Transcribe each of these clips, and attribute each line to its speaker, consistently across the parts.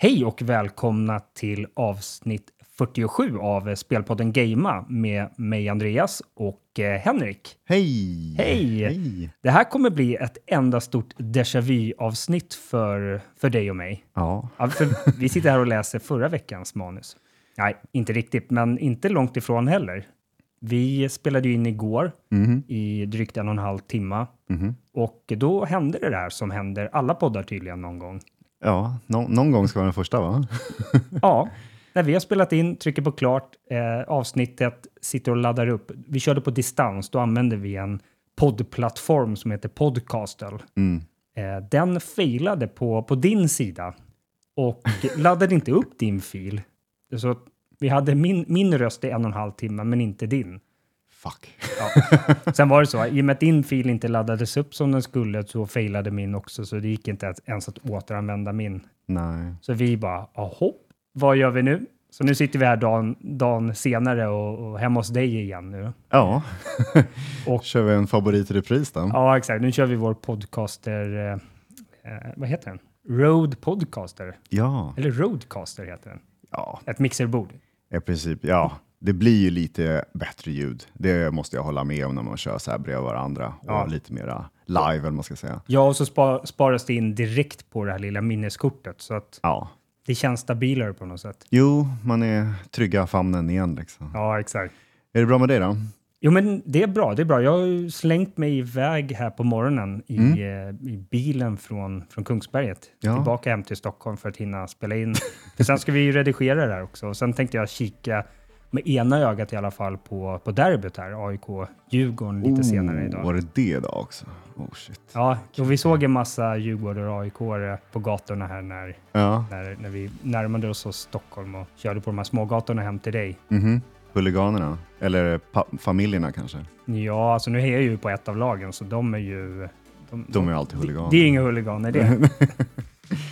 Speaker 1: Hej och välkomna till avsnitt 47 av Spelpodden Gamea med mig Andreas och eh, Henrik.
Speaker 2: Hej!
Speaker 1: Hej!
Speaker 2: Hej!
Speaker 1: Det här kommer bli ett enda stort déjà vu-avsnitt för, för dig och mig.
Speaker 2: Ja,
Speaker 1: Ja, vi sitter här och läser förra veckans manus. Nej, inte riktigt, men inte långt ifrån heller. Vi spelade ju in igår
Speaker 2: mhm,
Speaker 1: i drygt en och en halv timme
Speaker 2: mhm.
Speaker 1: och då hände det där som händer alla poddar tydligen någon gång.
Speaker 2: Ja nå- någon gång ska vara den första va?
Speaker 1: Ja, när vi har spelat in, trycker på klart, eh, avsnittet sitter och laddar upp. Vi körde på distans, då använde vi en poddplattform som heter Podcastle.
Speaker 2: Mm.
Speaker 1: Eh, den failade på, på din sida och laddade inte upp din fil. Så vi hade min, min röst i en och en halv timme, men inte din.
Speaker 2: Fuck.
Speaker 1: Ja. Sen var det så, i och med att din fil inte laddades upp som den skulle så failade min också, så det gick inte ens- ens att återanvända min.
Speaker 2: Nej.
Speaker 1: Så vi bara, jaha, vad gör vi nu? Så nu sitter vi här dagen, dagen senare och, och hemma hos dig igen nu.
Speaker 2: Ja.
Speaker 1: Och-
Speaker 2: Kör vi en favoritrepris då?
Speaker 1: Ja, exakt. Nu kör vi vår podcaster, eh, eh, vad heter den? Road Podcaster.
Speaker 2: Ja.
Speaker 1: Eller Roadcaster heter den.
Speaker 2: Ja,
Speaker 1: Ett mixerbord.
Speaker 2: i princip. Ja, det blir ju lite bättre ljud. Det måste jag hålla med om när man kör så här bredvid varandra och
Speaker 1: Ja.
Speaker 2: lite mera live eller man ska säga.
Speaker 1: Ja, och så spa, sparas det in direkt på det här lilla minneskortet så att
Speaker 2: Ja.
Speaker 1: det känns stabilare på något sätt.
Speaker 2: Jo, man är trygga famnen igen liksom.
Speaker 1: Ja, exakt.
Speaker 2: Är det bra med dig då?
Speaker 1: Jo, men det är bra. Det är bra. Jag har ju slängt mig iväg här på morgonen i,
Speaker 2: Mm.
Speaker 1: eh, i bilen från, från Kungsberget
Speaker 2: Ja.
Speaker 1: tillbaka hem till Stockholm för att hinna spela in. för sen ska vi ju redigera det här också. Och sen tänkte jag kika med ena ögat i alla fall på, på derbyt här, AIK-Djurgården lite senare idag.
Speaker 2: Oh, Var det det idag också? Oh shit.
Speaker 1: Ja, och vi såg en massa Djurgårdare och AIK på gatorna här när,
Speaker 2: Ja.
Speaker 1: när, när vi närmade oss Stockholm och körde på de här smågatorna hem till dig.
Speaker 2: Mhm. Huliganerna? Eller familjerna kanske?
Speaker 1: Ja, alltså nu är jag ju på ett av lagen så de är ju... De,
Speaker 2: De är ju alltid huliganer.
Speaker 1: Det är inga huliganer det.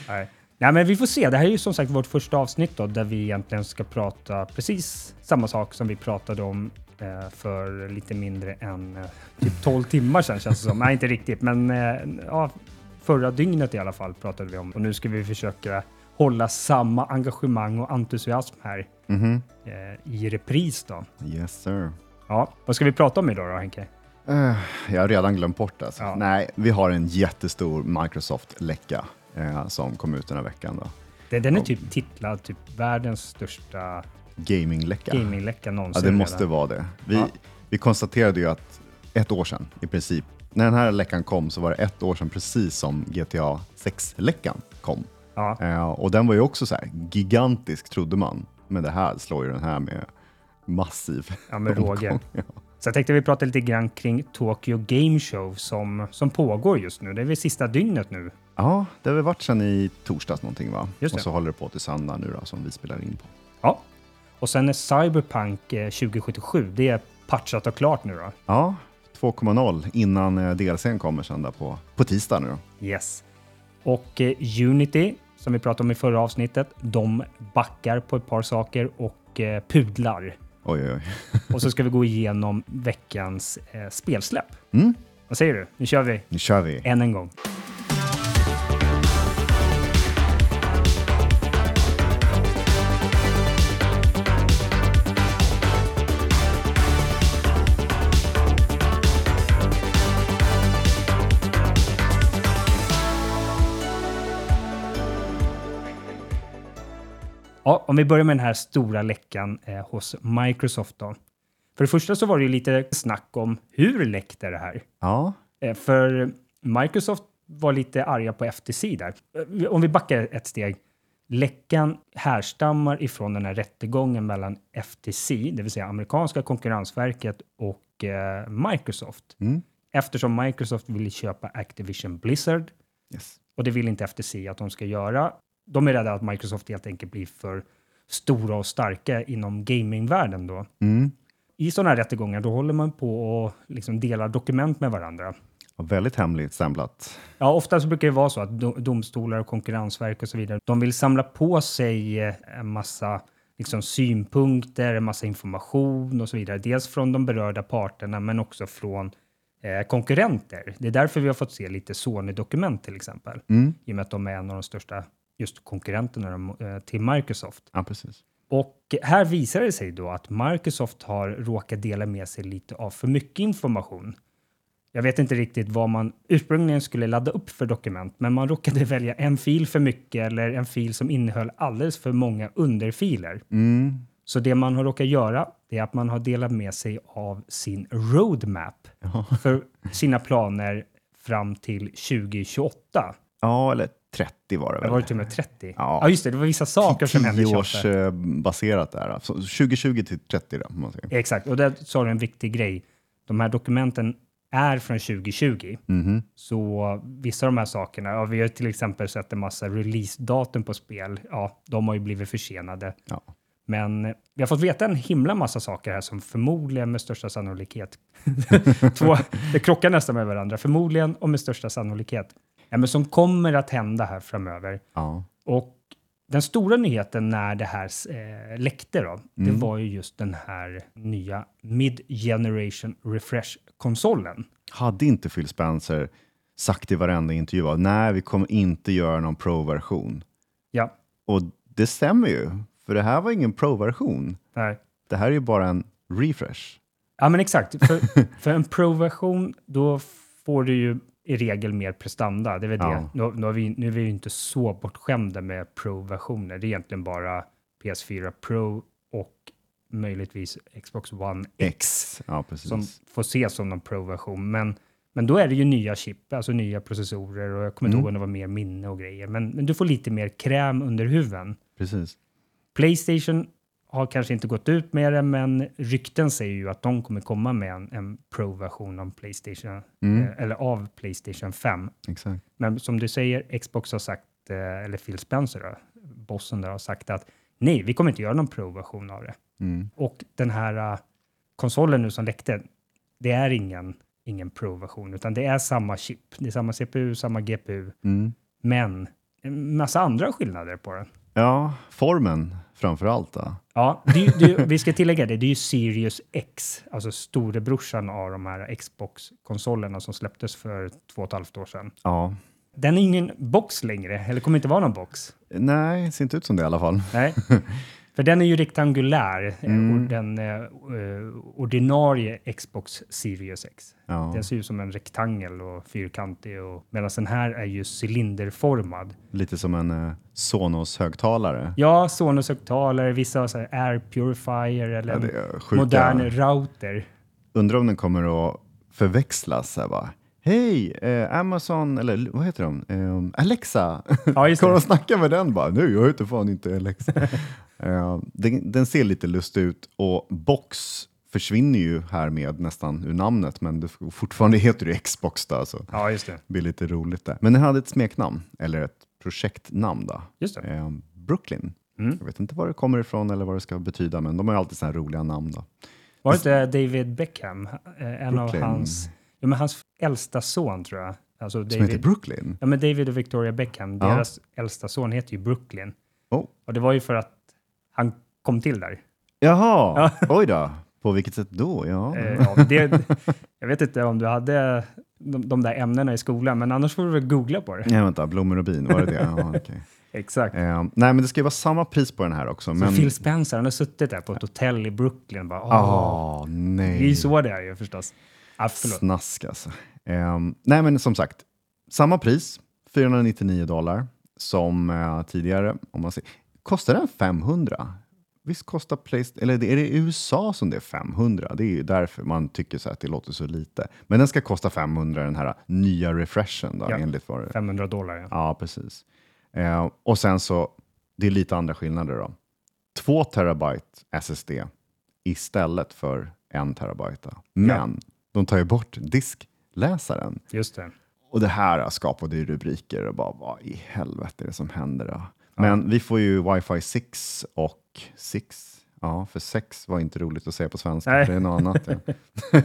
Speaker 1: Nej. Nej, men vi får se. Det här är ju som sagt vårt första avsnitt då, där vi egentligen ska prata precis samma sak som vi pratade om eh, för lite mindre än eh, typ 12 timmar sedan känns det som. Nej, inte riktigt, men eh, ja, förra dygnet i alla fall pratade vi om. Och nu ska vi försöka hålla samma engagemang och entusiasm här
Speaker 2: Mhm.
Speaker 1: eh, i repris då.
Speaker 2: Yes sir.
Speaker 1: Ja, vad ska vi prata om idag då, Henke?
Speaker 2: Eh, jag har redan glömt bort det. Alltså.
Speaker 1: Ja.
Speaker 2: Nej, vi har en jättestor Microsoft-läcka eh, som kom ut den här veckan. Då.
Speaker 1: Det, den är
Speaker 2: Ja.
Speaker 1: typ titlad typ världens största
Speaker 2: Gaming-läcka.
Speaker 1: gamingläcka
Speaker 2: Ja,
Speaker 1: någonsin.
Speaker 2: det måste
Speaker 1: redan.
Speaker 2: vara det. Vi,
Speaker 1: Ja.
Speaker 2: vi konstaterade ju att ett år sedan i princip, när den här läckan kom så var det ett år sedan precis som GTA 6-läckan kom.
Speaker 1: Ja,
Speaker 2: Eh, och den var ju också så här gigantisk trodde man. Men det här slår ju den här med massiv
Speaker 1: ja med råge.
Speaker 2: Ja.
Speaker 1: Så jag tänkte vi prata lite grann kring Tokyo Game Show som, som pågår just nu. Det är väl sista dygnet nu.
Speaker 2: Ja, det har väl varit sedan i torsdags någonting va?
Speaker 1: Just det.
Speaker 2: Och så håller det på till söndag nu då som vi spelar in på.
Speaker 1: Ja. Och sen är Cyberpunk eh, 2077, det är patchat och klart nu då.
Speaker 2: Ja, 2.0 innan eh, DLCn kommer sen där på, på tisdag nu då.
Speaker 1: Yes. Och eh, Unity, som vi pratade om i förra avsnittet, de backar på ett par saker och eh, pudlar.
Speaker 2: Oj, oj, oj.
Speaker 1: Och så ska vi gå igenom veckans eh, spelsläpp.
Speaker 2: Mm,
Speaker 1: Vad säger du? Nu kör vi
Speaker 2: nu kör vi.
Speaker 1: än en gång. Ja, om vi börjar med den här stora läckan eh, hos Microsoft då. För det första så var det ju lite snack om hur läckte det här?
Speaker 2: Ja,
Speaker 1: Eh, För Microsoft var lite arga på FTC där. Eh, Om vi backar ett steg. Läckan härstammar ifrån den här rättegången mellan FTC, det vill säga amerikanska konkurrensverket och eh, Microsoft.
Speaker 2: mm.
Speaker 1: Eftersom Microsoft ville köpa Activision Blizzard
Speaker 2: yes.
Speaker 1: och det vill inte FTC att de ska göra. De är rädda att Microsoft helt enkelt blir för stora och starka inom gamingvärlden då.
Speaker 2: Mm.
Speaker 1: I sådana här rättegångar då håller man på och liksom delar dokument med varandra.
Speaker 2: Och väldigt hemligt stämplat.
Speaker 1: Ja, ofta så brukar det vara så att do- domstolar och konkurrensverk och så vidare, de vill samla på sig eh, en massa liksom, synpunkter, en massa information och så vidare. Dels från de berörda parterna, men också från eh, konkurrenter. Det är därför vi har fått se lite Sony-dokument till exempel,
Speaker 2: Mm.
Speaker 1: i och med att de är en av de största just konkurrenterna eh, till Microsoft.
Speaker 2: Ja, precis.
Speaker 1: Och här visar det sig då att Microsoft har råkat dela med sig lite av för mycket information. Jag vet inte riktigt vad man ursprungligen skulle ladda upp för dokument, men man råkade välja en fil för mycket eller en fil som innehöll alldeles för många underfiler.
Speaker 2: Mm.
Speaker 1: Så det man har råkat göra är att man har delat med sig av sin roadmap för sina planer fram till 2028.
Speaker 2: Ja, eller 30 var det
Speaker 1: Det
Speaker 2: väl?
Speaker 1: var det till och med 30.
Speaker 2: Ja.
Speaker 1: Ja, just det. Det var vissa saker som hände
Speaker 2: 10
Speaker 1: 28.
Speaker 2: års eh, där. Alltså 2020 till 30 då, man säger.
Speaker 1: Exakt, och där sa du en viktig grej. De här dokumenten är från 2020.
Speaker 2: Mhm.
Speaker 1: Så vissa av de här sakerna, ja, vi har till exempel sett en massa releasedatum på spel. Ja, de har ju blivit försenade.
Speaker 2: Ja.
Speaker 1: Men vi har fått veta en himla massa saker här som förmodligen med största sannolikhet, två, det krockar nästan med varandra, förmodligen och med största sannolikhet, ja, men som kommer att hända här framöver.
Speaker 2: Ja.
Speaker 1: Och den stora nyheten när det här eh, läckte då, det
Speaker 2: Mm.
Speaker 1: var ju just den här nya Mid-Generation Refresh-konsolen.
Speaker 2: Hade inte Phil Spencer sagt i varenda intervju att nej, vi kommer inte göra någon Pro-version.
Speaker 1: Ja,
Speaker 2: Och det stämmer ju, för det här var ingen Pro-version.
Speaker 1: nej.
Speaker 2: Det här är ju bara en refresh.
Speaker 1: Ja, men exakt. För, för en Pro-version, då får du ju i regel mer prestanda. Det är väl
Speaker 2: Ja.
Speaker 1: det. Nu, nu, har vi, nu är vi ju inte så bortskämda med Pro-versioner. Det är egentligen bara PS4 Pro och möjligtvis Xbox One X
Speaker 2: Ja,
Speaker 1: som får ses som någon Pro-version. Men, men då är det ju nya chip, alltså nya processorer och jag kommer inte
Speaker 2: Mm.
Speaker 1: ihåg om det var mer minne och grejer. Men, men du får lite mer kräm under huven.
Speaker 2: precis.
Speaker 1: Playstation har kanske inte gått ut med det, men rykten säger ju att de kommer komma med en, en Pro-version av Playstation,
Speaker 2: Mm.
Speaker 1: eh, eller av Playstation 5.
Speaker 2: Exakt.
Speaker 1: Men som du säger, Xbox har sagt, eh, eller Phil Spencer, då, bossen där, har sagt att nej, vi kommer inte göra någon Pro-version av det.
Speaker 2: Mm.
Speaker 1: Och den här uh, konsolen nu som läckte, det är ingen, ingen Pro-version, utan det är samma chip. Det är samma CPU, samma GPU,
Speaker 2: Mm.
Speaker 1: men en massa andra skillnader på den.
Speaker 2: Ja, formen framför allt. Då.
Speaker 1: Ja, det, det, vi ska tillägga det, det är ju Sirius X, alltså storebrorsan av de här Xbox-konsolerna som släpptes för två och ett halvt år sedan.
Speaker 2: Ja.
Speaker 1: Den är ingen box längre, eller kommer inte vara någon box.
Speaker 2: Nej, det ser inte ut som det i alla fall.
Speaker 1: Nej, för den är ju rektangulär, eh,
Speaker 2: Mm.
Speaker 1: och den eh, eh, ordinarie Xbox Sirius X.
Speaker 2: Ja.
Speaker 1: Den ser ut som en rektangel och fyrkantig, och, medan den här är ju cylinderformad.
Speaker 2: Lite som en Sonos-högtalare.
Speaker 1: Ja, Sonos-högtalare, vissa har så här Air Purifier eller
Speaker 2: Ja,
Speaker 1: en modern router.
Speaker 2: Undrar om den kommer att förväxlas. Här bara. Hej, eh, Amazon, eller vad heter de? Eh, Alexa.
Speaker 1: Ja, just det.
Speaker 2: de snacka med den bara? Nu, jag heter fan inte Alexa. eh, den, den ser lite lustig ut och Box försvinner ju härmed nästan ur namnet, men det fortfarande heter det Xbox då. Så
Speaker 1: Ja, just det.
Speaker 2: blir lite roligt där. Men den hade ett smeknamn, eller ett projektnamn då.
Speaker 1: Just det.
Speaker 2: Eh, Brooklyn.
Speaker 1: Mm.
Speaker 2: Jag vet inte var det kommer ifrån eller vad det ska betyda, men de har ju alltid sådana här roliga namn. Då.
Speaker 1: Var det inte David Beckham? eh, En
Speaker 2: Brooklyn.
Speaker 1: av hans, ja, men hans äldsta son tror jag. Alltså
Speaker 2: Som heter
Speaker 1: David,
Speaker 2: Brooklyn?
Speaker 1: ja, men David och Victoria Beckham,
Speaker 2: Ja.
Speaker 1: deras äldsta son heter ju Brooklyn.
Speaker 2: Oh.
Speaker 1: Och det var ju för att han kom till där.
Speaker 2: Jaha, oj då. På vilket sätt då? Ja.
Speaker 1: Eh, ja, det, jag vet inte om du hade de, de där ämnena i skolan, men annars får du väl googla på det.
Speaker 2: Nej, vänta, blommor och bin, var det det? Ja, okej.
Speaker 1: Exakt.
Speaker 2: Eh, nej, men det ska ju vara samma pris på den här också.
Speaker 1: Så
Speaker 2: Men...
Speaker 1: Phil Spencer, han har suttit där på ett hotell i Brooklyn bara, åh,
Speaker 2: Ah,
Speaker 1: det är
Speaker 2: nej.
Speaker 1: ju så det är ju förstås. Ah, förlåt.
Speaker 2: Snask alltså. Eh, nej, men som sagt, samma pris, 499 dollar, som eh, tidigare. Om man ser. Kostar den 500? Visst kostar Playstation, eller är det i USA som det är 500? Det är ju därför man tycker så att det låter så lite. Men den ska kosta 500, den här nya refreshen då,
Speaker 1: Ja.
Speaker 2: enligt vad det
Speaker 1: 500 dollar, ja.
Speaker 2: Ja, precis. Eh, och sen så, det är lite andra skillnader då. 2 terabyte SSD istället för 1 terabyte. Men de tar ju bort diskläsaren.
Speaker 1: Just det.
Speaker 2: Och det här skapade ju rubriker och bara, vad i helvete är det som händer då? Men vi får ju Wi-Fi 6 och 6. Ja, för 6 var inte roligt att säga på svenska,
Speaker 1: Nej.
Speaker 2: för det är något annat. Ja.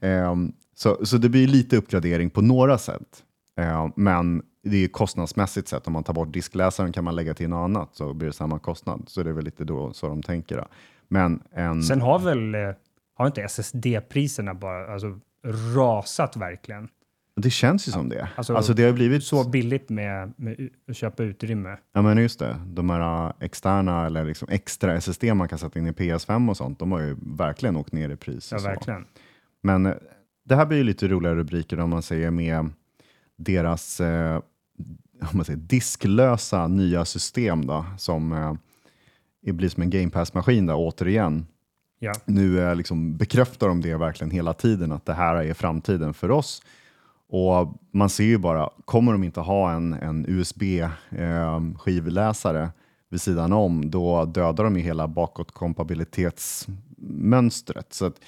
Speaker 2: Ehm, så, så det blir lite uppgradering på några sätt. Ehm, men det är ju kostnadsmässigt sett, om man tar bort diskläsaren kan man lägga till något annat så blir det samma kostnad. Så det är väl lite då så de tänker. Då. Men en...
Speaker 1: Sen har väl, eh, har inte SSD-priserna bara alltså, rasat verkligen?
Speaker 2: Det känns ju som det.
Speaker 1: Alltså,
Speaker 2: Alltså, det har blivit
Speaker 1: Så billigt med, med att köpa utrymme.
Speaker 2: Ja men just det, de här äh, externa eller liksom extra SSD man kan sätta in i PS5 och sånt, de har ju verkligen åkt ner i pris.
Speaker 1: Ja, verkligen.
Speaker 2: Men eh, det här blir ju lite roliga rubriker om man säger med deras eh, om man säger, disklösa nya system då, som eh, blir som en Game Pass-maskin återigen.
Speaker 1: Ja.
Speaker 2: Nu är liksom bekräftar de det verkligen hela tiden, att det här är framtiden för oss. Och man ser ju bara, kommer de inte ha en, en USB-skivläsare ehm, vid sidan om, då dödar de ju hela bakåtkompatibilitetsmönstret. Så att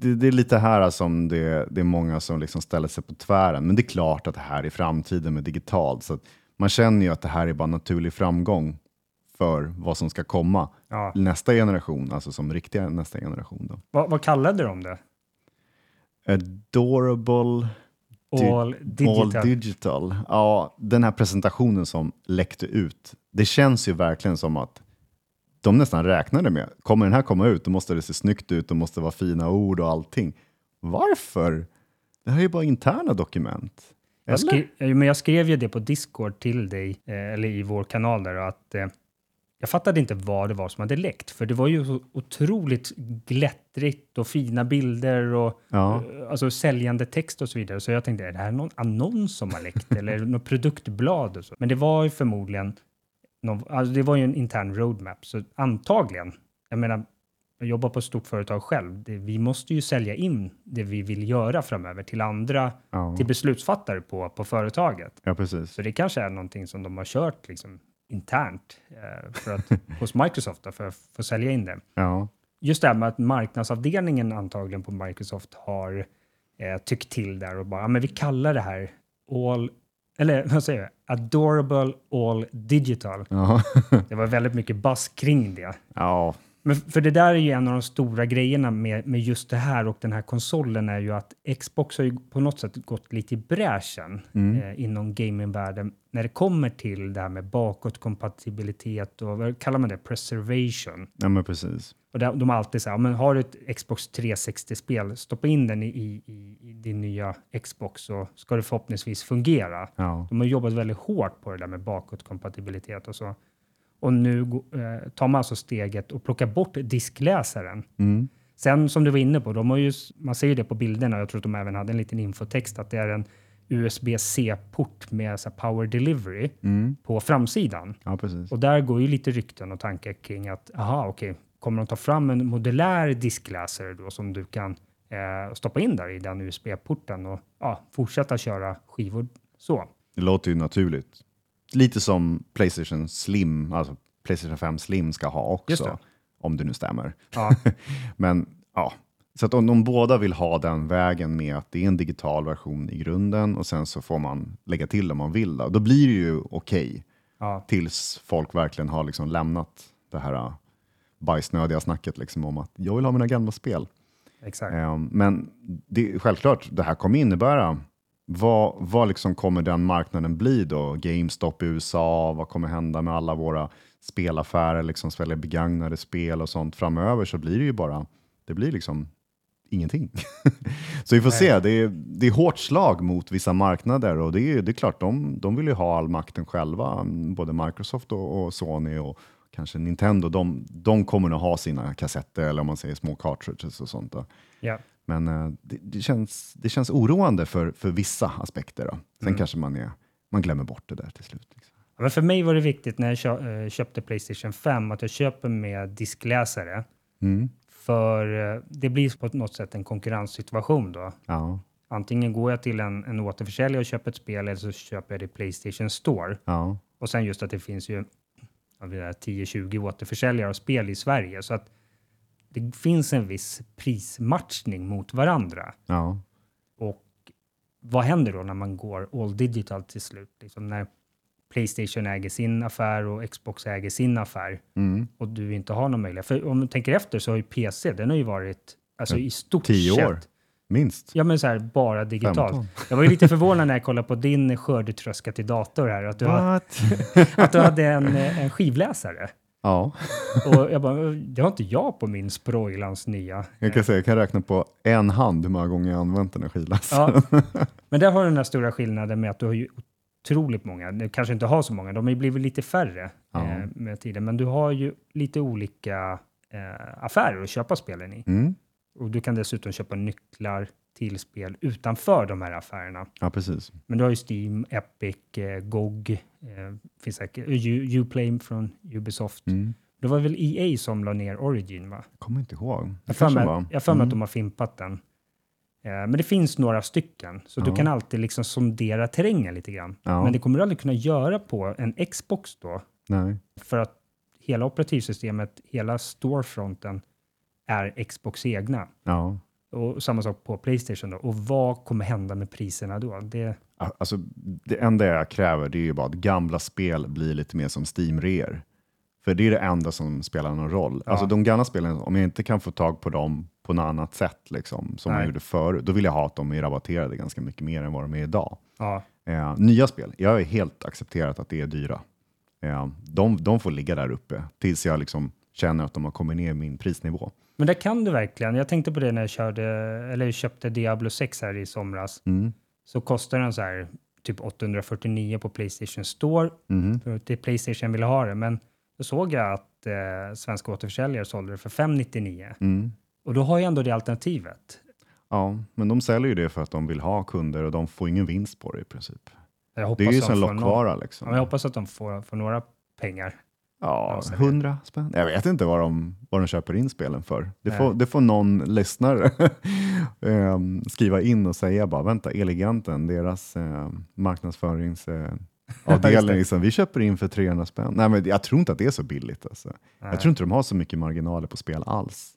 Speaker 2: det, det är lite här som det, det är många som liksom ställer sig på tvären. Men det är klart att det här är framtiden med digitalt. Så att man känner ju att det här är bara naturlig framgång för vad som ska komma
Speaker 1: Ja.
Speaker 2: nästa generation, alltså som riktiga nästa generation. Då.
Speaker 1: Vad, vad kallade de det?
Speaker 2: Adorable
Speaker 1: All digital.
Speaker 2: All digital. Ja, den här presentationen som läckte ut, det känns ju verkligen som att de nästan räknade med, kommer den här komma ut, då måste det se snyggt ut, det måste vara fina ord och allting. Varför? Det här är ju bara interna dokument.
Speaker 1: Jag,
Speaker 2: Eller?
Speaker 1: ja, men jag skrev ju det på Discord till dig, eh, eller i vår kanal där, att eh, jag fattade inte vad det var som hade läckt, för det var ju så otroligt glättrigt och fina bilder och
Speaker 2: Ja.
Speaker 1: eh, alltså säljande text och så vidare. Så jag tänkte, är det här någon annons som har läckt eller något produktblad? Och så? Men det var ju förmodligen, någon, alltså det var ju en intern roadmap, så antagligen, jag menar, jag jobbar på ett stort företag själv. Det, vi måste ju sälja in det vi vill göra framöver till andra,
Speaker 2: Ja.
Speaker 1: till beslutsfattare på, på företaget.
Speaker 2: ja, precis.
Speaker 1: Så det kanske är någonting som de har kört liksom internt eh, för att, hos Microsoft då, för att få sälja in det.
Speaker 2: Ja.
Speaker 1: Just det här med att marknadsavdelningen antagligen på Microsoft har eh, tyckt till där och bara, men vi kallar det här all, eller vad säger jag, adorable all digital.
Speaker 2: Ja.
Speaker 1: Det var väldigt mycket buzz kring det.
Speaker 2: ja.
Speaker 1: Men för det där är ju en av de stora grejerna med, med just det här och den här konsolen är ju att Xbox har ju på något sätt gått lite i bräschen eh, inom gamingvärlden när det kommer till det här med bakåtkompatibilitet och vad kallar man det? Preservation.
Speaker 2: ja, men precis.
Speaker 1: Och där, de har alltid så här, men har du ett Xbox 360-spel, stoppa in den i, i, i, din nya Xbox så ska det förhoppningsvis fungera.
Speaker 2: Ja.
Speaker 1: De har jobbat väldigt hårt på det där med bakåtkompatibilitet och så. Och nu eh, tar man alltså steget och plockar bort diskläsaren.
Speaker 2: Mm.
Speaker 1: Sen som du var inne på, de har ju, man ser ju det på bilderna, jag tror att de även hade en liten infotext, att det är en USB-C-port med så power delivery
Speaker 2: Mm.
Speaker 1: på framsidan.
Speaker 2: ja.
Speaker 1: Och där går ju lite rykten och tankar kring att, aha, okej, kommer de ta fram en modulär diskläsare då som du kan eh, stoppa in där i den USB-porten och ja, fortsätta köra skivor så.
Speaker 2: Det låter ju naturligt. Lite som Playstation Slim, alltså Playstation 5 Slim ska ha också. Om det nu stämmer.
Speaker 1: Ja,
Speaker 2: Men ja, så att om de båda vill ha den vägen med att det är en digital version i grunden och sen så får man lägga till om man vill, då, då blir det ju okej
Speaker 1: ja,
Speaker 2: tills folk verkligen har liksom lämnat det här äh, bajsnödiga snacket liksom om att jag vill ha mina gamla spel.
Speaker 1: exakt.
Speaker 2: Ehm, Men det, självklart, det här kommer innebära vad, vad liksom kommer den marknaden bli då? GameStop i USA, vad kommer hända med alla våra spelaffärer, liksom sälja begagnade spel och sånt framöver så blir det ju bara, det blir liksom ingenting. så vi får
Speaker 1: Nej.
Speaker 2: se, det är, det är hårt slag mot vissa marknader och det är, det är klart, de, de vill ju ha all makten själva, både Microsoft och, och Sony och kanske Nintendo, de, de kommer nog ha sina kassetter eller om man säger små cartridges och sånt. Då.
Speaker 1: Ja.
Speaker 2: Men eh, det, det, känns, det känns oroande för, för vissa aspekter. Då. Sen
Speaker 1: Mm.
Speaker 2: kanske man, är, man glömmer bort det där till slut. Liksom.
Speaker 1: Ja, Men för mig var det viktigt när jag eh, köpte Playstation 5 att jag köper med diskläsare.
Speaker 2: Mm.
Speaker 1: För eh, det blir på något sätt en konkurrenssituation då.
Speaker 2: Ja,
Speaker 1: Antingen går jag till en, en återförsäljare och köper ett spel eller så köper jag det i Playstation Store.
Speaker 2: ja,
Speaker 1: Och sen just att det finns ju ja, vi har 10-20 återförsäljare av spel i Sverige. Så att det finns en viss prismatchning mot varandra.
Speaker 2: ja,
Speaker 1: Och vad händer då när man går all digital till slut? Liksom när Playstation äger sin affär och Xbox äger sin affär
Speaker 2: mm.
Speaker 1: och du inte har någon möjlighet. För om du tänker efter så har ju PC, den har ju varit alltså, i stort
Speaker 2: tio
Speaker 1: sett
Speaker 2: år. minst.
Speaker 1: Ja, men så här, bara digitalt.
Speaker 2: 15.
Speaker 1: Jag var ju lite förvånad när jag kollade på din skördetröska till dator här, att du,
Speaker 2: What?
Speaker 1: att du hade en, en skivläsare.
Speaker 2: Ja,
Speaker 1: Och jag bara, det har inte jag på min Sproilans nya.
Speaker 2: jag kan säga, jag kan räkna på en hand hur många gånger jag använt den här skivläsaren.
Speaker 1: Ja. Men där har du den här stora skillnaden med att du har ju otroligt många. Du kanske inte har så många, de har ju blivit lite färre
Speaker 2: Ja.
Speaker 1: eh, med tiden. Men du har ju lite olika eh, affärer att köpa spelen i.
Speaker 2: Mm.
Speaker 1: Och du kan dessutom köpa nycklar till spel utanför de här affärerna.
Speaker 2: Ja, precis.
Speaker 1: Men du har ju Steam, Epic, eh, GOG, eh, finns säkert, U- Uplay från Ubisoft.
Speaker 2: Mm.
Speaker 1: Det var väl EA som la ner Origin, va?
Speaker 2: Jag kommer inte ihåg.
Speaker 1: Jag jag för mig att
Speaker 2: Mm.
Speaker 1: de har fimpat den. Eh, men det finns några stycken, så du
Speaker 2: Ja.
Speaker 1: kan alltid liksom sondera terrängen lite grann.
Speaker 2: Ja.
Speaker 1: Men det kommer du aldrig kunna göra på en Xbox då,
Speaker 2: Nej.
Speaker 1: för att hela operativsystemet, hela storefronten är Xbox egna.
Speaker 2: Ja.
Speaker 1: Och samma sak på Playstation då. Och vad kommer hända med priserna då? Det,
Speaker 2: Alltså, det enda jag kräver det är ju bara att gamla spel blir lite mer som Steam-reor. För det är det enda som spelar någon roll.
Speaker 1: Ja.
Speaker 2: Alltså de gamla spelen, om jag inte kan få tag på dem på något annat sätt, liksom, som
Speaker 1: Nej.
Speaker 2: jag gjorde förut, då vill jag ha att de är rabatterade ganska mycket mer än vad de är idag.
Speaker 1: ja,
Speaker 2: Eh, nya spel, jag har helt accepterat att det är dyra. Eh, de, de får ligga där uppe tills jag liksom känner att de har kommit ner i min prisnivå.
Speaker 1: men det kan du verkligen. Jag tänkte på det när jag körde, eller köpte Diablo 6 här i somras.
Speaker 2: Mm.
Speaker 1: Så kostar den så här typ 849 på Playstation Store.
Speaker 2: Mhm.
Speaker 1: För att det är Playstation ville ha det. Men då såg jag att eh, svenska återförsäljare sålde det för 599.
Speaker 2: Mm.
Speaker 1: Och då har jag ändå det alternativet.
Speaker 2: Ja, men de säljer ju det för att de vill ha kunder och de får ingen vinst på det i princip. Det är ju
Speaker 1: någon-
Speaker 2: lockvara liksom.
Speaker 1: Ja, men jag hoppas att de får, får några pengar.
Speaker 2: Ja. 100 spänn. Jag vet inte vad de, vad de köper in spelen för. Det
Speaker 1: Nej.
Speaker 2: får, det får någon lyssnare ehm, skriva in och säga bara, vänta, Eleganten, deras eh, marknadsföringsavdelning, eh, avdelning, liksom, vi köper in för 300 spänn. Nej, men jag tror inte att det är så billigt. Alltså.
Speaker 1: Nej.
Speaker 2: Jag tror inte de har så mycket marginaler på spel alls.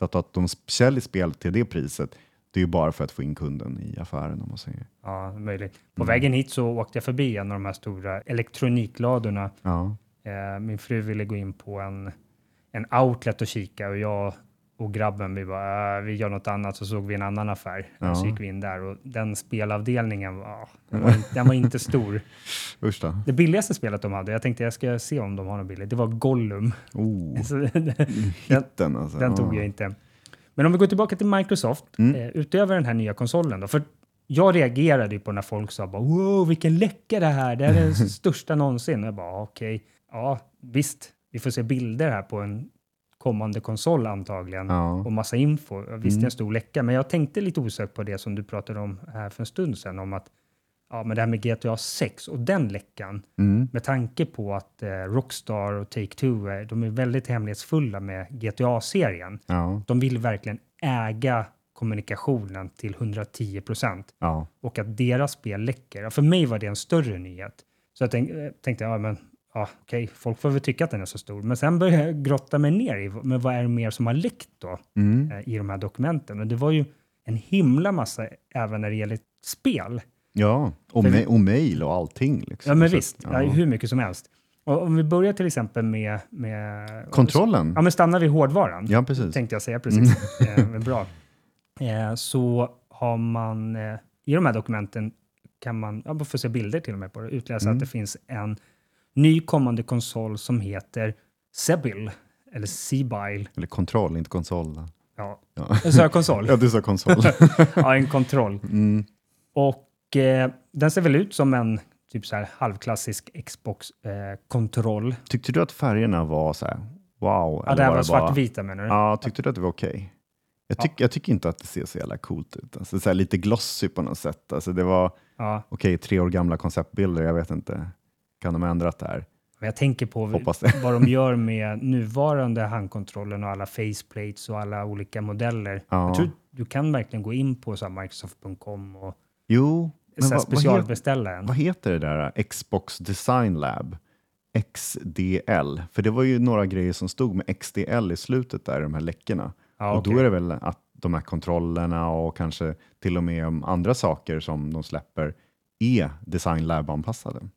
Speaker 2: Så att, att de säljer spel till det priset, det är ju bara för att få in kunden i affären om man säger.
Speaker 1: Ja, möjligt. På
Speaker 2: Mm.
Speaker 1: vägen hit så åkte jag förbi en av de här stora elektronikladorna.
Speaker 2: Ja,
Speaker 1: Eh, min fru ville gå in på en, en outlet och kika och jag och grabben vi bara, äh, vi gör något annat så såg vi en annan affär.
Speaker 2: Ja.
Speaker 1: Så gick vi in där och den spelavdelningen var, den var, den var inte stor.
Speaker 2: usch då.
Speaker 1: Det billigaste spelet de hade, jag tänkte jag ska se om de har något billigt, det var Gollum.
Speaker 2: Oh,
Speaker 1: Så den,
Speaker 2: hitten alltså.
Speaker 1: den tog
Speaker 2: Ja.
Speaker 1: jag inte. Men om vi går tillbaka till Microsoft,
Speaker 2: Mm.
Speaker 1: eh, utöver den här nya konsolen då, för jag reagerade ju på när folk sa bara, wow, vilken läcka det här, det här är den största någonsin. Jag bara, okej, ja, visst, vi får se bilder här på en kommande konsol antagligen
Speaker 2: Ja.
Speaker 1: och massa info. Visst, det är
Speaker 2: Mm.
Speaker 1: en stor läcka, men jag tänkte lite osökt på det som du pratade om här för en stund sedan, om att ja, men det här med GTA 6 och den läckan,
Speaker 2: Mm.
Speaker 1: med tanke på att eh, Rockstar och Take-Two, eh, de är väldigt hemlighetsfulla med GTA-serien.
Speaker 2: Ja.
Speaker 1: De vill verkligen äga kommunikationen till 110 procent
Speaker 2: Ja.
Speaker 1: och att deras spel läcker. För mig var det en större nyhet. Så jag tänk, eh, tänkte, ja men ja, okej, folk får väl tycka att den är så stor. Men sen började jag grotta mig ner i, men vad är det mer som har läckt då
Speaker 2: Mm.
Speaker 1: eh, i de här dokumenten? Och det var ju en himla massa även när det gäller spel.
Speaker 2: Ja, och,
Speaker 1: För
Speaker 2: me- och mail och allting. Liksom.
Speaker 1: Ja, men
Speaker 2: Så-
Speaker 1: visst,
Speaker 2: ja.
Speaker 1: hur mycket som helst. Och om vi börjar till exempel med... med
Speaker 2: Kontrollen?
Speaker 1: Ja, men stannar vi hårdvaran.
Speaker 2: Ja, precis.
Speaker 1: Tänkte jag säga precis. Eh, men bra. Eh, så har man eh, i de här dokumenten kan man, ja, man får se bilder till och med på det, utläsa
Speaker 2: Mm.
Speaker 1: att det finns en ny kommande konsol som heter Sebil, eller Sebile.
Speaker 2: Eller kontroll, inte konsol.
Speaker 1: Ja,
Speaker 2: Ja,
Speaker 1: jag sa konsol.
Speaker 2: ja du sa konsol.
Speaker 1: ja, en kontroll.
Speaker 2: Mm.
Speaker 1: Och eh, den ser väl ut som en typ så här halvklassisk Xbox-kontroll.
Speaker 2: Tyckte du att färgerna var så här, wow?
Speaker 1: ja, det här var
Speaker 2: bara-
Speaker 1: svartvita menar du?
Speaker 2: Ja, tyckte du att det var okej? Jag, tyck, jag tycker inte att det ser så jävla coolt ut. Alltså, så lite glossy på något sätt. Alltså, det var
Speaker 1: Ja,
Speaker 2: okej, tre år gamla konceptbilder, jag vet inte. Kan de ha ändrat det här?
Speaker 1: jag tänker på vad de gör med nuvarande handkontrollen och alla faceplates och alla olika modeller.
Speaker 2: Ja.
Speaker 1: Jag tror du kan verkligen gå in på Microsoft.com och
Speaker 2: Jo,
Speaker 1: så
Speaker 2: vad,
Speaker 1: specialbeställa en.
Speaker 2: vad heter det där Xbox Design Lab? XDL? För det var ju några grejer som stod med XDL i slutet där, de här läckorna.
Speaker 1: Ja,
Speaker 2: och då
Speaker 1: okej.
Speaker 2: är det väl att de här kontrollerna och kanske till och med andra saker som de släpper är Design Lab-anpassade.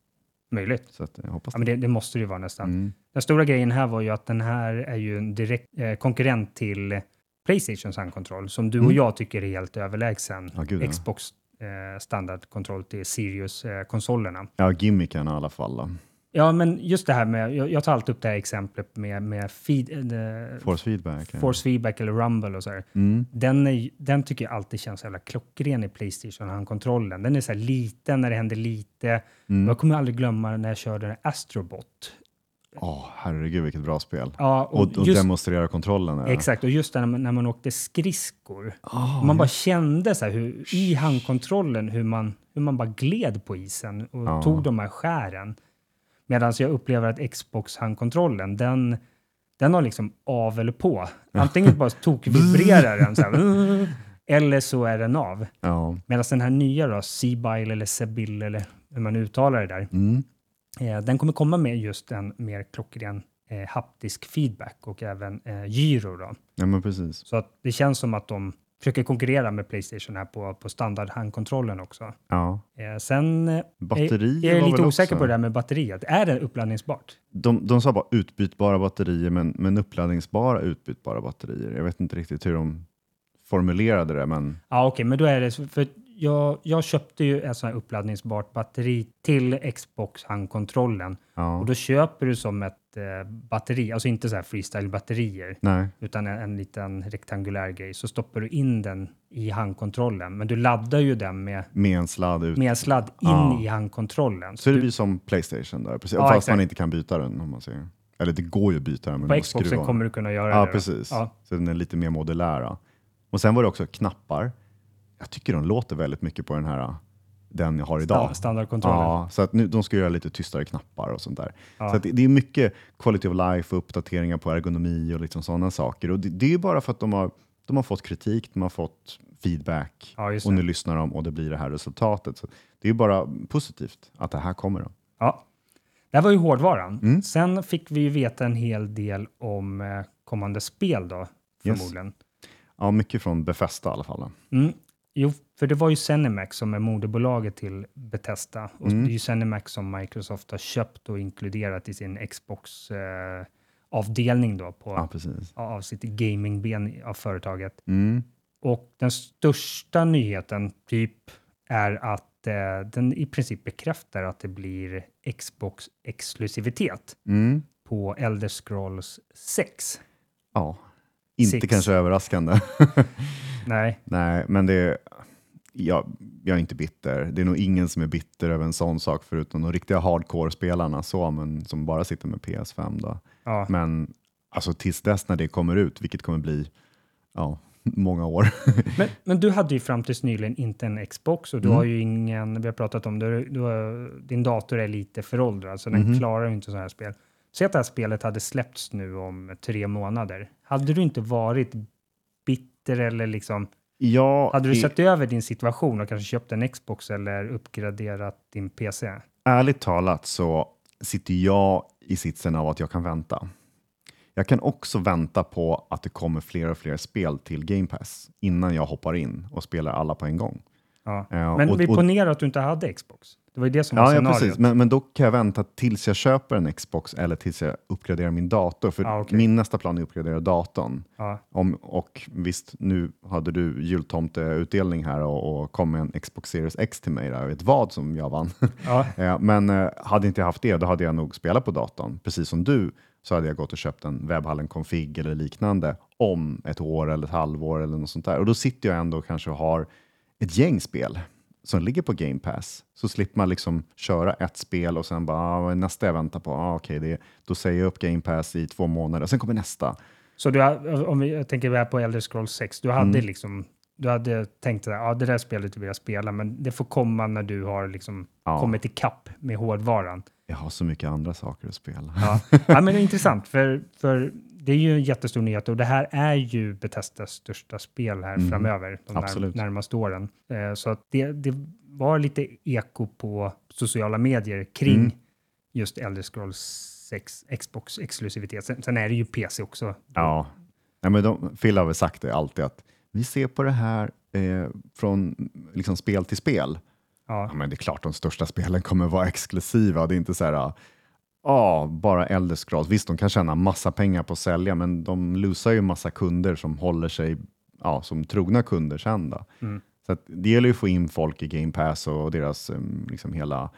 Speaker 1: Möjligt.
Speaker 2: Så att jag hoppas
Speaker 1: Ja, men det, det måste det ju vara nästan.
Speaker 2: Mm.
Speaker 1: Den stora grejen här var ju att den här är ju en direkt eh, konkurrent till Playstations handkontroll som du och
Speaker 2: Mm.
Speaker 1: jag tycker är helt överlägsen.
Speaker 2: Ja, gud, ja.
Speaker 1: Xbox eh, standardkontroll till Sirius-konsolerna.
Speaker 2: Ja, gimmicken i alla fall. Då.
Speaker 1: Ja, men just det här med, jag, jag tar alltid upp det här exemplet med, med feed, eh,
Speaker 2: Force feedback. ja.
Speaker 1: force feedback eller rumble och så här.
Speaker 2: Mm.
Speaker 1: Den, är, den tycker jag alltid känns så jävla klockren i Playstation, handkontrollen. Den är så här liten när det händer lite.
Speaker 2: Mm.
Speaker 1: Jag kommer aldrig glömma när jag körde Astrobot.
Speaker 2: Åh, herregud vilket bra spel.
Speaker 1: Ja, och,
Speaker 2: Och, och
Speaker 1: just,
Speaker 2: demonstrera kontrollen. ja.
Speaker 1: exakt, och just när man, när man åkte skridskor.
Speaker 2: Ah,
Speaker 1: man bara kände så hur, i handkontrollen hur man, hur man bara gled på isen och
Speaker 2: Ja.
Speaker 1: tog de här skären. Medan jag upplever att Xbox-handkontrollen, den, den har liksom av eller på. Antingen bara tokvibrerar den så här, eller så är den av.
Speaker 2: ja.
Speaker 1: Medan den här nya då, Seabile eller Sebil eller hur man uttalar det där,
Speaker 2: Mm.
Speaker 1: eh, den kommer komma med just en mer klockren eh, haptisk feedback och även eh, gyro. Då.
Speaker 2: ja, men precis.
Speaker 1: Så att det känns som att de försöker konkurrera med Playstation här på, på standardhandkontrollen också.
Speaker 2: Ja.
Speaker 1: Eh, sen eh,
Speaker 2: Batterier
Speaker 1: är jag lite osäker
Speaker 2: också-
Speaker 1: på det där med batteriet. Är det uppladdningsbart?
Speaker 2: De, de sa bara utbytbara batterier, men, men uppladdningsbara utbytbara batterier. Jag vet inte riktigt hur de formulerade det, men
Speaker 1: Ja, okej, men då är det för jag, jag köpte ju ett sånt här uppladdningsbart batteri till Xbox handkontrollen
Speaker 2: ja.
Speaker 1: och då köper du som ett eh, batteri, alltså inte så här freestyle-batterier, utan en, en liten rektangulär grej, så stoppar du in den i handkontrollen. Men du laddar ju den med,
Speaker 2: med en sladd ut.
Speaker 1: med en sladd in
Speaker 2: Ja.
Speaker 1: i handkontrollen.
Speaker 2: Så det
Speaker 1: du,
Speaker 2: blir som Playstation där, precis.
Speaker 1: Ja,
Speaker 2: fast
Speaker 1: exakt.
Speaker 2: man inte kan byta den om man säger. Eller det går ju att byta den, men
Speaker 1: på Xboxen
Speaker 2: skruva.
Speaker 1: kommer du kunna göra
Speaker 2: Ja,
Speaker 1: det. då.
Speaker 2: precis.
Speaker 1: Ja.
Speaker 2: Så den är lite mer modulära. Och sen var det också knappar. Jag tycker de låter väldigt mycket på den här, den jag har idag.
Speaker 1: Sta- Standardkontrollen.
Speaker 2: Ja, så att nu, de ska göra lite tystare knappar och sånt där.
Speaker 1: Ja.
Speaker 2: Så det, är mycket quality of life och uppdateringar på ergonomi och liksom sådana saker. Och det, det är bara för att de har, de har fått kritik, de har fått feedback
Speaker 1: Ja,
Speaker 2: och nu lyssnar de och det blir det här resultatet. Så det är bara positivt att det här kommer. Då.
Speaker 1: Ja. Det här var ju hårdvaran.
Speaker 2: Mm.
Speaker 1: Sen fick vi ju veta en hel del om eh, kommande spel då,
Speaker 2: Yes.
Speaker 1: förmodligen.
Speaker 2: Ja, mycket från Befesta i alla fall.
Speaker 1: Mm. Jo, för det var ju Zenimax som är moderbolaget till Bethesda. Och
Speaker 2: Mm.
Speaker 1: Det är ju Zenimax som Microsoft har köpt och inkluderat i sin Xbox-avdelning då på,
Speaker 2: Ja, precis.
Speaker 1: av sitt gamingben av företaget.
Speaker 2: Mm.
Speaker 1: Och den största nyheten typ är att eh, den i princip bekräftar att det blir Xbox-exklusivitet
Speaker 2: Mm.
Speaker 1: på Elder Scrolls 6.
Speaker 2: Ja, inte
Speaker 1: Six.
Speaker 2: kanske överraskande.
Speaker 1: Nej,
Speaker 2: Nej, men det jag, jag är inte bitter. Det är nog ingen som är bitter över en sån sak förutom de riktiga hardcore-spelarna så, men som bara sitter med PS5. Då.
Speaker 1: ja.
Speaker 2: Men alltså tills dess när det kommer ut, vilket kommer bli ja, många år.
Speaker 1: Men, men du hade ju fram tills nyligen inte en Xbox och du
Speaker 2: Mm.
Speaker 1: har ju ingen, vi har pratat om det, du har, din dator är lite föråldrad så den
Speaker 2: Mhm.
Speaker 1: klarar ju inte sådana här spel. Säg att det här spelet hade släppts nu om tre månader. Hade du inte varit bitter eller liksom,
Speaker 2: ja,
Speaker 1: hade du sett över din situation och kanske köpt en Xbox eller uppgraderat din PC?
Speaker 2: Ärligt talat så sitter jag i sitsen av att jag kan vänta. Jag kan också vänta på att det kommer fler och fler spel till Game Pass innan jag hoppar in och spelar alla på en gång.
Speaker 1: Ja.
Speaker 2: Ja,
Speaker 1: Men
Speaker 2: och-
Speaker 1: vi ponerar att du inte hade Xbox. Det var ju det som var
Speaker 2: Ja, ja
Speaker 1: scenariot.
Speaker 2: precis. Men, men då kan jag vänta tills jag köper en Xbox eller tills jag uppgraderar min dator. För
Speaker 1: Ja, okej.
Speaker 2: min nästa plan är att uppgradera datorn.
Speaker 1: Ja.
Speaker 2: Om, och visst, nu hade du jultomteutdelning här och, och kom med en Xbox Series X till mig. Där. Jag vet vad som jag vann.
Speaker 1: Ja.
Speaker 2: Eh, Men eh, hade inte jag haft det, då hade jag nog spelat på datorn. Precis som du så hade jag gått och köpt en webbhallen-config eller liknande om ett år eller ett halvår eller något sånt där. Och då sitter jag ändå kanske och har ett gäng spel som ligger på Game Pass. Så slipper man liksom köra ett spel och sen bara, ah, nästa jag väntar på? Ah, okej, det, då säger jag upp Game Pass i två månader och sen kommer nästa.
Speaker 1: Så du, om vi, jag tänker vi är på Elder Scrolls 6, du hade
Speaker 2: Mm.
Speaker 1: liksom du hade tänkt att ja, det där spelet vill jag spela, men det får komma när du har liksom
Speaker 2: Ja.
Speaker 1: kommit ikapp med hårdvaran.
Speaker 2: Jag har så mycket andra saker att spela.
Speaker 1: Ja, ja men det är intressant, för, för det är ju en jättestor nyhet och det här är ju Bethesdas största spel här
Speaker 2: Mm.
Speaker 1: framöver, de
Speaker 2: Absolut.
Speaker 1: när, närmaste åren. Eh, så att det, det var lite eko på sociala medier kring
Speaker 2: Mm.
Speaker 1: just Elder Scrolls 6 Xbox-exklusivitet. Sen, sen är det ju PC också.
Speaker 2: Ja, Nej, men de, Phil har väl sagt det alltid att vi ser på det här eh, från liksom spel till spel.
Speaker 1: Ja.
Speaker 2: Ja, men det är klart de största spelen kommer vara exklusiva. Det är inte så här, ja, bara Elder Scrolls. Visst, de kan tjäna massa pengar på att sälja, men de lusar ju massa kunder som håller sig ja, som trogna kunder sen.
Speaker 1: Mm.
Speaker 2: Så det gäller ju att få in folk i Game Pass och deras um, liksom hela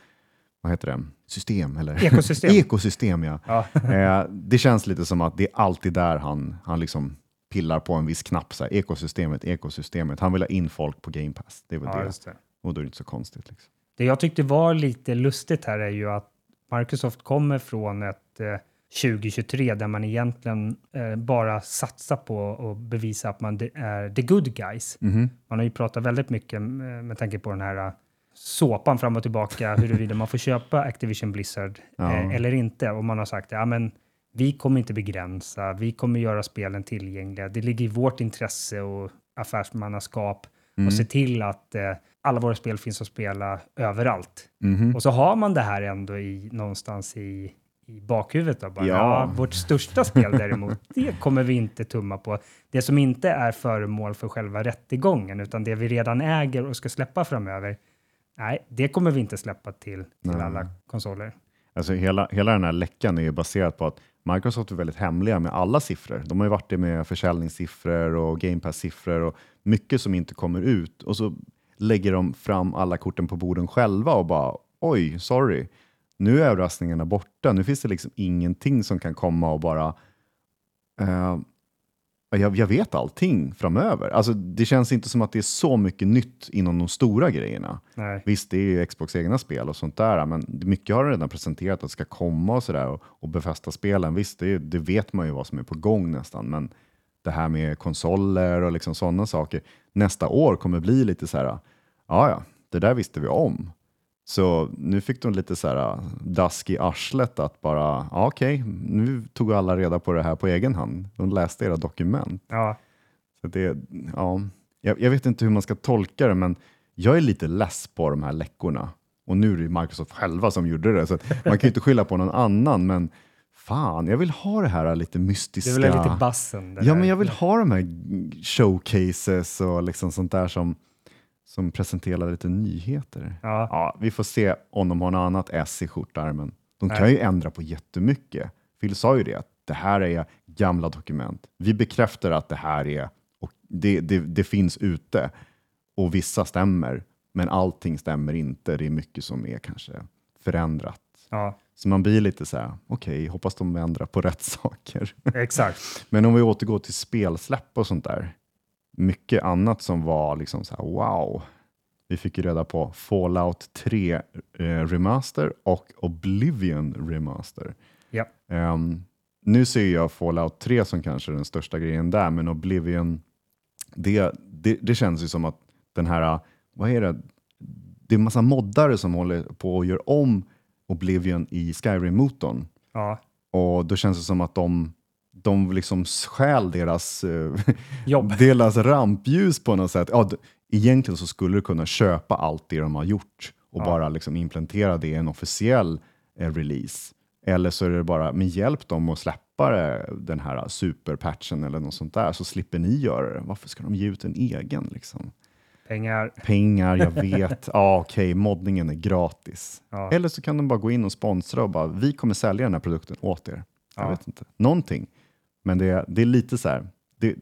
Speaker 2: vad heter det, system eller?
Speaker 1: Ekosystem.
Speaker 2: Ekosystem ja.
Speaker 1: Ja.
Speaker 2: Eh, det känns lite som att det är alltid där han, han liksom pillar på en viss knapp. Så här, ekosystemet, ekosystemet. Han vill ha in folk på Game Pass. Det är väl
Speaker 1: ja,
Speaker 2: det.
Speaker 1: just det.
Speaker 2: Och då är det inte så konstigt. Liksom.
Speaker 1: Det jag tyckte var lite lustigt här är ju att Microsoft kommer från ett eh, 2023 där man egentligen eh, bara satsar på att bevisa att man är the good guys.
Speaker 2: Mhm.
Speaker 1: Man har ju pratat väldigt mycket eh, med tanke på den här eh, såpan fram och tillbaka huruvida man får köpa Activision Blizzard
Speaker 2: Ja.
Speaker 1: eh, eller inte. Och man har sagt ja, men vi kommer inte begränsa, vi kommer göra spelen tillgängliga. Det ligger i vårt intresse och affärsmannaskap
Speaker 2: Mm.
Speaker 1: och se till att eh, alla våra spel finns att spela överallt.
Speaker 2: Mhm.
Speaker 1: Och så har man det här ändå i, någonstans i, i bakhuvudet. Då, bara,
Speaker 2: Ja.
Speaker 1: ja. vårt största spel däremot, det kommer vi inte tumma på. Det som inte är föremål för själva rättegången, utan det vi redan äger och ska släppa framöver, nej, det kommer vi inte släppa till, till
Speaker 2: Nej.
Speaker 1: alla konsoler.
Speaker 2: Alltså hela, hela den här läckan är ju baserad på att Microsoft är väldigt hemliga med alla siffror. De har ju varit det med försäljningssiffror och Game Pass-siffror och mycket som inte kommer ut. Och så lägger de fram alla korten på borden själva och bara oj, sorry. Nu är överraskningarna borta. Nu finns det liksom ingenting som kan komma och bara eh, jag, jag vet allting framöver. Alltså, det känns inte som att det är så mycket nytt inom de stora grejerna.
Speaker 1: Nej.
Speaker 2: Visst, det är ju Xbox egna spel och sånt där, men mycket har de redan presenterat att ska komma och sådär och, och befästa spelen. Visst, det, det vet man ju vad som är på gång nästan, men det här med konsoler och liksom sådana saker nästa år kommer bli lite så här, ja, ja, det där visste vi om. Så nu fick de lite så här dask i arslet att bara, ja, okej, nu tog alla reda på det här på egen hand. De läste era dokument.
Speaker 1: Ja,
Speaker 2: Så det, ja, jag, jag vet inte hur man ska tolka det, men jag är lite less på de här läckorna. Och nu är det Microsoft själva som gjorde det, så man kan ju inte skylla på någon annan. Men fan, jag vill ha det här lite mystiska.
Speaker 1: det är väl lite bassen.
Speaker 2: Ja, men jag vill ha de här showcases och liksom sånt där som, som presenterar lite nyheter.
Speaker 1: Ja,
Speaker 2: Ja, vi får se om de har något annat S i skjortärmen. De kan
Speaker 1: Nej.
Speaker 2: ju ändra på jättemycket. Phil sa ju det, att det här är gamla dokument. Vi bekräftar att det här är, och det, det, det finns ute och vissa stämmer, men allting stämmer inte. Det är mycket som är kanske förändrat.
Speaker 1: ja,
Speaker 2: Så man blir lite så här, okej, hoppas de ändrar på rätt saker.
Speaker 1: exakt.
Speaker 2: Men om vi återgår till spelsläpp och sånt där. Mycket annat som var liksom så här, wow. Vi fick ju reda på Fallout 3 eh, Remaster och Oblivion Remaster.
Speaker 1: Ja.
Speaker 2: Ehm, nu ser jag Fallout 3 som kanske den största grejen där, men Oblivion, det, det, det känns ju som att den här, vad är det, det är en massa moddare som håller på och gör om Oblivion i Skyrim-motorn.
Speaker 1: Ja,
Speaker 2: Och då känns det som att de, de liksom stjäl deras, eh,
Speaker 1: jobb.
Speaker 2: deras rampljus på något sätt. Ja, egentligen så skulle du kunna köpa allt det de har gjort och
Speaker 1: Ja.
Speaker 2: bara liksom implementera det i en officiell eh, release. Eller så är det bara, men hjälp dem att släppa det, den här superpatchen eller något sånt där, så slipper ni göra det. Varför ska de ge ut en egen? Liksom?
Speaker 1: Pengar.
Speaker 2: Pengar, jag vet. Ja, okej, moddningen är gratis.
Speaker 1: Ja.
Speaker 2: Eller så kan de bara gå in och sponsra och bara, vi kommer sälja den här produkten åt er. Jag
Speaker 1: Ja.
Speaker 2: vet inte. Någonting. Men det, det är lite så här, det,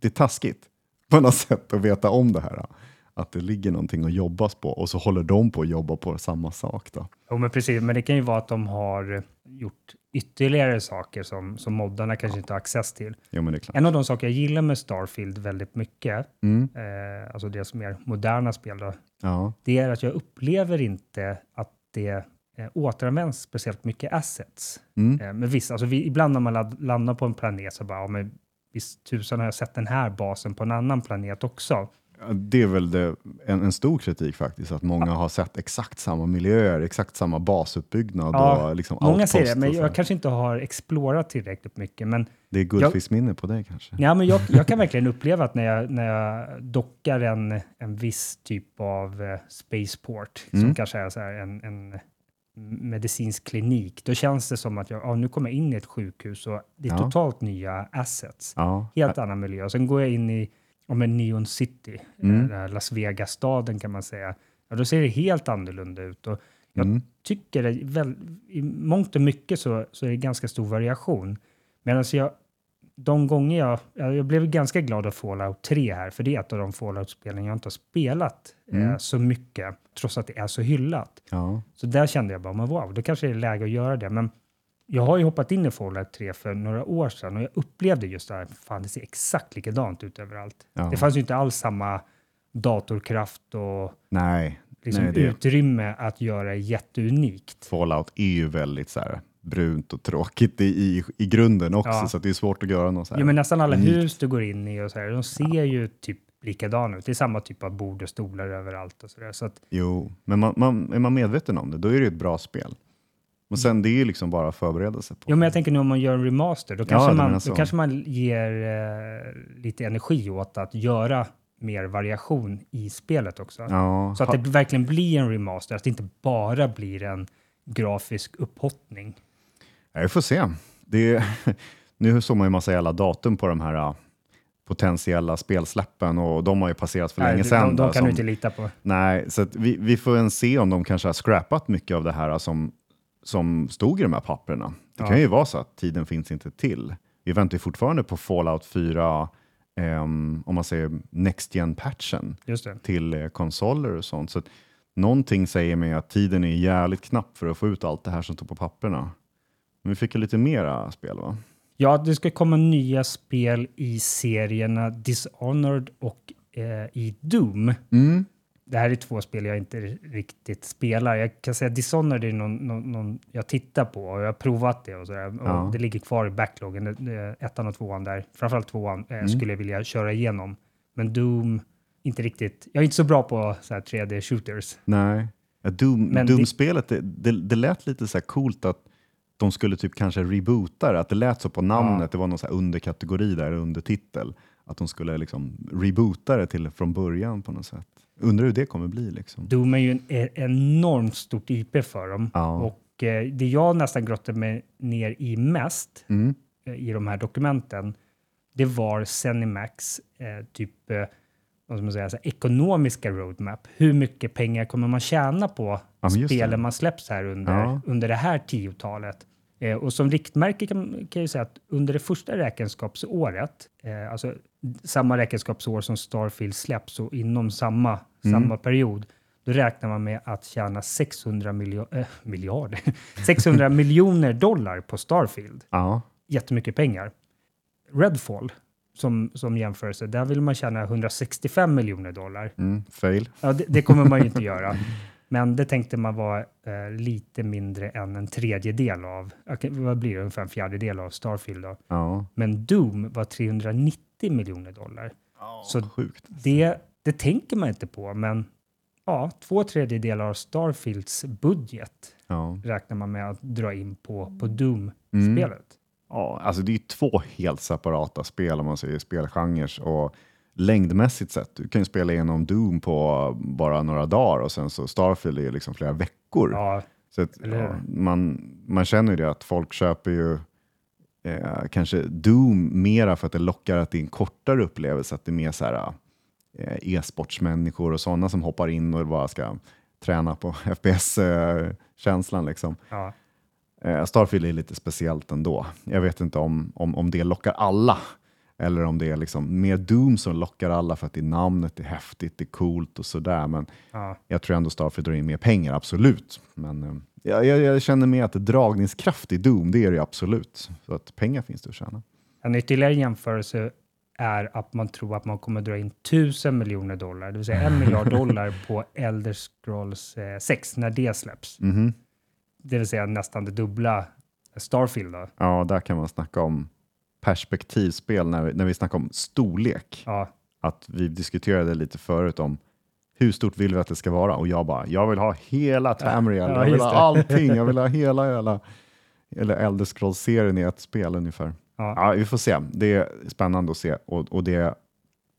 Speaker 2: det är taskigt på något sätt att veta om det här. Att det ligger någonting att jobbas på och så håller de på att jobba på samma sak. Då.
Speaker 1: Jo, men precis. Men det kan ju vara att de har gjort ytterligare saker som, som moddarna kanske inte har access till.
Speaker 2: Jo.
Speaker 1: En av de saker jag gillar med Starfield väldigt mycket,
Speaker 2: Mm.
Speaker 1: eh, alltså deras mer moderna spel, då,
Speaker 2: Ja.
Speaker 1: det är att jag upplever inte att det eh, återanvänds speciellt mycket assets.
Speaker 2: Mm.
Speaker 1: Eh, men visst, alltså vi, ibland när man lad, landar på en planet så bara, ja, men visst tusan har jag sett den här basen på en annan planet också.
Speaker 2: Ja, Det är väl det, en, en stor kritik faktiskt, att många har sett exakt samma miljöer, exakt samma basuppbyggnad.
Speaker 1: Ja,
Speaker 2: och liksom
Speaker 1: Många säger det, men jag kanske inte har explorat tillräckligt mycket. Men,
Speaker 2: Det är guldfiskminne på det kanske.
Speaker 1: ja, men jag, jag kan verkligen uppleva att när jag, när jag dockar en, en viss typ av eh, spaceport, som
Speaker 2: Mm.
Speaker 1: kanske är så här en, en medicinsk klinik, då känns det som att jag ja, nu kommer jag in i ett sjukhus och det är
Speaker 2: Ja.
Speaker 1: totalt nya assets.
Speaker 2: Ja.
Speaker 1: Helt annan miljö. Och sen går jag in i om en Neon City,
Speaker 2: Mm.
Speaker 1: den här Las Vegas-staden kan man säga. Ja, då ser det helt annorlunda ut. Och jag
Speaker 2: Mm.
Speaker 1: tycker det är väl, i mångt och mycket så, så är det ganska stor variation. Medan jag de gånger jag... Jag blev ganska glad av Fallout 3 här, för det är ett av de Fallout-spelen jag inte har spelat eh,
Speaker 2: Mm.
Speaker 1: så mycket, trots att det är så hyllat.
Speaker 2: Ja.
Speaker 1: Så där kände jag bara, men wow, då kanske det är läge att göra det. Men jag har ju hoppat in i Fallout 3 för några år sedan och jag upplevde just det här, fan det ser exakt likadant ut överallt.
Speaker 2: Ja.
Speaker 1: Det fanns ju inte alls samma datorkraft och
Speaker 2: Nej,
Speaker 1: liksom
Speaker 2: Nej, det-
Speaker 1: utrymme att göra jätteunikt.
Speaker 2: Fallout är ju väldigt så här brunt och tråkigt i, i, i grunden också,
Speaker 1: Ja.
Speaker 2: så det är svårt att göra något så här.
Speaker 1: Ja, men nästan alla hus du går in i och så här, de ser ju typ likadana ut. Det är samma typ av bord och stolar överallt och så där. Så att,
Speaker 2: Jo, men man, man, är man medveten om det, då är det ett bra spel. Och sen det är ju liksom bara förberedelse på
Speaker 1: jo, men jag tänker nu om man gör en remaster, då
Speaker 2: Ja,
Speaker 1: kanske,
Speaker 2: du
Speaker 1: man, då kanske man ger eh, lite energi åt att göra mer variation i spelet också.
Speaker 2: Ja,
Speaker 1: Så att det verkligen blir en remaster, att det inte bara blir en grafisk upphottning.
Speaker 2: Ja, vi får se. Är, nu såg man ju massa jävla datum på de här äh, potentiella spelsläppen och de har ju passerat för
Speaker 1: Nej,
Speaker 2: länge
Speaker 1: de,
Speaker 2: sedan.
Speaker 1: de
Speaker 2: där,
Speaker 1: kan du inte lita på.
Speaker 2: Nej, så vi, vi får en se om de kanske har scrappat mycket av det här som, som stod i de här papperna. Det
Speaker 1: Ja.
Speaker 2: kan ju vara så att tiden finns inte till. Vi väntar ju fortfarande på Fallout 4, ehm, om man säger Next Gen-patchen
Speaker 1: Just det.
Speaker 2: till eh, konsoler och sånt. Så att någonting säger mig att tiden är jävligt knapp för att få ut allt det här som står på papperna. Men vi fick ju lite mera spel va?
Speaker 1: Ja, det ska komma nya spel i serierna Dishonored och eh, i Doom.
Speaker 2: Mm.
Speaker 1: Det här är två spel jag inte riktigt spelar. Jag kan säga Dishonored är någon, någon, någon jag tittar på och jag har provat det och sådär. Och
Speaker 2: Ja.
Speaker 1: Det ligger kvar i backloggen, det- det- ettan och tvåan där. Framförallt tvåan eh,
Speaker 2: Mm.
Speaker 1: skulle jag vilja köra igenom. Men Doom, inte riktigt. Jag är inte så bra på så här 3D-shooters.
Speaker 2: Nej. Ja, Doom, Doom-spelet, det, det, det lät lite så här coolt att de skulle typ kanske reboota det. Att det lät så på namnet, det var någon så underkategori där, undertitel. Att de skulle liksom reboota det till från början på något sätt. Undrar hur det kommer bli liksom.
Speaker 1: Doom är ju en e- enormt stort IP för dem.
Speaker 2: Ja.
Speaker 1: Och eh, det jag nästan grottade mig ner i mest
Speaker 2: Mm.
Speaker 1: eh, i de här dokumenten, det var Zenimax eh, typ eh, vad man säga, så här, ekonomiska roadmap. Hur mycket pengar kommer man tjäna på
Speaker 2: Ja,
Speaker 1: spelen man släpps här under,
Speaker 2: Ja.
Speaker 1: under det här tiotalet? Eh, och som riktmärke kan, kan jag säga att under det första räkenskapsåret, eh, alltså samma räkenskapsår som Starfield släpps och inom samma,
Speaker 2: Mm.
Speaker 1: samma period, då räknar man med att tjäna 600 miljo- äh, miljarder, 600 miljoner dollar på Starfield
Speaker 2: Ja.
Speaker 1: jättemycket pengar. Redfall, som, som jämförelse, där vill man tjäna 165 miljoner dollar.
Speaker 2: Mm. Fail.
Speaker 1: Ja, det, det kommer man ju inte göra. Men det tänkte man var eh, lite mindre än en tredjedel av, vad blir det, ungefär en fjärdedel av Starfield då.
Speaker 2: Ja.
Speaker 1: Men Doom var 390 miljoner dollar. Så
Speaker 2: Sjukt.
Speaker 1: det, det tänker man inte på, men ja, två tredjedelar av Starfields budget
Speaker 2: Ja.
Speaker 1: räknar man med att dra in på, på Doom-spelet.
Speaker 2: Mm. Ja, alltså det är två helt separata spel om man säger spelgenres och längdmässigt sett. Du kan ju spela igenom Doom på bara några dagar och sen så Starfield är liksom flera veckor.
Speaker 1: Ja,
Speaker 2: så att, ja, man, man känner ju det att folk köper ju eh, kanske Doom mera för att det lockar att det är en kortare upplevelse, att det är mer så här eh, e-sportsmänniskor och sådana som hoppar in och bara ska träna på FPS-känslan liksom.
Speaker 1: ja.
Speaker 2: Eh, Starfield är lite speciellt ändå. Jag vet inte om, om, om det lockar alla eller om det är liksom mer Doom som lockar alla för att det är namnet, det är häftigt, det är coolt och sådär. Men
Speaker 1: ja.
Speaker 2: jag tror ändå Starfield drar in mer pengar, absolut. Men eh, jag, jag, känner med att dragningskraft i Doom, det är det absolut. Så att pengar finns det att tjäna.
Speaker 1: En ytterligare jämförelse är att man tror att man kommer dra in 1000 miljoner dollar, det vill säga en miljard dollar på Elder Scrolls eh, 6 när det släpps.
Speaker 2: Mhm.
Speaker 1: Det vill säga nästan det dubbla Starfield. Då.
Speaker 2: Ja, där kan man snacka om perspektivspel när vi, när vi snackar om storlek.
Speaker 1: Ja,
Speaker 2: att vi diskuterade lite förut om hur stort vill vi att det ska vara? Och jag bara, jag vill ha hela Tamriel,
Speaker 1: Ja,
Speaker 2: jag vill ha
Speaker 1: det.
Speaker 2: allting, jag vill ha hela, hela eller Elder Scrolls-serien i ett spel ungefär.
Speaker 1: ja.
Speaker 2: Ja, vi får se. Det är spännande att se och, och det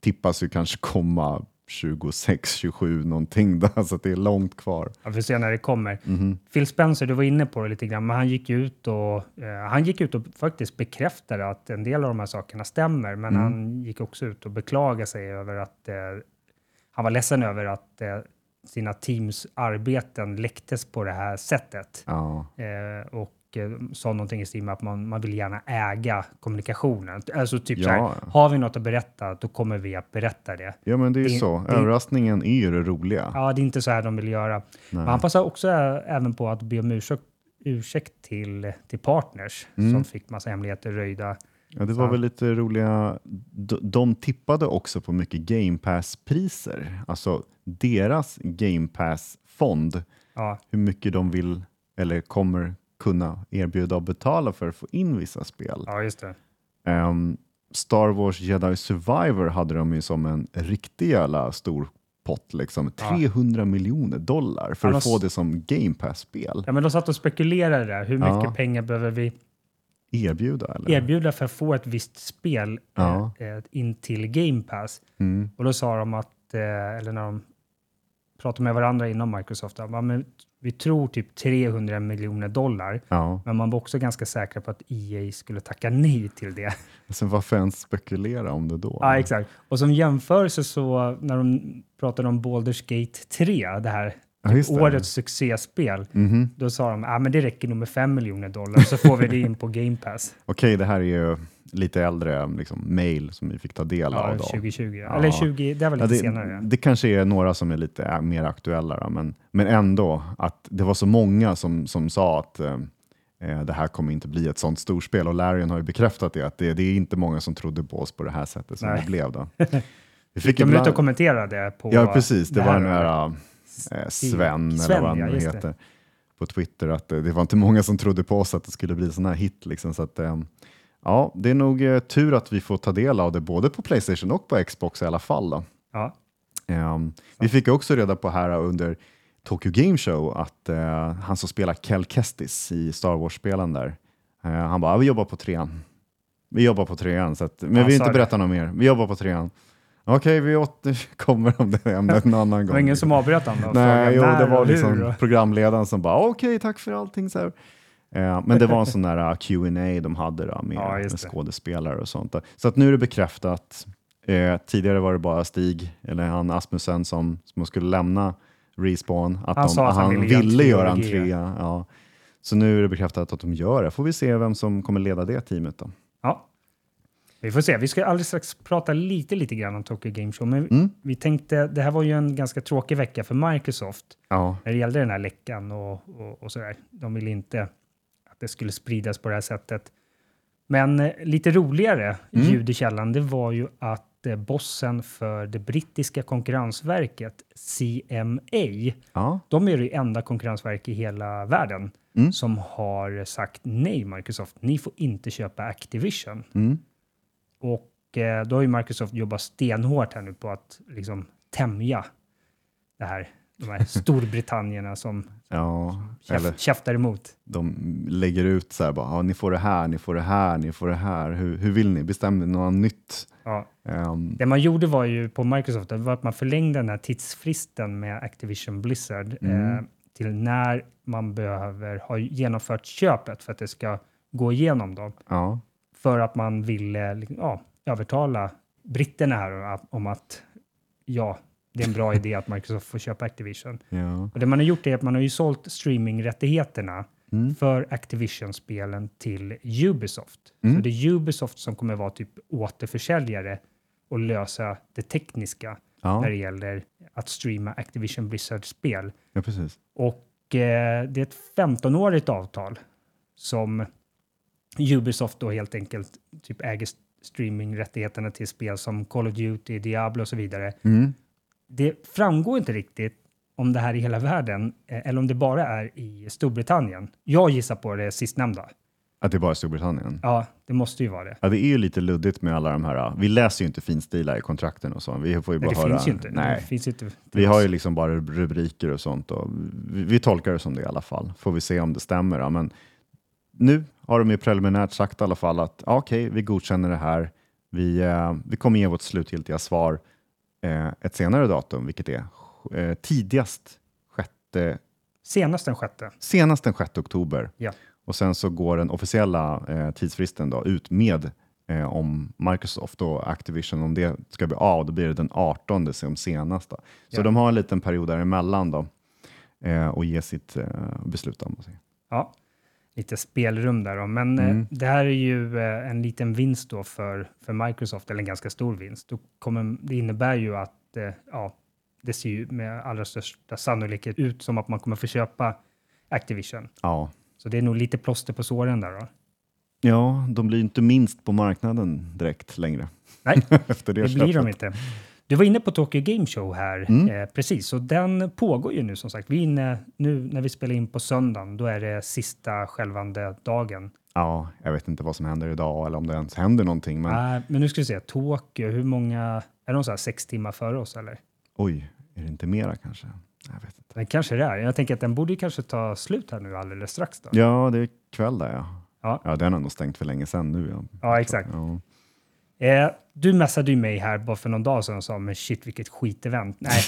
Speaker 2: tippas ju kanske komma 26, 27 någonting där, så att det är långt kvar.
Speaker 1: Jag får se när det kommer.
Speaker 2: Mhm.
Speaker 1: Phil Spencer, du var inne på det lite grann, men han gick ut och, eh, han gick ut och faktiskt bekräftade att en del av de här sakerna stämmer, men
Speaker 2: Mm.
Speaker 1: han gick också ut och beklagade sig över att eh, han var ledsen över att eh, sina teams arbeten läcktes på det här sättet.
Speaker 2: Ja,
Speaker 1: Eh, och sa någonting i stil med att man, man vill gärna äga kommunikationen. Alltså typ så här,
Speaker 2: Ja.
Speaker 1: har vi något att berätta, då kommer vi att berätta det.
Speaker 2: Ja, men det är ju så.
Speaker 1: det-
Speaker 2: Överraskningen är ju det roliga.
Speaker 1: Ja, det är inte så här de vill göra. Men han passar också även på att be om ursäkt, ursäkt till, till partners som fick massa hemligheter röjda.
Speaker 2: Ja, det var väl lite roliga. De, de tippade också på mycket Game Pass-priser. Alltså deras Game Pass-fond,
Speaker 1: Ja,
Speaker 2: hur mycket de vill eller kommer kunna erbjuda och betala för att få in vissa spel.
Speaker 1: ja just det.
Speaker 2: Ehm, Star Wars Jedi Survivor hade de ju som en riktig jävla stor pott, liksom.
Speaker 1: Ja.
Speaker 2: 300 miljoner dollar för
Speaker 1: Ja,
Speaker 2: att få det som Game Pass-spel.
Speaker 1: Ja, men de satt och spekulerade där. Hur mycket
Speaker 2: Ja.
Speaker 1: pengar behöver vi
Speaker 2: Erbjuda eller?
Speaker 1: erbjuda för att få ett visst spel
Speaker 2: Ja.
Speaker 1: eh, eh, in till Game Pass?
Speaker 2: Mm.
Speaker 1: Och då sa de att, eh, eller när de pratade med varandra inom Microsoft, ja, men vi tror typ 300 miljoner dollar.
Speaker 2: Ja,
Speaker 1: Men man var också ganska säker på att EA skulle tacka nej till det.
Speaker 2: alltså varför ens spekulera om det då?
Speaker 1: Ja, exakt. Och som jämförelse så när de pratade om Baldur's Gate 3, det här
Speaker 2: Ja, det.
Speaker 1: årets succéspel,
Speaker 2: Mhm.
Speaker 1: då sa de att ah, men det räcker nog med 5 miljoner dollar så får vi det in på Game Pass.
Speaker 2: Okej, det här är ju lite äldre liksom, mail som vi fick ta del
Speaker 1: Ja,
Speaker 2: av. Då.
Speaker 1: 2020.
Speaker 2: Ja.
Speaker 1: Eller 20, det var
Speaker 2: Ja,
Speaker 1: lite
Speaker 2: det,
Speaker 1: senare.
Speaker 2: det kanske är några som är lite äh, mer aktuella, då, men, men ändå att det var så många som, som sa att eh, det här kommer inte bli ett sånt storspel och Larian har ju bekräftat det, att det, det är inte många som trodde på oss på det här sättet som
Speaker 1: Nej.
Speaker 2: det blev. Då. Vi
Speaker 1: Fick de
Speaker 2: ibland-
Speaker 1: ut och kommenterade på
Speaker 2: Ja, precis. Det, var den
Speaker 1: här
Speaker 2: eh, Sven,
Speaker 1: Sven,
Speaker 2: eller vad han
Speaker 1: ja, just det.
Speaker 2: heter, på Twitter, att eh, det var inte många som trodde på oss att det skulle bli sån här hit. Liksom, så att, ja, det är nog eh, tur att vi får ta del av det både på Playstation och på Xbox i alla fall. Då.
Speaker 1: Ja,
Speaker 2: Ehm, vi fick också reda på här under Tokyo Game Show att eh, han som spelar Kel Kestis i Star Wars-spelen där, eh, han bara, "Ja, vi jobbar på trean. Vi jobbar på trean, så att, men vi vill inte berätta något mer. Vi jobbar på trean. Okej, vi återkommer om det ämnet en annan gång.
Speaker 1: det var ingen som avbröt honom och
Speaker 2: Nej, jo, det var
Speaker 1: och hur
Speaker 2: liksom
Speaker 1: och-
Speaker 2: programledaren som bara okej, tack för allting. Så här. Eh, men det var en sån där uh, Q&A de hade då, med,
Speaker 1: Ja,
Speaker 2: med skådespelare och sånt. Där. Så att nu är det bekräftat. Eh, tidigare var det bara Stig, eller han Asmussen, som, som skulle lämna Respawn. Att
Speaker 1: Han
Speaker 2: de,
Speaker 1: sa att han ville
Speaker 2: ville göra en trea. Ja. Så nu är det bekräftat att de gör det. Får vi se vem som kommer leda det teamet då.
Speaker 1: Ja. Vi får se. Vi ska alldeles strax prata lite, lite grann om Tokyo Game Show. Men
Speaker 2: Mm.
Speaker 1: vi tänkte, det här var ju en ganska tråkig vecka för Microsoft
Speaker 2: Ja,
Speaker 1: när det gällde den här läckan och, och, och sådär. De ville inte det skulle spridas på det här sättet. Men eh, lite roligare
Speaker 2: Mm.
Speaker 1: ljud i källan, det var ju att eh, bossen för det brittiska konkurrensverket, CMA,
Speaker 2: ja.
Speaker 1: de är det enda konkurrensverk i hela världen
Speaker 2: Mm.
Speaker 1: som har sagt nej, Microsoft. Ni får inte köpa Activision.
Speaker 2: Mm.
Speaker 1: Och eh, då har ju Microsoft jobbat stenhårt här nu på att liksom tämja det här, de här Storbritannierna som
Speaker 2: ja.
Speaker 1: käf,
Speaker 2: Eller
Speaker 1: käftar emot.
Speaker 2: de lägger ut så här bara, ja, ni får det här, ni får det här, ni får det här. Hur, hur vill ni? Bestäm något nytt.
Speaker 1: Ja.
Speaker 2: Ehm,
Speaker 1: Det man gjorde var ju på Microsoft det var att man förlängde den här tidsfristen med Activision Blizzard
Speaker 2: Mm.
Speaker 1: eh, till när man behöver ha genomfört köpet för att det ska gå igenom. Då.
Speaker 2: ja.
Speaker 1: För att man ville liksom, ja, övertala britterna här om att ja, det är en bra idé att Microsoft får köpa Activision.
Speaker 2: Ja.
Speaker 1: Och det man har gjort är att man har ju sålt streamingrättigheterna
Speaker 2: Mm.
Speaker 1: för Activision-spelen till Ubisoft.
Speaker 2: Mm.
Speaker 1: Så det är Ubisoft som kommer vara typ återförsäljare och lösa det tekniska
Speaker 2: Ja.
Speaker 1: när det gäller att streama Activision Blizzard-spel.
Speaker 2: ja, precis.
Speaker 1: Och eh, det är ett 15-årigt avtal som Ubisoft då helt enkelt typ äger st- streamingrättigheterna till spel som Call of Duty, Diablo och så vidare.
Speaker 2: Mm.
Speaker 1: Det framgår inte riktigt om det här är i hela världen eh, eller om det bara är i Storbritannien. Jag gissar på det sistnämnda.
Speaker 2: Att det är bara Storbritannien.
Speaker 1: Ja, det måste ju vara det.
Speaker 2: Ja, det är ju lite luddigt med alla de här. Vi läser ju inte finstilar i kontrakten och så. Vi får ju
Speaker 1: Nej,
Speaker 2: bara
Speaker 1: det
Speaker 2: höra.
Speaker 1: finns ju inte. Det
Speaker 2: Nej.
Speaker 1: finns ju inte
Speaker 2: Vi har ju liksom bara rubriker och sånt. Och vi, vi tolkar det som det i alla fall. Får vi se om det stämmer. Då. Men nu har de ju preliminärt sagt i alla fall att ja, okej, vi godkänner det här. Vi, eh, vi kommer ge vårt slutgiltiga svar ett senare datum, vilket är eh, tidigast sjätte,
Speaker 1: Senast den sjätte.
Speaker 2: senast den 6 oktober.
Speaker 1: Ja.
Speaker 2: Och sen så går den officiella eh, tidsfristen då ut med eh, om Microsoft och Activision, om det ska bli av, då blir det den 18 som senast. Då. Så
Speaker 1: Ja.
Speaker 2: de har en liten period däremellan då, eh, och ge sitt eh, beslut om.
Speaker 1: Ja. Lite spelrum där. Då. Men eh,
Speaker 2: Mm.
Speaker 1: det här är ju eh, en liten vinst då för, för Microsoft, eller en ganska stor vinst. Då kommer, det innebär ju att eh, ja, det ser ju med allra största sannolikhet ut som att man kommer få köpa Activision.
Speaker 2: Ja.
Speaker 1: Så det är nog lite plåster på såren där då.
Speaker 2: ja, de blir inte minst på marknaden direkt längre.
Speaker 1: Nej,
Speaker 2: Efter det,
Speaker 1: det blir de inte. Du var inne på Tokyo Game Show här,
Speaker 2: Mm.
Speaker 1: eh, precis, och den pågår ju nu som sagt. Vi är inne nu när vi spelar in på söndagen, då är det sista skälvande dagen.
Speaker 2: Ja, jag vet inte vad som händer idag eller om det ens händer någonting. Men
Speaker 1: Nej, men nu ska vi se, Tokyo, hur många, är de så här sex timmar före oss eller?
Speaker 2: oj, är det inte mera kanske? Jag vet inte.
Speaker 1: Det kanske det är. Jag tänker att den borde kanske ta slut här nu alldeles strax då.
Speaker 2: Ja, det är kväll där ja.
Speaker 1: Ja.
Speaker 2: Ja, den har nog stängt för länge sedan nu. Ja,
Speaker 1: Ja, exakt.
Speaker 2: Ja.
Speaker 1: Eh, du messade ju mig här bara för någon dag sedan och sa men shit vilket skitevent. Nej,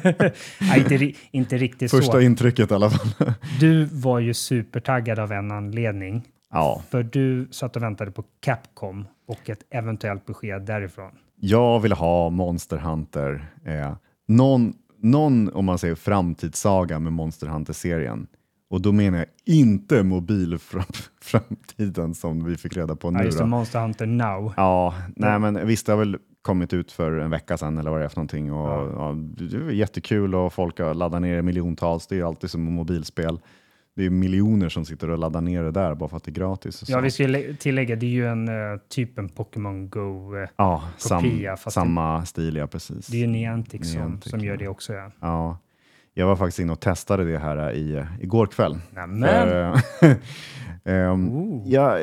Speaker 1: Nej inte, inte riktigt
Speaker 2: Första
Speaker 1: så.
Speaker 2: intrycket i alla fall.
Speaker 1: Du var ju supertaggad av en anledning.
Speaker 2: ja,
Speaker 1: För du satt och väntade på Capcom och ett eventuellt besked därifrån.
Speaker 2: jag vill ha Monster Hunter. Eh, någon, någon, om man säger framtidssaga med Monster Hunter-serien. Och då menar jag inte mobilframtiden som vi fick reda på
Speaker 1: Ja,
Speaker 2: nu.
Speaker 1: just det. Monster Hunter Now.
Speaker 2: Ja, nej men visst det har väl kommit ut för en vecka sedan eller vad det är för någonting. Och, ja. det är jättekul och folk har laddat ner det miljontals. Det är ju alltid som mobilspel. Det är miljoner som sitter och laddar ner det där bara för att det är gratis.
Speaker 1: Ja, vi ska lä- tillägga, det är ju en uh, typ en Pokémon Go. eh,
Speaker 2: ja sam, samma stil, ja precis.
Speaker 1: det är ju Niantic, som,
Speaker 2: Niantic,
Speaker 1: som gör
Speaker 2: ja.
Speaker 1: det också. Ja.
Speaker 2: Ja, jag var faktiskt inne och testade det här i, igår kväll. För,
Speaker 1: Oh.
Speaker 2: jag,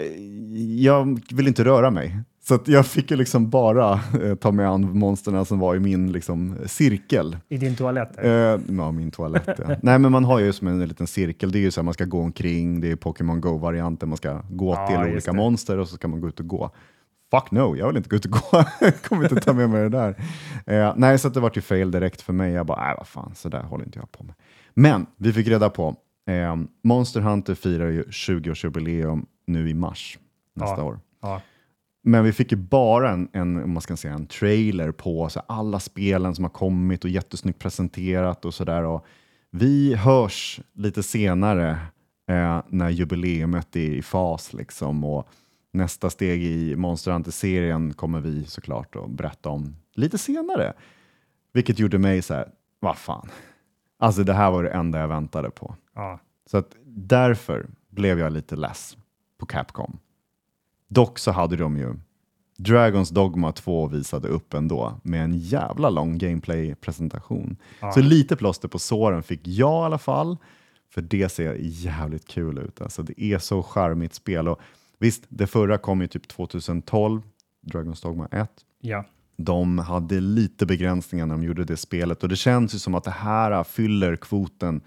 Speaker 2: jag vill inte röra mig. Så jag fick ju liksom bara eh, ta mig an monsterna som var i min liksom, cirkel.
Speaker 1: I din toalett?
Speaker 2: Eh, ja, min toalett. Ja. Nej, men man har ju som en liten cirkel. Det är ju så här, man ska gå omkring. Det är Pokémon Go-varianten. Man ska gå
Speaker 1: Ja,
Speaker 2: till olika
Speaker 1: det.
Speaker 2: monster och så ska man gå ut och gå. Fuck no, jag vill inte gå ut och gå. Jag kommer inte ta med mig det där. Eh, nej, så det var ju fail direkt för mig. Jag bara, nej vad fan, så där håller inte jag på med. Men vi fick reda på, eh, Monster Hunter firar ju 20-årsjubileum nu i mars nästa
Speaker 1: Ja.
Speaker 2: år.
Speaker 1: Ja.
Speaker 2: Men vi fick ju bara en, en, om man ska säga, en trailer på så alla spelen som har kommit och jättesnyggt presenterat och sådär. Vi hörs lite senare eh, när jubileumet är i fas liksom och nästa steg i Monster Hunter-serien kommer vi såklart att berätta om lite senare. Vilket gjorde mig så här, vad fan. Alltså det här var det enda jag väntade på.
Speaker 1: Ja.
Speaker 2: Så att därför blev jag lite less på Capcom. Dock så hade de ju Dragons Dogma 2 visade upp ändå med en jävla lång gameplay-presentation.
Speaker 1: Ja.
Speaker 2: Så lite plåster på såren fick jag i alla fall, för det ser jävligt kul ut. Alltså, det är så charmigt spel. Och visst, det förra kom ju typ 2012, Dragons Dogma 1.
Speaker 1: ja.
Speaker 2: De hade lite begränsningar när de gjorde det spelet och det känns ju som att det här fyller kvoten.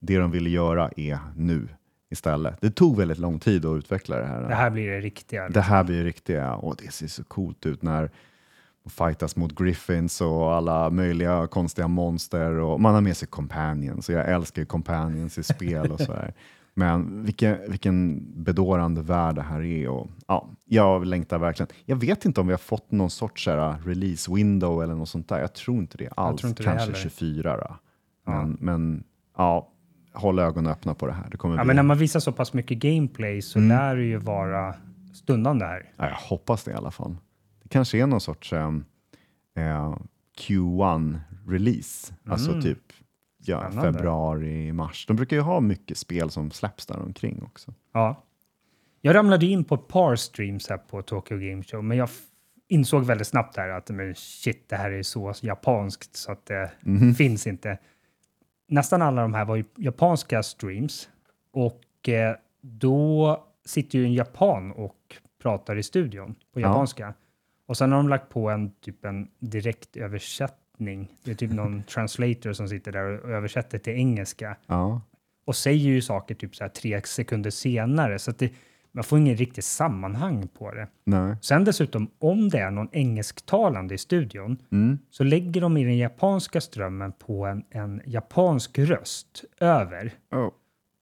Speaker 2: Det de ville göra är nu istället. Det tog väldigt lång tid att utveckla det här.
Speaker 1: Det här blir det riktiga.
Speaker 2: Det här blir riktiga och det ser så coolt ut när man fightas mot griffins och alla möjliga konstiga monster och man har med sig companions och jag älskar companions i spel och så här. Men vilken, vilken bedårande värld det här är och ja, jag längtar verkligen. Jag vet inte om vi har fått någon sorts här, release window eller något sånt där. Jag tror inte det alls.
Speaker 1: inte det
Speaker 2: Kanske
Speaker 1: heller.
Speaker 2: 24 då.
Speaker 1: Ja.
Speaker 2: Men, men ja, håll ögonen öppna på det här. Det kommer
Speaker 1: Ja,
Speaker 2: bli...
Speaker 1: men när man visar så pass mycket gameplay så
Speaker 2: Mm.
Speaker 1: lär det ju vara stundande här.
Speaker 2: Ja, jag hoppas det i alla fall. Det kanske är någon sorts eh, Q1-release, alltså
Speaker 1: Mm.
Speaker 2: typ ja,
Speaker 1: Spännande.
Speaker 2: februari, mars. De brukar ju ha mycket spel som släpps där omkring också.
Speaker 1: Ja. Jag ramlade in på ett par streams här på Tokyo Game Show, men jag insåg väldigt snabbt här att men shit, det här är så japanskt så att det
Speaker 2: Mhm.
Speaker 1: finns inte. Nästan alla de här var ju japanska streams och eh, då sitter ju en japan och pratar i studion på
Speaker 2: Ja.
Speaker 1: japanska. Och sen har de lagt på en typ en direktöversättning. Det är typ någon translator som sitter där och översätter till engelska
Speaker 2: Ja,
Speaker 1: och säger ju saker typ så här tre sekunder senare, så att det, man får ingen riktigt sammanhang på det.
Speaker 2: nej.
Speaker 1: Sen dessutom, om det är någon engelsktalande i studion,
Speaker 2: Mm.
Speaker 1: så lägger de i den japanska strömmen på en, en japansk röst över,
Speaker 2: Oh.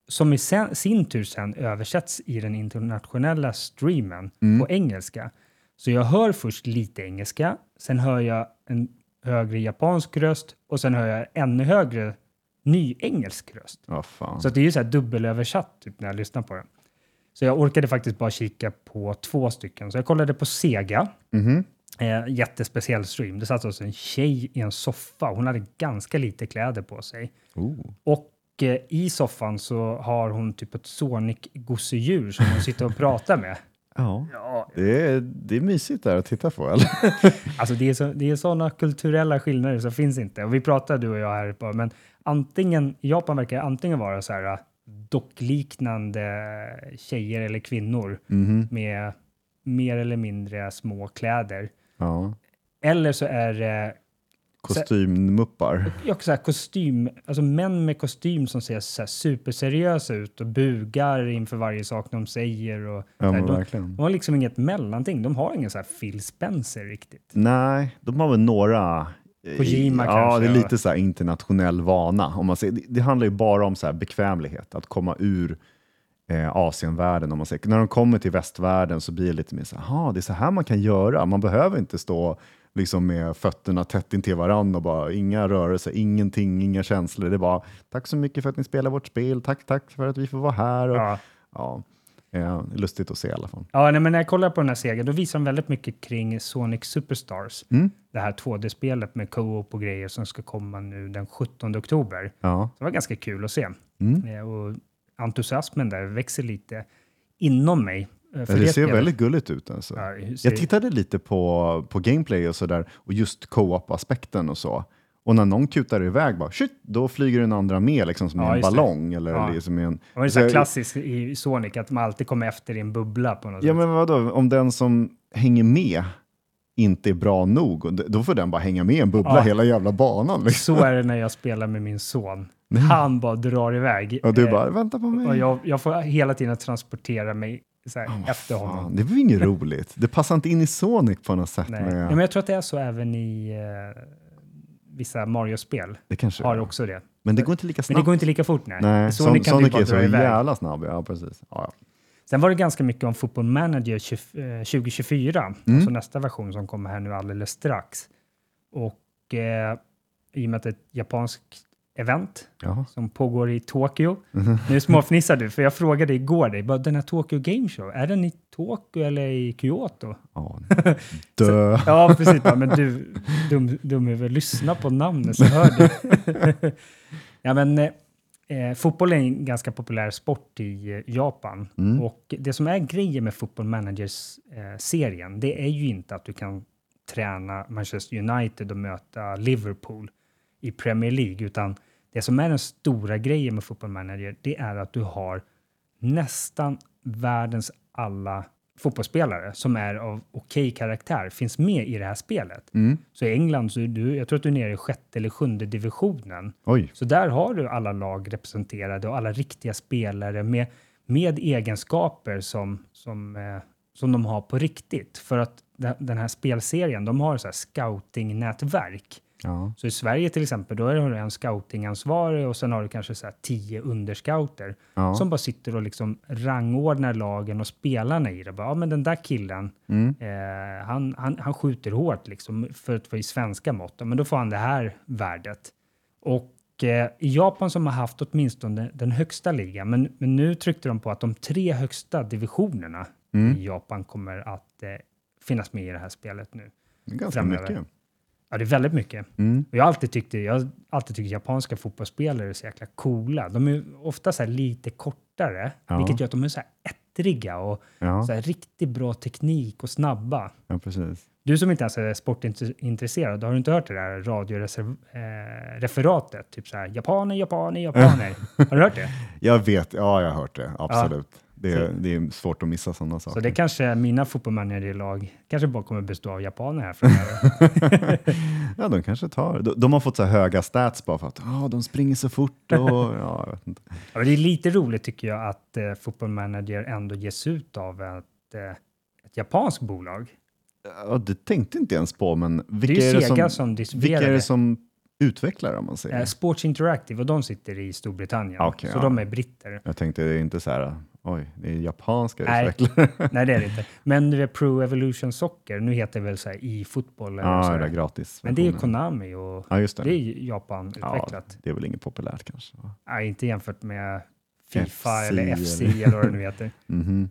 Speaker 1: som i sen, sin tur sen översätts i den internationella streamen
Speaker 2: Mm.
Speaker 1: på engelska. Så jag hör först lite engelska, sen hör jag en högre japansk röst och sen hör jag ännu högre ny engelsk röst.
Speaker 2: Fan.
Speaker 1: Så det är ju så här dubbelöversatt typ, när jag lyssnar på det. Så jag orkade faktiskt bara kika på två stycken. Så jag kollade på Sega.
Speaker 2: Mhm.
Speaker 1: Eh, jättespeciell stream. Det satt alltså en tjej i en soffa. Hon hade ganska lite kläder på sig.
Speaker 2: Oh.
Speaker 1: Och eh, i soffan så har hon typ ett Sonic-gosedjur som hon sitter och pratar med.
Speaker 2: Ja,
Speaker 1: Ja,
Speaker 2: det är, det är mysigt där att titta på, eller?
Speaker 1: alltså det är, så, det är sådana kulturella skillnader som finns inte. Och vi pratade du och jag här på, men antingen, i Japan verkar det antingen vara så här dockliknande tjejer eller kvinnor
Speaker 2: Mhm.
Speaker 1: med mer eller mindre små kläder.
Speaker 2: Ja.
Speaker 1: Eller så är det
Speaker 2: Kostymmuppar.
Speaker 1: ja, så här kostym, alltså män med kostym som ser så här superseriösa ut och bugar inför varje sak de säger. Och,
Speaker 2: Ja,
Speaker 1: här, de, de har liksom inget mellanting. De har ingen så här Phil Spencer riktigt.
Speaker 2: Nej, de har väl några... eh,
Speaker 1: Kojima
Speaker 2: ja,
Speaker 1: kanske,
Speaker 2: det är
Speaker 1: ja.
Speaker 2: lite så internationell vana. Om man säger. Det, det handlar ju bara om så här bekvämlighet, att komma ur eh, Asienvärlden. Om man säger. När de kommer till västvärlden så blir det lite mer så här, "Aha, det är så här man kan göra. Man behöver inte stå liksom med fötterna tätt intill varandra och bara inga rörelser, ingenting, inga känslor. Det är bara tack så mycket för att ni spelar vårt spel, tack, tack för att vi får vara här. Och,
Speaker 1: Ja.
Speaker 2: ja. eh, lustigt att se i alla fall.
Speaker 1: Ja, nej, men när jag kollar på den här serien, då visar de väldigt mycket kring Sonic Superstars.
Speaker 2: Mm.
Speaker 1: Det här 2D-spelet med co-op och grejer som ska komma nu den 17 oktober.
Speaker 2: Ja.
Speaker 1: Det var ganska kul att se.
Speaker 2: Mm.
Speaker 1: Eh, Och entusiasmen där växer lite inom mig. Eh,
Speaker 2: Det ser
Speaker 1: spelet.
Speaker 2: väldigt gulligt ut. Alltså.
Speaker 1: Ja,
Speaker 2: Jag tittade lite på, på gameplay och sådär och just co-op-aspekten och så. Och när någon kutar iväg, bara, shit, då flyger den andra med liksom, som
Speaker 1: Ja,
Speaker 2: en
Speaker 1: just det.
Speaker 2: ballong. Eller
Speaker 1: Ja.
Speaker 2: liksom en,
Speaker 1: Det ju
Speaker 2: så
Speaker 1: här
Speaker 2: jag-
Speaker 1: klassiskt i Sonic, att man alltid kommer efter i en bubbla på något
Speaker 2: Ja,
Speaker 1: sätt.
Speaker 2: men vadå, om den som hänger med inte är bra nog, då får den bara hänga med i en bubbla
Speaker 1: Ja.
Speaker 2: hela jävla banan. Liksom.
Speaker 1: Så är det när jag spelar med min son. Han bara drar iväg.
Speaker 2: Och du
Speaker 1: Eh,
Speaker 2: bara, vänta på mig.
Speaker 1: och jag, jag får hela tiden transportera mig så här, efter honom.
Speaker 2: Fan, det var inget roligt. Det passar inte in i Sonic på något sätt.
Speaker 1: Nej.
Speaker 2: Med,
Speaker 1: Ja, men jag tror att det är så även i eh, vissa Mario-spel.
Speaker 2: det kanske
Speaker 1: Har
Speaker 2: är.
Speaker 1: också det.
Speaker 2: Men det går inte lika snabbt.
Speaker 1: Men det går inte lika fort. Nej.
Speaker 2: Nej,
Speaker 1: Sonic kan du
Speaker 2: Sonic är så
Speaker 1: iväg.
Speaker 2: jävla snabb. Ja, precis. Ja, ja.
Speaker 1: Sen var det ganska mycket om Football Manager 20, eh, 2024,
Speaker 2: Mm.
Speaker 1: alltså nästa version som kommer här nu alldeles strax. Och eh, i och med att det är ett japanskt event
Speaker 2: Jaha.
Speaker 1: som pågår i Tokyo.
Speaker 2: Mhm.
Speaker 1: Nu småfnissar du, för jag frågade igår dig, bara, den här Tokyo Game Show, är den i Tokyo eller i Kyoto?
Speaker 2: Ja. Dö.
Speaker 1: Ja, precis. Bara, men du, dum, dumhuvud, lyssna på namnet så hör du. ja, men eh, eh, fotboll är en ganska populär sport i eh, Japan.
Speaker 2: Mm.
Speaker 1: Och det som är grejen med Football Managers-serien, det är ju inte att du kan träna Manchester United och möta Liverpool i Premier League, utan det som är den stora grejen med Football Manager, det är att du har nästan världens alla fotbollsspelare som är av okej karaktär finns med i det här spelet.
Speaker 2: Mm.
Speaker 1: Så i England, så är du, jag tror att du är nere i sjätte eller sjunde divisionen.
Speaker 2: Oj.
Speaker 1: Så där har du alla lag representerade och alla riktiga spelare med, med egenskaper som, som, eh, som de har på riktigt. För att den, den här spelserien, de har så här scoutingnätverk.
Speaker 2: Ja.
Speaker 1: Så i Sverige till exempel, då är det en scoutingansvarig och sen har du kanske så tio underscouter
Speaker 2: Ja.
Speaker 1: som bara sitter och liksom rangordnar lagen och spelarna i det. Bara, ja, men den där killen,
Speaker 2: Mm.
Speaker 1: eh, han, han, han skjuter hårt liksom för att vara i svenska mått. Men då får han det här värdet. Och eh, i Japan som har haft åtminstone den högsta ligan, men, men nu tryckte de på att de tre högsta divisionerna
Speaker 2: Mm.
Speaker 1: i Japan kommer att eh, finnas med i det här spelet nu.
Speaker 2: Ganska
Speaker 1: Framöver.
Speaker 2: mycket.
Speaker 1: Ja, det är väldigt mycket.
Speaker 2: Mm.
Speaker 1: Och jag har alltid tyckt, jag har alltid tyckt japanska fotbollsspelare är så jäkla coola. De är ofta så lite kortare,
Speaker 2: Ja.
Speaker 1: vilket gör att de är så här ettriga och
Speaker 2: Ja.
Speaker 1: så här riktigt bra teknik och snabba.
Speaker 2: ja, precis.
Speaker 1: Du som inte ens är sportintresserad, har du inte hört det där radioreferatet? typ så här, japaner, japaner, japaner. har du hört det?
Speaker 2: Jag vet, ja jag har hört det, absolut. Det, är,
Speaker 1: Så-
Speaker 2: det är svårt att missa sådana
Speaker 1: Så
Speaker 2: saker.
Speaker 1: det kanske mina fotbollmanager-lag kanske bara kommer bestå av japaner här framöver.
Speaker 2: Ja, de kanske tar, de, de har fått så här höga stats bara för att ah, de springer så fort och ja, jag vet inte.
Speaker 1: Ja, det är lite roligt tycker jag att eh, Football Manager ändå ges ut av ett, eh, ett japanskt bolag.
Speaker 2: Ja, det tänkte inte ens på, men
Speaker 1: Det är
Speaker 2: vilka
Speaker 1: ju
Speaker 2: är det
Speaker 1: Sega
Speaker 2: som,
Speaker 1: som
Speaker 2: vilka är det
Speaker 1: det.
Speaker 2: som utvecklare om man säger?
Speaker 1: Eh, Sports Interactive och de sitter i Storbritannien,
Speaker 2: Okej,
Speaker 1: så
Speaker 2: ja.
Speaker 1: de är britter.
Speaker 2: Jag tänkte det är inte så här, oj, det är japanska
Speaker 1: Nej.
Speaker 2: utvecklare.
Speaker 1: Nej, det är det inte. Men du vet, Pro Evolution Soccer, nu heter det väl så här e-fotboll eller
Speaker 2: Ja, det är
Speaker 1: här.
Speaker 2: gratis.
Speaker 1: Men det är. Konami och
Speaker 2: Ja, det.
Speaker 1: det är ju
Speaker 2: ja,
Speaker 1: Japan-utvecklat.
Speaker 2: det är väl inget populärt kanske.
Speaker 1: Nej, inte jämfört med Fifa
Speaker 2: FC
Speaker 1: eller FC
Speaker 2: eller-
Speaker 1: eller vad det nu heter.
Speaker 2: Mhm.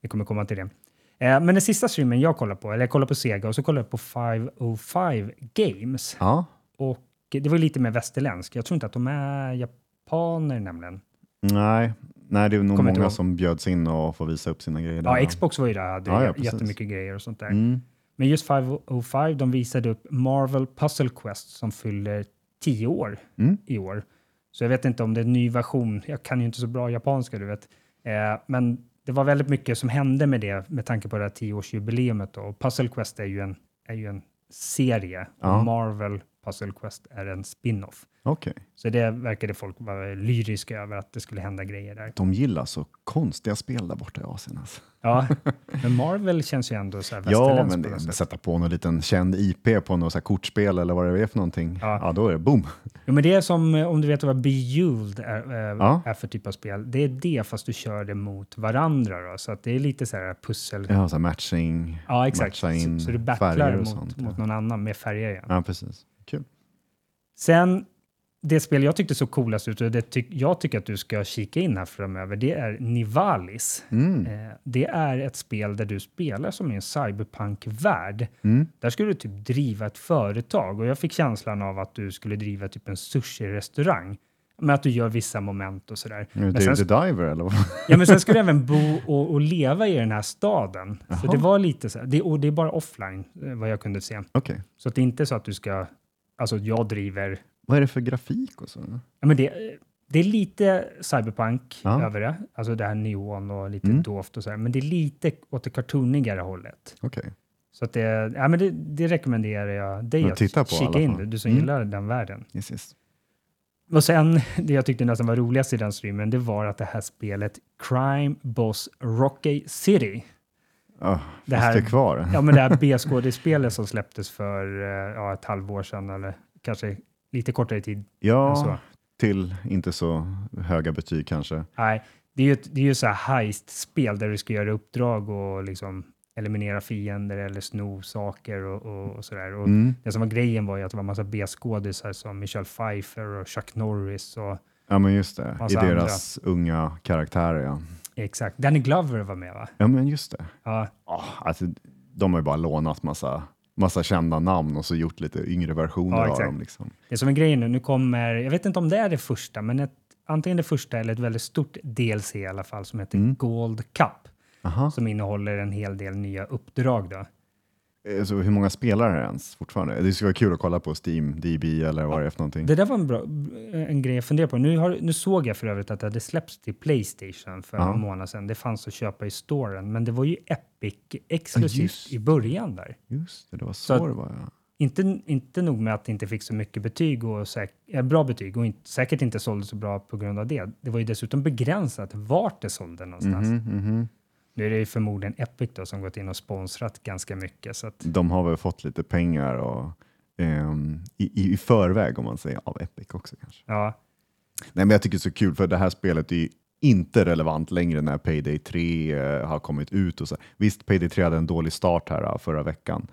Speaker 1: Vi kommer komma till det. Eh, men den sista streamen jag kollar på, eller jag kollar på Sega och så kollar jag på 505 Games.
Speaker 2: Ja,
Speaker 1: Och det var lite mer västerländsk. Jag tror inte att de är japaner nämligen.
Speaker 2: nej. Nej, det är nog
Speaker 1: Kommer
Speaker 2: många som bjöds in och får visa upp sina grejer. där,
Speaker 1: Ja? Xbox var ju där, hade
Speaker 2: Ja, ja,
Speaker 1: jättemycket grejer och sånt där.
Speaker 2: Mm.
Speaker 1: Men just 505, de visade upp Marvel Puzzle Quest som fyller 10 år
Speaker 2: Mm.
Speaker 1: i år. Så jag vet inte om det är en ny version. Jag kan ju inte så bra japanska, du vet. Eh, men det var väldigt mycket som hände med det med tanke på det här 10-årsjubileumet. Och Puzzle Quest är ju en, är ju en serie
Speaker 2: Ja.
Speaker 1: Marvel Puzzle Quest är en spin-off.
Speaker 2: Okej.
Speaker 1: Så det verkade folk vara lyriska över att det skulle hända grejer där.
Speaker 2: De gillar så konstiga spel där borta i Asien. Alltså.
Speaker 1: Ja, men Marvel känns ju ändå så här
Speaker 2: Ja, men det, sätta på någon liten känd IP på något så kortspel eller vad det är för någonting.
Speaker 1: Ja.
Speaker 2: Ja, då är det boom.
Speaker 1: Jo, men det är som eh, om du vet vad Bejeweled är, eh,
Speaker 2: Ja.
Speaker 1: är för typ av spel. Det är det fast du kör det mot varandra. Då. Så att det är lite så här pussel.
Speaker 2: Ja, så här matching.
Speaker 1: Ja, exakt.
Speaker 2: matcha in
Speaker 1: så, så du battlar mot,
Speaker 2: sånt,
Speaker 1: mot någon annan med färger igen.
Speaker 2: Ja, precis. Kul.
Speaker 1: Sen, det spel jag tyckte såg coolast ut och det ty jag tycker att du ska kika in här framöver, det är Nivalis.
Speaker 2: Mm.
Speaker 1: Eh, det är ett spel där du spelar som i en cyberpunk-värld.
Speaker 2: Mm.
Speaker 1: Där skulle du typ driva ett företag och jag fick känslan av att du skulle driva typ en sushi-restaurang. Men att du gör vissa moment och sådär.
Speaker 2: Nu,
Speaker 1: Men sen,
Speaker 2: the Diver eller vad?
Speaker 1: ja, men sen ska du även bo och, och leva i den här staden. Så
Speaker 2: Jaha.
Speaker 1: det var lite så här, det, och det är bara offline eh, vad jag kunde se.
Speaker 2: Okej.
Speaker 1: Så det är inte så att du ska, alltså jag driver,
Speaker 2: Vad är det för grafik och så?
Speaker 1: ja men det, det är lite cyberpunk
Speaker 2: Ja.
Speaker 1: över det. Alltså det här neon och lite
Speaker 2: Mm.
Speaker 1: doft och så här. Men det är lite åt det cartoonigare hållet.
Speaker 2: Okej.
Speaker 1: Så att det, ja men det, det rekommenderar jag dig att
Speaker 2: tittar på
Speaker 1: kika in,
Speaker 2: fall.
Speaker 1: du som
Speaker 2: Mm.
Speaker 1: gillar den världen.
Speaker 2: Yes, yes.
Speaker 1: Och sen, det jag tyckte nästan var roligast i den streamen, det var att det här spelet Crime Boss Rocky City,
Speaker 2: Oh,
Speaker 1: Det
Speaker 2: det
Speaker 1: här-
Speaker 2: här... kvar.
Speaker 1: ja men det här B-skådespelet som släpptes för eh, ja, ett halvår sedan eller kanske lite kortare tid.
Speaker 2: Ja, till inte så höga betyg kanske.
Speaker 1: Nej, det är ju, ett, det är ju så här heist-spel där du ska göra uppdrag och liksom eliminera fiender eller sno saker och, och, och sådär. Och
Speaker 2: Mm.
Speaker 1: Det som var grejen var ju att det var massa B-skådisar som Michelle Pfeiffer och Chuck Norris och
Speaker 2: Ja, men just det. I deras unga karaktärer, ja.
Speaker 1: Exakt, Danny Glover var med va?
Speaker 2: Ja, men just det.
Speaker 1: Ja,
Speaker 2: Oh, alltså, de har ju bara lånat massa, massa kända namn och så gjort lite yngre versioner
Speaker 1: Ja,
Speaker 2: av dem. Liksom.
Speaker 1: det som är grejen nu, nu kommer, jag vet inte om det är det första, men ett, antingen det första eller ett väldigt stort DLC i alla fall som heter
Speaker 2: Mm.
Speaker 1: Gold Cup
Speaker 2: Aha.
Speaker 1: som innehåller en hel del nya uppdrag då.
Speaker 2: Eh, Så hur många spelare är det ens fortfarande? Det skulle vara kul att kolla på Steam, DB eller vad det är för någonting.
Speaker 1: Det där var en, bra, en grej jag funderade på. Nu, har, nu såg jag för övrigt att det hade släppts till Playstation för
Speaker 2: Ja.
Speaker 1: några månader sedan. Det fanns att köpa i storen, men det var ju Epic exklusivt
Speaker 2: just
Speaker 1: i början där.
Speaker 2: Just det, det var så,
Speaker 1: Så
Speaker 2: det var. Ja.
Speaker 1: Inte, inte nog med att det inte fick så mycket betyg och säk, bra betyg och inte, säkert inte sålde så bra på grund av det. Det var ju dessutom begränsat vart det sålde någonstans.
Speaker 2: Mhm, mhm.
Speaker 1: Nu är det ju förmodligen Epic då som gått in och sponsrat ganska mycket. Så att,
Speaker 2: De har väl fått lite pengar och, ehm, i, i, förväg om man säger, av Epic också kanske.
Speaker 1: ja,
Speaker 2: Nej, men jag tycker det är så kul för det här spelet är ju inte relevant längre när Payday 3 eh, har kommit ut. Och så. Visst, Payday 3 hade en dålig start här eh, förra veckan.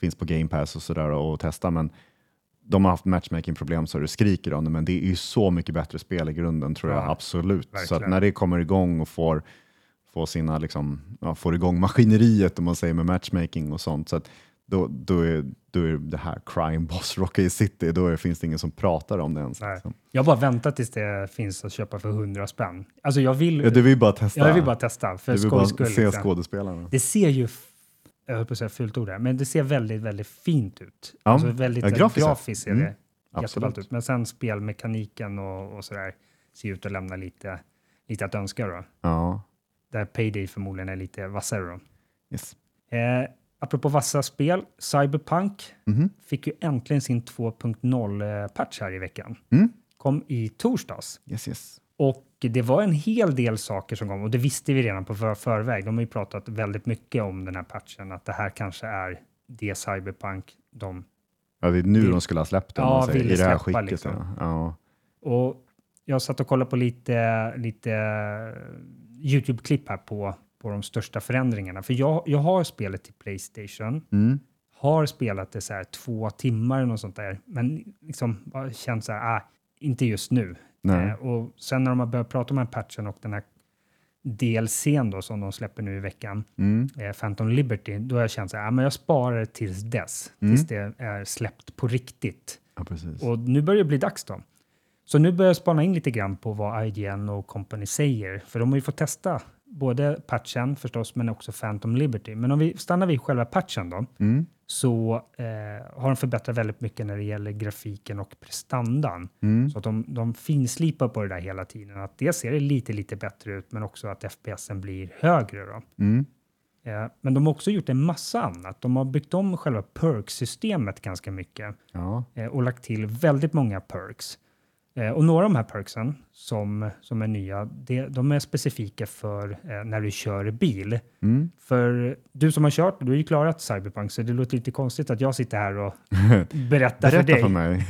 Speaker 2: Finns på Game Pass och sådär och testa, men de har haft matchmaking-problem så det skriker om det, men det är ju så mycket bättre spel i grunden tror jag
Speaker 1: Ja,
Speaker 2: absolut. Så att
Speaker 1: verkligen.
Speaker 2: när det kommer igång och får, får, sina, liksom, ja, får igång maskineriet om man säger med matchmaking och sånt, så att då, då, är, då är det här Crime Boss Rocky City, då är, finns det ingen som pratar om det ens. Liksom.
Speaker 1: jag bara väntar tills det finns att köpa för 100 spänn. Alltså jag vill,
Speaker 2: Ja, du vill bara testa.
Speaker 1: jag vill bara testa för
Speaker 2: bara
Speaker 1: skojs skull.
Speaker 2: se
Speaker 1: liksom.
Speaker 2: skådespelarna.
Speaker 1: Det ser ju, jag höll på att säga fult ord här, men det ser väldigt, väldigt fint ut.
Speaker 2: Ja,
Speaker 1: Alltså väldigt
Speaker 2: ja, grafiskt
Speaker 1: grafiskt, ser
Speaker 2: Mm,
Speaker 1: det jätteballt
Speaker 2: absolut.
Speaker 1: ut. Men sen spelmekaniken och, och sådär ser ut att lämna lite, lite att önska då.
Speaker 2: Ja,
Speaker 1: Där Payday förmodligen är lite vassare då.
Speaker 2: yes.
Speaker 1: Eh, apropå vassa spel, Cyberpunk
Speaker 2: Mhm.
Speaker 1: fick ju äntligen sin 2.0-patch här i veckan.
Speaker 2: Mm.
Speaker 1: Kom i torsdags.
Speaker 2: Yes, yes.
Speaker 1: Och det var en hel del saker som kom och det visste vi redan på för förväg. De har ju pratat väldigt mycket om den här patchen, att det här kanske är det Cyberpunk de
Speaker 2: Ja, det är nu
Speaker 1: Det-
Speaker 2: de skulle ha släppt den,
Speaker 1: Ja,
Speaker 2: säger, i det här
Speaker 1: släppa,
Speaker 2: skicket.
Speaker 1: liksom.
Speaker 2: Ja.
Speaker 1: Och jag satt och kollade på lite, lite YouTube-klipp här på, på de största förändringarna. För jag, jag har spelet till Playstation,
Speaker 2: Mm.
Speaker 1: har spelat det så här två timmar eller något sånt där, men liksom känt så här, ah, inte just nu. Eh, och sen när de har börjat prata om den här patchen och den här DLCn då som de släpper nu i veckan,
Speaker 2: Mm.
Speaker 1: eh, Phantom Liberty, då har jag känt så här, ah, men jag sparar det tills dess,
Speaker 2: Mm.
Speaker 1: tills det är släppt på riktigt.
Speaker 2: ja.
Speaker 1: Och nu börjar det bli dags då. Så nu börjar jag spana in lite grann på vad IGN och company säger, för de har ju fått testa både patchen förstås, men också Phantom Liberty. Men om vi stannar vid själva patchen då,
Speaker 2: Mm.
Speaker 1: så eh, har de förbättrat väldigt mycket när det gäller grafiken och prestandan.
Speaker 2: Mm.
Speaker 1: Så att de, de finslipar på det där hela tiden. Att det ser lite, lite bättre ut, men också att FPSen blir högre. Då.
Speaker 2: Mm.
Speaker 1: Eh, men de har också gjort en massa annat. De har byggt om själva perk-systemet ganska mycket
Speaker 2: Ja.
Speaker 1: eh, och lagt till väldigt många perks. Eh, och några av de här perksen som, som är nya, det, de är specifika för eh, när du kör bil.
Speaker 2: Mm.
Speaker 1: För du som har kört, du har ju klarat Cyberpunk, så det låter lite konstigt att jag sitter här och berättar för
Speaker 2: Berätta
Speaker 1: dig.
Speaker 2: för mig.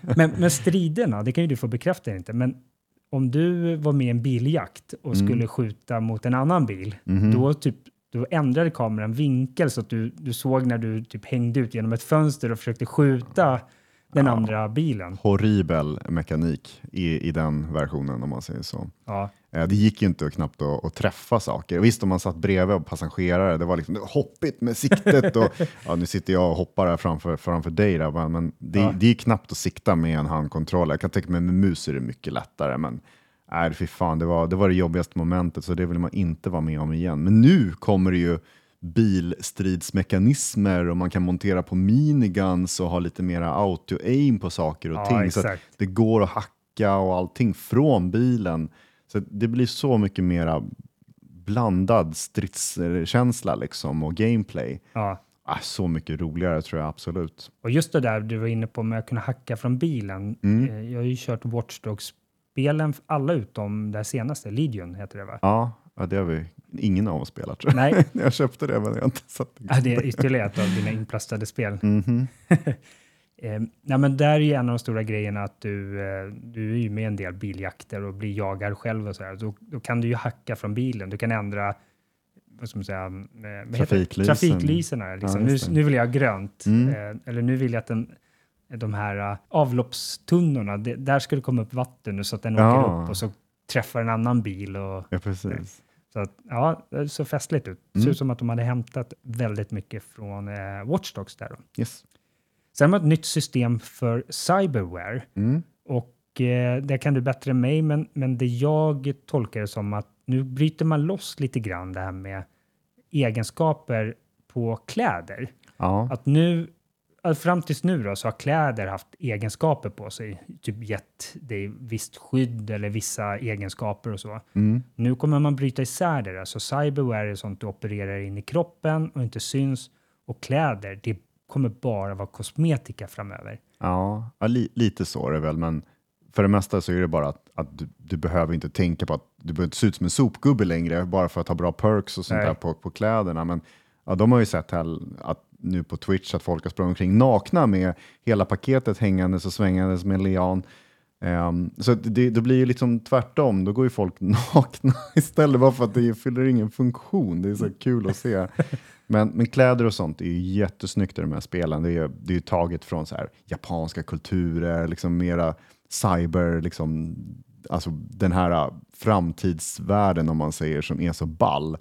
Speaker 1: Men, men striderna, det kan ju du få bekräfta inte, men om du var med i en biljakt och
Speaker 2: Mm.
Speaker 1: skulle skjuta mot en annan bil,
Speaker 2: Mhm.
Speaker 1: då, typ, då ändrade kameran vinkel så att du, du såg när du typ hängde ut genom ett fönster och försökte skjuta den
Speaker 2: Ja.
Speaker 1: andra bilen.
Speaker 2: Horribel mekanik i, i den versionen om man säger så.
Speaker 1: Ja,
Speaker 2: Eh, Det gick ju inte knappt att, att träffa saker. Visst, om man satt bredvid och passagerare, det var liksom hoppigt med siktet. Och, ja, nu sitter jag och hoppar här framför, framför dig, där, men det,
Speaker 1: Ja.
Speaker 2: det är knappt att sikta med en handkontroll. Jag kan tänka mig med mus är det mycket lättare, men nej, fy fan, det var, det var det jobbigaste momentet, så det vill man inte vara med om igen. Men nu kommer det ju bilstridsmekanismer och man kan montera på miniguns och ha lite mera auto-aim på saker och
Speaker 1: Ja,
Speaker 2: ting. Så
Speaker 1: exakt.
Speaker 2: det går att hacka och allting från bilen. Så det blir så mycket mera blandad stridskänsla liksom och gameplay.
Speaker 1: ja.
Speaker 2: Ah, så mycket roligare tror jag absolut.
Speaker 1: Och just det där du var inne på med att kunna hacka från bilen.
Speaker 2: Mm.
Speaker 1: Eh, Jag har ju kört Watch Dogs-spelen, alla utom det senaste, Legion heter det va?
Speaker 2: Ja, ja det har vi ingen av oss spelat tror jag.
Speaker 1: Nej,
Speaker 2: jag köpte det men jag har inte satt
Speaker 1: ja, det är ytterligare ett av dina inplastade spel.
Speaker 2: Mhm.
Speaker 1: Eh, nej, men där är ju en av de stora grejerna att du, eh, du är ju med en del biljakter och blir jagad själv och så här. Då, då kan du ju hacka från bilen. Du kan ändra vad ska man säga, eh, vad?
Speaker 2: Trafiklysen.
Speaker 1: trafiklyserna. Liksom.
Speaker 2: Ja,
Speaker 1: nu, nu vill jag ha grönt.
Speaker 2: Mm.
Speaker 1: Eh, eller nu vill jag att den, de här uh, avloppstunnorna, det, där ska det komma upp vatten nu så att den
Speaker 2: Ja.
Speaker 1: åker upp och så träffar en annan bil. Och,
Speaker 2: Ja, precis.
Speaker 1: Så att, ja, det såg festligt ut. Det
Speaker 2: Mm.
Speaker 1: ser ut som att de hade hämtat väldigt mycket från eh, Watch Dogs där. Då.
Speaker 2: Yes.
Speaker 1: Sen var det ett nytt system för cyberware.
Speaker 2: Mm.
Speaker 1: Och eh, det kan du bättre än mig, men, men det jag tolkar det som att nu bryter man loss lite grann det här med egenskaper på kläder.
Speaker 2: Ja.
Speaker 1: Att nu, fram tills nu då, så har kläder haft egenskaper på sig, typ gett dig visst skydd eller vissa egenskaper och så.
Speaker 2: Mm.
Speaker 1: Nu kommer man bryta isär det där, så cyberware är sånt du opererar in i kroppen och inte syns. Och kläder, det kommer bara vara kosmetika framöver.
Speaker 2: Ja, ja li, lite så är det väl, men för det mesta så är det bara att, att du, du behöver inte tänka på att du behöver inte se ut som en sopgubbe längre bara för att ha bra perks och sånt
Speaker 1: Nej.
Speaker 2: där på, på kläderna. Men ja, de har ju sett här att nu på Twitch att folk har sprungit omkring nakna med hela paketet hängandes och svängandes med lian. Ehm, så det, det blir ju liksom tvärtom, då går ju folk nakna istället bara för att det fyller ingen funktion. Det är så kul att se. Men, men kläder och sånt är ju jättesnyggt i de här spelen. Det är, ju- det är ju taget från så här, japanska kulturer, liksom mera cyber, liksom, alltså den här äh, framtidsvärlden om man säger som är så ball.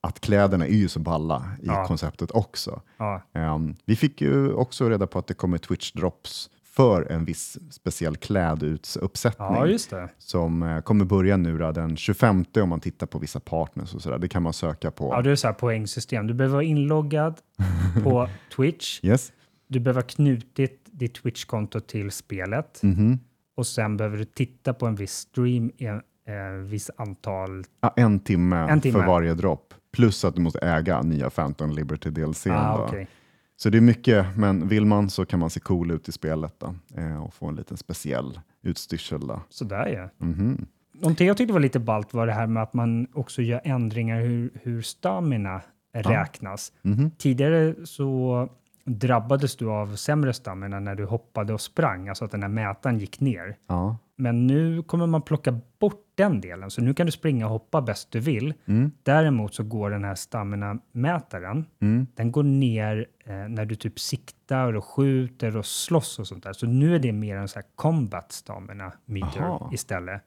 Speaker 2: Att kläderna är ju så balla i
Speaker 1: Ja.
Speaker 2: konceptet också.
Speaker 1: Ja,
Speaker 2: Ehm, vi fick ju också reda på att det kommer Twitch drops för en viss speciell kläduppsättning
Speaker 1: ja
Speaker 2: som eh, kommer börja nu då, den 25 om man tittar på vissa partners och sådär. Det kan man söka på.
Speaker 1: Ja, det är så här poängsystem. Du behöver vara inloggad på Twitch.
Speaker 2: Yes.
Speaker 1: Du behöver ha knutit ditt Twitch-konto till spelet
Speaker 2: Mhm.
Speaker 1: och sen behöver du titta på en viss stream i en eh, viss antal.
Speaker 2: Ja, en, timme
Speaker 1: En timme.
Speaker 2: för varje dropp. Plus att du måste äga nya Phantom Liberty DLC.
Speaker 1: Ah, okej.
Speaker 2: Så det är mycket, men vill man så kan man se cool ut i spelet då, eh, och få en liten speciell utstyrsel. Då.
Speaker 1: Sådär ja.
Speaker 2: Mhm.
Speaker 1: Någonting jag tyckte var lite ballt var det här med att man också gör ändringar hur, hur stamina räknas.
Speaker 2: Mhm.
Speaker 1: Tidigare så drabbades du av sämre stamina när du hoppade och sprang, alltså att den här mätaren gick ner.
Speaker 2: Ja.
Speaker 1: Men nu kommer man plocka bort den delen, så nu kan du springa och hoppa bäst du vill.
Speaker 2: Mm.
Speaker 1: Däremot så går den här stamina-mätaren,
Speaker 2: Mm.
Speaker 1: den går ner eh, när du typ siktar och skjuter och slåss och sånt där. Så nu är det mer en så här combat stamina meter
Speaker 2: Aha.
Speaker 1: istället.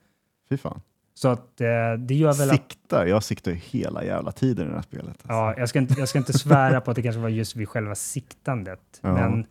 Speaker 2: Fy fan.
Speaker 1: Så att eh, det gör väl att...
Speaker 2: Siktar, jag siktar ju hela jävla tiden i det här spelet. Alltså.
Speaker 1: Ja, jag ska, inte, jag ska inte svära på att det kanske var just vid själva siktandet.
Speaker 2: Ja.
Speaker 1: Men,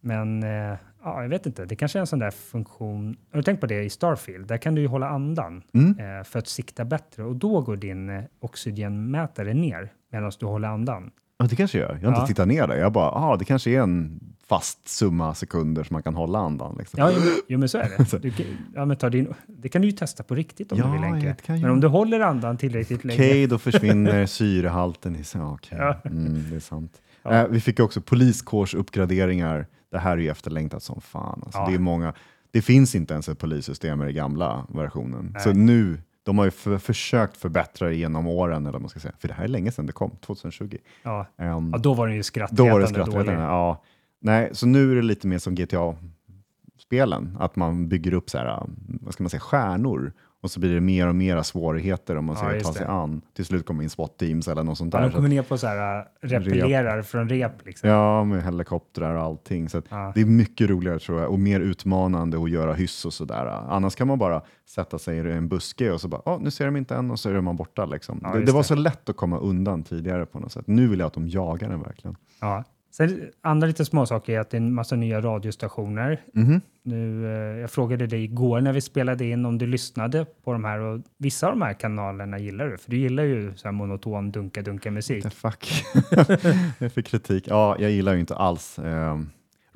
Speaker 1: men eh, ja, jag vet inte, det kanske är en sån där funktion. Har du tänkt på det i Starfield? Där kan du ju hålla andan
Speaker 2: Mm.
Speaker 1: eh, för att sikta bättre och då går din eh, oxygenmätare ner medan du håller andan.
Speaker 2: Ja, det kanske jag gör. Jag har
Speaker 1: Ja.
Speaker 2: inte tittat ner där. Jag bara, ah, det kanske är en fast summa sekunder som man kan hålla andan. Liksom.
Speaker 1: Ja, jo, men- jo, men så är det. Du, ja, men ta din, det kan du ju testa på riktigt om
Speaker 2: Ja,
Speaker 1: du vill. Henke. Men om du håller andan tillräckligt länge.
Speaker 2: Okej, då försvinner syrehalten i okej.
Speaker 1: Ja.
Speaker 2: Mm, det är sant.
Speaker 1: Ja.
Speaker 2: Eh, vi fick också poliskårsuppgraderingar. Det här är ju efterlängtat som fan. Alltså,
Speaker 1: Ja.
Speaker 2: det, är många, det finns inte ens ett polissystem i den gamla versionen.
Speaker 1: Nej.
Speaker 2: Så nu, de har ju för, försökt förbättra det genom åren, eller man ska säga. För det här är länge sedan det kom, 2020.
Speaker 1: Ja.
Speaker 2: Ehm,
Speaker 1: ja, då var den ju
Speaker 2: Då
Speaker 1: skrattretande
Speaker 2: var det
Speaker 1: dålig.
Speaker 2: skrattretande. Ja. Nej, så nu är det lite mer som GTA-spelen, att man bygger upp så här, vad ska man säga, stjärnor och så blir det mer och mer svårigheter om man
Speaker 1: Ja,
Speaker 2: ska
Speaker 1: just
Speaker 2: ta sig
Speaker 1: det.
Speaker 2: an. Till slut kommer in SWAT-teams eller något sånt
Speaker 1: Ja,
Speaker 2: där.
Speaker 1: de
Speaker 2: Så
Speaker 1: kommer ner på så här, äh, repellerar från rep. Liksom.
Speaker 2: Ja, med helikoptrar och allting. Så
Speaker 1: Ja.
Speaker 2: Det är mycket roligare tror jag och mer utmanande att göra hyss och sådär. Annars kan man bara sätta sig i en buske och så bara, oh, nu ser de inte än och så är man borta. Liksom.
Speaker 1: Ja,
Speaker 2: det, det var så lätt att komma undan tidigare på något sätt. Nu vill jag att de jagar den verkligen.
Speaker 1: Ja. Sen, andra lite småsaker är att det är en massa nya radiostationer.
Speaker 2: Mhm.
Speaker 1: Nu, eh, jag frågade dig igår när vi spelade in om du lyssnade på de här och vissa av de här kanalerna gillar du, för du gillar ju så här monoton dunka-dunka-musik.
Speaker 2: Fuck. jag fick kritik. Ja, jag gillar ju inte alls eh,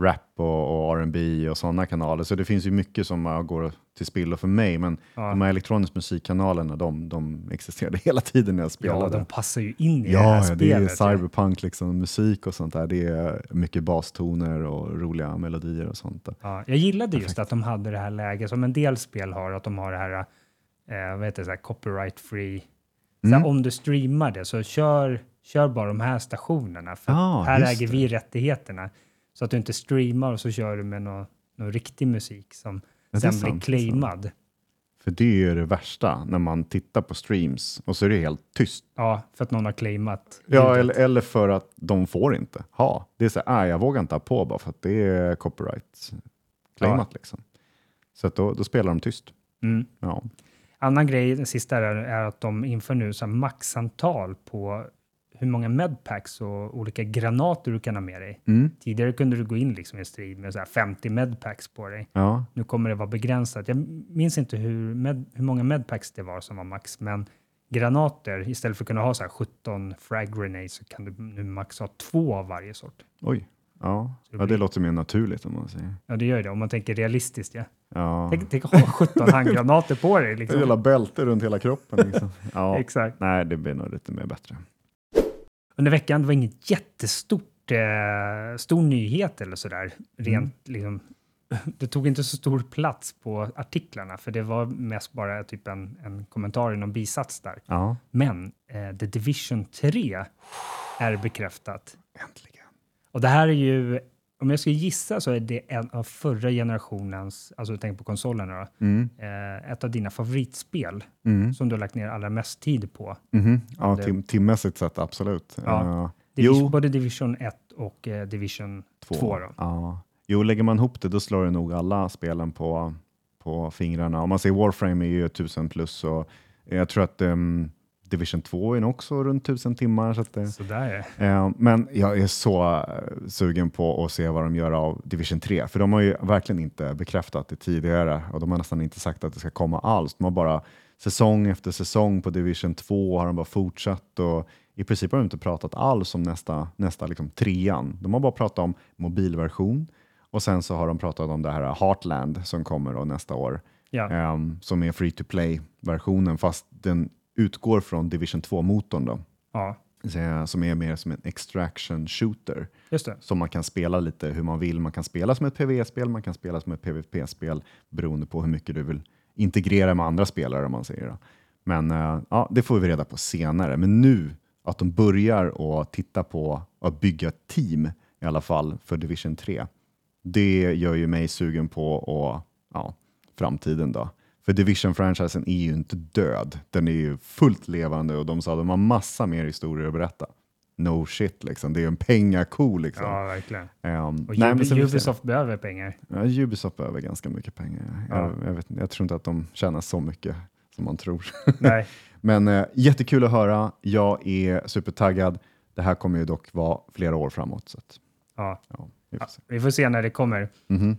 Speaker 2: rap och, och R&B och sådana kanaler, så det finns ju mycket som går till spillo för mig, men
Speaker 1: Ja.
Speaker 2: de här elektronisk musikkanalerna, de, de existerade hela tiden när jag
Speaker 1: Ja,
Speaker 2: spelade.
Speaker 1: de passar ju in i det här
Speaker 2: Ja, ja, det är
Speaker 1: spelet.
Speaker 2: cyberpunk, liksom, musik och sånt där. Det är mycket bastoner och roliga melodier och sånt. Där.
Speaker 1: Ja, jag gillade just att de hade det här läget som en del spel har, att de har det här, eh, vad heter det, copyright free.
Speaker 2: Mm.
Speaker 1: Om du streamar det så kör, kör bara de här stationerna, för
Speaker 2: Ah,
Speaker 1: här äger
Speaker 2: det.
Speaker 1: vi rättigheterna. Så att du inte streamar och så kör du med någon, någon riktig musik som
Speaker 2: Ja,
Speaker 1: sen
Speaker 2: sant,
Speaker 1: blir
Speaker 2: är
Speaker 1: claimad.
Speaker 2: För det är det värsta, när man tittar på streams och så är det helt tyst.
Speaker 1: Ja, för att någon har claimat.
Speaker 2: Ja, eller, eller för att de får inte ha. Det är så här, ah, jag vågar inte ha på bara för att det är copyright claimat. Liksom. Så att då, då spelar de tyst.
Speaker 1: Mm.
Speaker 2: Ja.
Speaker 1: Annan grej, den sista, är, är att de inför nu så maxantal på hur många medpacks och olika granater du kan ha med dig.
Speaker 2: Mm.
Speaker 1: Tidigare kunde du gå in liksom i en strid med så här 50 medpacks på dig.
Speaker 2: Ja.
Speaker 1: Nu kommer det vara begränsat. Jag minns inte hur, med, hur många medpacks det var som var max, men granater, istället för att kunna ha så här 17 frag grenades så kan du nu max ha två av varje sort.
Speaker 2: Oj. Ja.
Speaker 1: Det
Speaker 2: ja, det låter mer naturligt om man säger.
Speaker 1: Ja, det gör det om man tänker realistiskt. Ja.
Speaker 2: Ja.
Speaker 1: Tänk, tänk ha 17 handgranater på dig. Liksom.
Speaker 2: jävla bälte runt hela kroppen. Liksom. Ja.
Speaker 1: Exakt.
Speaker 2: Nej, det blir nog lite mer bättre.
Speaker 1: Under veckan, det var inget jättestort, eh, stor nyhet eller sådär. Rent liksom, det tog inte så stor plats på artiklarna, för det var mest bara typ en, en kommentar i någon bisats där.
Speaker 2: Ja.
Speaker 1: Men eh, The Division 3 är bekräftat.
Speaker 2: Äntligen.
Speaker 1: Och det här är ju, om jag ska gissa så är det en av förra generationens, alltså tänk på konsolerna då,
Speaker 2: Mm.
Speaker 1: eh, ett av dina favoritspel
Speaker 2: Mm.
Speaker 1: som du har lagt ner allra mest tid på.
Speaker 2: Mhm. Ja, tim timmässigt sett absolut.
Speaker 1: Ja.
Speaker 2: Eh,
Speaker 1: Division,
Speaker 2: jo,
Speaker 1: Både Division 1 och eh, Division 2. då.
Speaker 2: Ja. Jo, lägger man ihop det då slår det nog alla spelen på, på fingrarna. Om man säger Warframe är ju 1000 plus och jag tror att ehm, Division 2 är nog också runt 1000 timmar. Så det,
Speaker 1: Så där är
Speaker 2: eh, men jag är så eh, sugen på att se vad de gör av Division 3, för de har ju verkligen inte bekräftat det tidigare och de har nästan inte sagt att det ska komma alls. De har bara säsong efter säsong på Division 2 har de bara fortsatt och i princip har de inte pratat alls om nästa, nästa liksom trean. De har bara pratat om mobilversion och sen så har de pratat om det här Heartland som kommer då nästa år,
Speaker 1: Ja,
Speaker 2: ehm, som är free to play-versionen fast den utgår från Division 2-motorn då,
Speaker 1: ja,
Speaker 2: så- som är mer som en extraction shooter som man kan spela lite hur man vill. Man kan spela som ett PvE-spel, man kan spela som ett PvP-spel beroende på hur mycket du vill integrera med andra spelare om man säger. Då. Men eh, ja, det får vi reda på senare. Men nu att de börjar att titta på att bygga ett team, i i alla fall för Division 3. Det gör ju mig sugen på och, ja, framtiden då. För Division-franchisen är ju inte död. Den är ju fullt levande och de sa att de har massa mer historier att berätta. No shit, liksom. det är en pengako. Liksom.
Speaker 1: Ja, verkligen.
Speaker 2: Um,
Speaker 1: Och
Speaker 2: nej,
Speaker 1: Ubi- Ubisoft behöver pengar.
Speaker 2: Ja, Ubisoft behöver ganska mycket pengar.
Speaker 1: Ja.
Speaker 2: Jag, jag, vet, jag tror inte att de tjänar så mycket som man tror.
Speaker 1: Nej.
Speaker 2: Men eh, jättekul att höra. Jag är supertaggad. Det här kommer ju dock vara flera år framåt. Så att,
Speaker 1: Ja.
Speaker 2: ja, vi får se.
Speaker 1: Vi får se när det kommer.
Speaker 2: Mhm.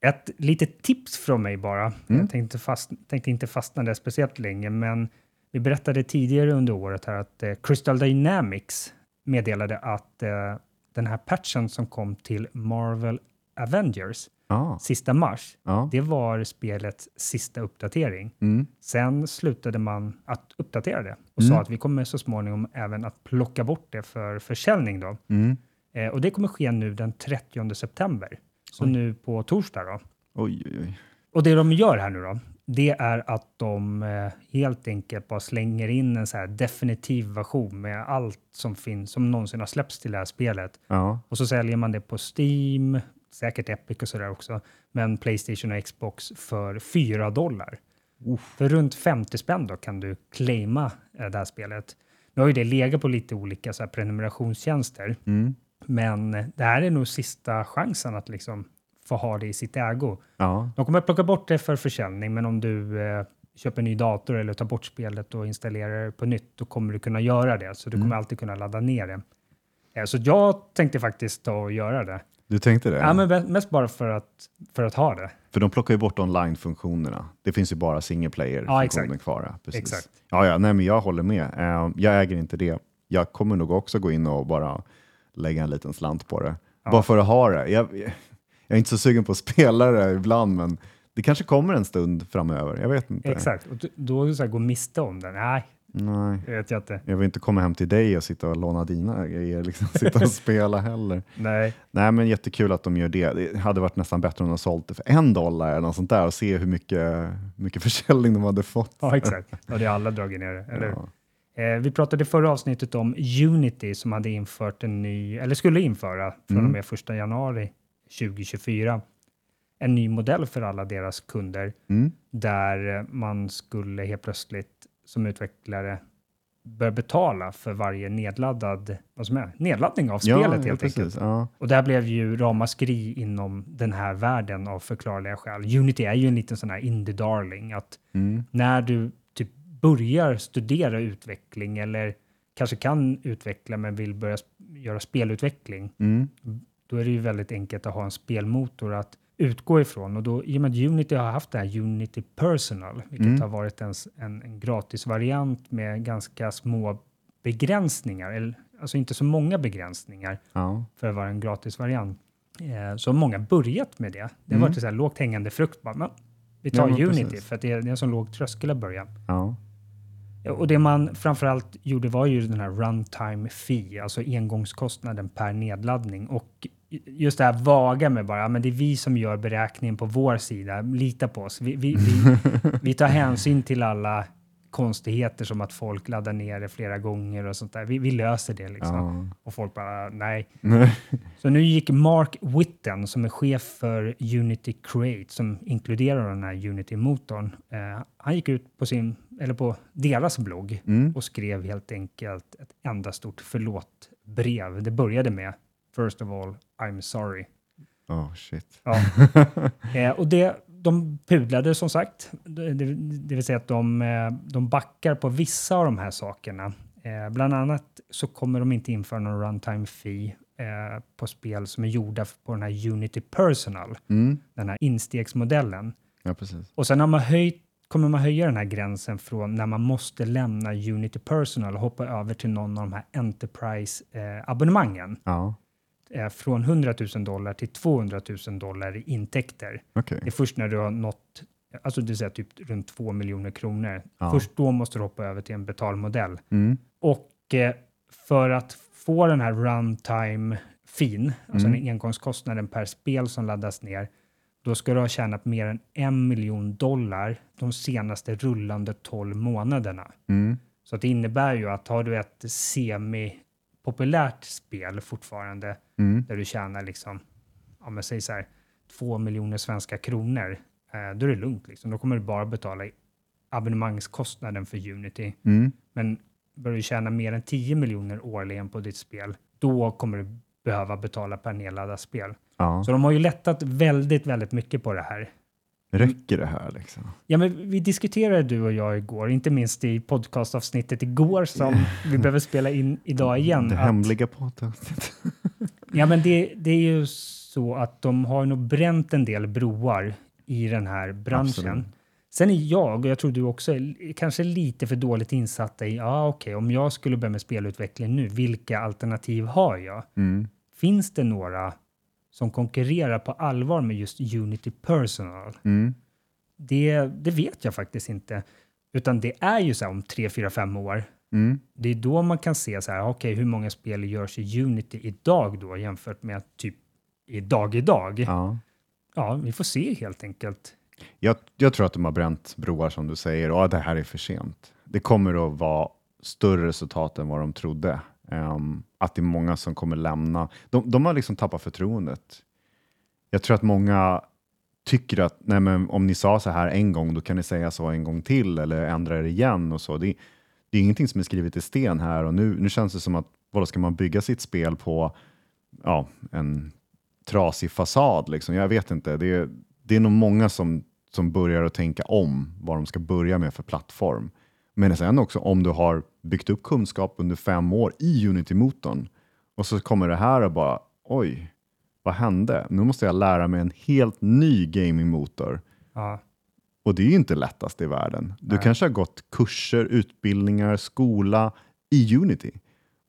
Speaker 1: Ett litet tips från mig bara.
Speaker 2: Mm.
Speaker 1: Jag tänkte, fast, tänkte inte fastna där speciellt länge, men vi berättade tidigare under året här att eh, Crystal Dynamics meddelade att eh, den här patchen som kom till Marvel Avengers
Speaker 2: Ja,
Speaker 1: sista mars,
Speaker 2: ja.
Speaker 1: det var spelets sista uppdatering.
Speaker 2: Mm.
Speaker 1: Sen slutade man att uppdatera det och
Speaker 2: Mm.
Speaker 1: sa att vi kommer så småningom även att plocka bort det för försäljning. Då.
Speaker 2: Mm.
Speaker 1: Eh, och det kommer ske nu den 30 september, så
Speaker 2: Oj.
Speaker 1: nu på torsdag. Då.
Speaker 2: Oj, oj, oj.
Speaker 1: Och det de gör här nu då, det är att de eh, helt enkelt bara slänger in en så definitiv version med allt som finns, som någonsin har släppts till det här spelet.
Speaker 2: Ja,
Speaker 1: Och så säljer man det på Steam, säkert Epic och sådär också, men Playstation och Xbox för 4 dollar. För runt 50 spänn då kan du claima eh, det här spelet. Nu har ju det legat på lite olika så här prenumerationstjänster,
Speaker 2: mm.
Speaker 1: Men det här är nog sista chansen att liksom få ha det i sitt ägo.
Speaker 2: ja.
Speaker 1: De kommer att plocka bort det för försäljning, men om du eh, köper en ny dator eller tar bort spelet och installerar det på nytt, då kommer du kunna göra det. Så du kommer
Speaker 2: Mm.
Speaker 1: alltid kunna ladda ner det. Eh, så jag tänkte faktiskt ta och göra det.
Speaker 2: Du tänkte det?
Speaker 1: Ja, men me- mest bara för att, för att ha det.
Speaker 2: För de plockar ju bort online-funktionerna. Det finns ju bara single player-funktionen
Speaker 1: exakt.
Speaker 2: kvar. ja, Precis.
Speaker 1: Exakt.
Speaker 2: Ja, ja, nej, men jag håller med. Eh, jag äger inte det. Jag kommer nog också gå in och bara lägga en liten slant på det.
Speaker 1: Ja.
Speaker 2: Bara för att ha det. Jag, jag är inte så sugen på att spela det ibland, men det kanske kommer en stund framöver. Jag vet inte.
Speaker 1: Exakt. Och då så här, gå miste om den? Nej,
Speaker 2: Nej.
Speaker 1: det vet jag inte.
Speaker 2: Jag vill inte komma hem till dig och sitta och låna dina grejer, liksom, sitta och spela heller.
Speaker 1: Nej,
Speaker 2: Nej, men jättekul att de gör det. Det hade varit nästan bättre om de sålt det för en dollar eller något sånt där och se hur mycket, mycket försäljning de hade fått.
Speaker 1: ja exakt. Det har alla dragit ner det, eller?
Speaker 2: Ja.
Speaker 1: Eh, vi pratade i förra avsnittet om Unity som hade infört en ny, eller skulle införa från och
Speaker 2: Mm.
Speaker 1: med 1 januari 2024, en ny modell för alla deras kunder
Speaker 2: Mm.
Speaker 1: där man skulle helt plötsligt som utvecklare börja betala för varje nedladdad, vad som är, nedladdning av spelet
Speaker 2: ja,
Speaker 1: helt
Speaker 2: ja,
Speaker 1: enkelt.
Speaker 2: precis. Ja.
Speaker 1: Och där blev ju ramaskri inom den här världen av förklarliga skäl. Unity är ju en liten sån här indie-darling, att
Speaker 2: Mm.
Speaker 1: när du börjar studera utveckling eller kanske kan utveckla men vill börja göra spelutveckling,
Speaker 2: Mm.
Speaker 1: då är det ju väldigt enkelt att ha en spelmotor att utgå ifrån. Och då, i och med att Unity har haft det här Unity Personal, vilket
Speaker 2: Mm.
Speaker 1: har varit en, en, en gratisvariant med ganska små begränsningar, eller, alltså inte så många begränsningar
Speaker 2: Ja.
Speaker 1: för att vara en gratisvariant, eh, så har många börjat med det. Det har
Speaker 2: Mm.
Speaker 1: varit så här lågt hängande frukt. Bara, men, vi tar
Speaker 2: Ja,
Speaker 1: Unity
Speaker 2: precis.
Speaker 1: för att det är, det är en så låg tröskel att börja.
Speaker 2: Ja.
Speaker 1: Och det man framförallt gjorde var ju den här runtime fee, alltså engångskostnaden per nedladdning. Och just det här vaga med bara, men det är vi som gör beräkningen på vår sida, lita på oss. Vi, vi, vi, vi tar hänsyn till alla konstigheter som att folk laddar ner det flera gånger och sånt där. Vi, vi löser det liksom.
Speaker 2: Ja.
Speaker 1: Och folk bara, nej. Så nu gick Mark Witten, som är chef för Unity Create, som inkluderar den här Unity-motorn, eh, han gick ut på, sin, eller på deras blogg
Speaker 2: Mm.
Speaker 1: och skrev helt enkelt ett enda stort förlåt-brev. Det började med First of all, I'm sorry.
Speaker 2: Oh, shit.
Speaker 1: Ja. eh, och det, de pudlade som sagt, det, det vill säga att de, eh, de backar på vissa av de här sakerna. Eh, bland annat så kommer de inte införa någon runtime fee eh, på spel som är gjorda på den här Unity Personal,
Speaker 2: Mm.
Speaker 1: den här instegsmodellen.
Speaker 2: Ja.
Speaker 1: Och sen har man höjt, kommer man höja den här gränsen från när man måste lämna Unity Personal och hoppa över till någon av de här Enterprise-abonnemangen.
Speaker 2: Ja,
Speaker 1: Eh, från 100 000 dollar till 200 000 dollar i intäkter.
Speaker 2: okej.
Speaker 1: Det är först när du har nått, alltså det vill typ runt 2 miljoner kronor.
Speaker 2: Ja.
Speaker 1: Först då måste du hoppa över till en betalmodell.
Speaker 2: Mm.
Speaker 1: Och eh, för att få den här runtime fin, alltså
Speaker 2: Mm.
Speaker 1: den engångskostnaden per spel som laddas ner, då ska du ha tjänat mer än en miljon dollar de senaste rullande 12 månaderna.
Speaker 2: Mm.
Speaker 1: Så att det innebär ju att har du ett populärt spel fortfarande,
Speaker 2: Mm.
Speaker 1: där du tjänar liksom, om jag säger så här, två miljoner svenska kronor, eh, då är det lugnt. Liksom. Då kommer du bara betala abonnemangskostnaden för Unity.
Speaker 2: Mm.
Speaker 1: Men börjar du tjäna mer än 10 miljoner årligen på ditt spel, då kommer du behöva betala per nedladdat spel.
Speaker 2: Ja.
Speaker 1: Så de har ju lättat väldigt, väldigt mycket på det här.
Speaker 2: Räcker det här liksom?
Speaker 1: Ja, men vi diskuterade du och jag igår, inte minst i podcastavsnittet igår som vi behöver spela in idag igen.
Speaker 2: Det
Speaker 1: att-
Speaker 2: hemliga podcastet.
Speaker 1: Ja, men det, det är ju så att de har nog bränt en del broar i den här branschen.
Speaker 2: Absolut.
Speaker 1: Sen är jag, och jag tror du också, kanske lite för dåligt insatta i, ja okej, om jag skulle börja med spelutveckling nu, vilka alternativ har jag?
Speaker 2: Mm.
Speaker 1: Finns det några som konkurrerar på allvar med just Unity Personal?
Speaker 2: Mm.
Speaker 1: Det, det vet jag faktiskt inte. Utan det är ju så här om tre, fyra, fem år.
Speaker 2: Mm.
Speaker 1: Det är då man kan se så här, okej, hur många spel görs i Unity idag då jämfört med typ idag idag? Ja,
Speaker 2: Ja.
Speaker 1: vi får se helt enkelt.
Speaker 2: Jag, jag tror att de har bränt broar som du säger och att det här är för sent. Det kommer att vara större resultat än vad de trodde. Um, att det är många som kommer lämna. De, de har liksom tappat förtroendet. Jag tror att många tycker att nej men, om ni sa så här en gång, då kan ni säga så en gång till eller ändra er igen och så. Det, det är ingenting som är skrivet i sten här och nu, nu känns det som att vad ska man bygga sitt spel på ja, en trasig fasad? Liksom. Jag vet inte. Det, är- det är nog många som, som börjar att tänka om vad de ska börja med för plattform. Men sen också om du har byggt upp kunskap under fem år i Unity-motorn och så kommer det här och bara oj, vad hände? Nu måste jag lära mig en helt ny gamingmotor.
Speaker 1: Ja,
Speaker 2: Och det är ju inte lättast i världen. Du
Speaker 1: Nej.
Speaker 2: kanske har gått kurser, utbildningar, skola i Unity.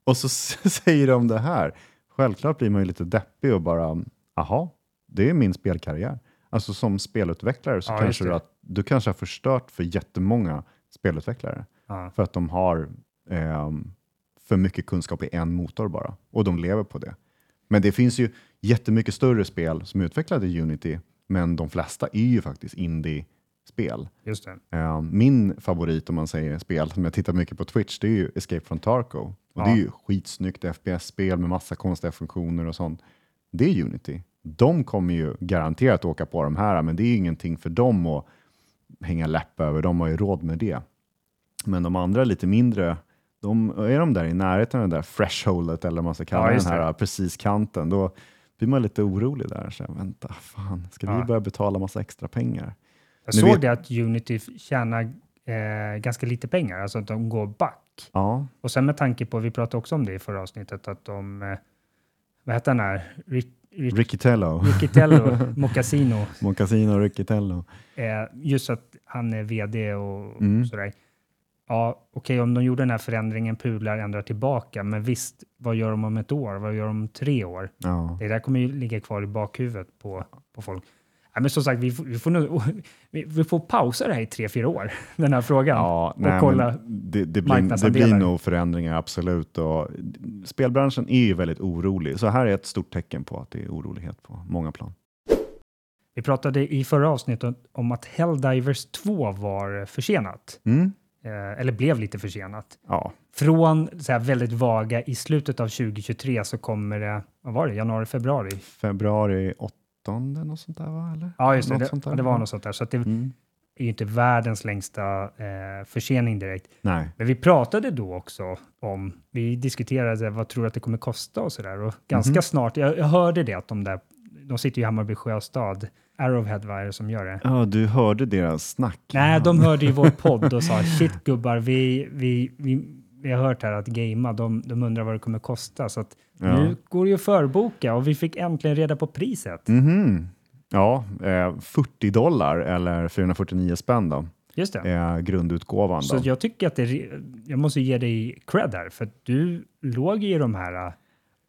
Speaker 2: Och så säger de det här. Självklart blir man ju lite deppig och bara, aha, det är min spelkarriär. Alltså som spelutvecklare så
Speaker 1: Ja,
Speaker 2: kanske du, att, du kanske har förstört för jättemånga spelutvecklare.
Speaker 1: ja,
Speaker 2: För att de har ehm, för mycket kunskap i en motor bara. Och de lever på det. Men det finns ju jättemycket större spel som är utvecklade i Unity. Men de flesta är ju faktiskt indie-spel.
Speaker 1: just det.
Speaker 2: Eh, min favorit om man säger spel som jag tittar mycket på Twitch det är ju Escape from Tarkov. Och
Speaker 1: Ja.
Speaker 2: Det är ju skitsnyggt FPS-spel med massa konstiga funktioner och sånt. Det är Unity. De kommer ju garanterat åka på de här men det är ju ingenting för dem att hänga läpp över. De har ju råd med det. Men de andra lite mindre, de, är de där i närheten av det där thresholdet eller vad man ska kalla
Speaker 1: Ja,
Speaker 2: den här precis kanten, då blir man lite orolig där. Så, vänta, fan, ska
Speaker 1: Ja.
Speaker 2: vi börja betala massa extra pengar?
Speaker 1: Jag
Speaker 2: Ni
Speaker 1: såg
Speaker 2: vet-
Speaker 1: det att Unity tjänar eh, ganska lite pengar, alltså att de går back.
Speaker 2: Ja,
Speaker 1: Och sen med tanke på, vi pratade också om det i förra avsnittet, att de, eh, vad heter han här, Rick, Rick. Riccitello, Mocassino,
Speaker 2: Mocassino och Ricky Tello.
Speaker 1: eh, just att han är vd och
Speaker 2: Mm.
Speaker 1: sådär. Ja, okej, om de gjorde den här förändringen, pular, ändrar tillbaka, men visst, vad gör de om ett år? Vad gör de om tre år?
Speaker 2: Ja.
Speaker 1: Det där kommer ju ligga kvar i bakhuvudet på, på folk. Ja, men som sagt, vi får, vi, får nog, vi, får pausa det här i tre, fyra år, den här frågan.
Speaker 2: Ja,
Speaker 1: och
Speaker 2: nej,
Speaker 1: kolla
Speaker 2: det, det, blir, det blir nog förändringar, absolut. Och spelbranschen är ju väldigt orolig, så här är ett stort tecken på att det är orolighet på många plan.
Speaker 1: Vi pratade i förra avsnittet om att Helldivers 2 var försenat,
Speaker 2: Mm.
Speaker 1: eh, eller blev lite försenat.
Speaker 2: Ja,
Speaker 1: Från så här väldigt vaga, i slutet av 2023 så kommer det, vad var det, januari, februari?
Speaker 2: februari 8 något sånt där va? Eller?
Speaker 1: Ja, just det, det, det var något sånt där. Så det
Speaker 2: Mm.
Speaker 1: är ju inte världens längsta eh, försening direkt.
Speaker 2: Nej.
Speaker 1: Men vi pratade då också om, vi diskuterade vad tror du att det kommer kosta och sådär. Och ganska
Speaker 2: Mhm.
Speaker 1: snart, jag, jag hörde det att de där, de sitter ju i Hammarby Sjöstad, Arrowhead vad är det som gör det?
Speaker 2: Ja, du hörde deras snack.
Speaker 1: Nej, de hörde ju vår podd och sa shit gubbar, vi, vi, vi, vi har hört här att gamea, de, de undrar vad det kommer kosta. Så att
Speaker 2: Ja.
Speaker 1: nu går det ju att förboka och vi fick äntligen reda på priset.
Speaker 2: Mhm. Ja, eh, 40 dollar eller 449 spänn då,
Speaker 1: Just det.
Speaker 2: är grundutgåvan.
Speaker 1: Så
Speaker 2: Då.
Speaker 1: jag tycker att det, jag måste ge dig cred här, för du låg i de här,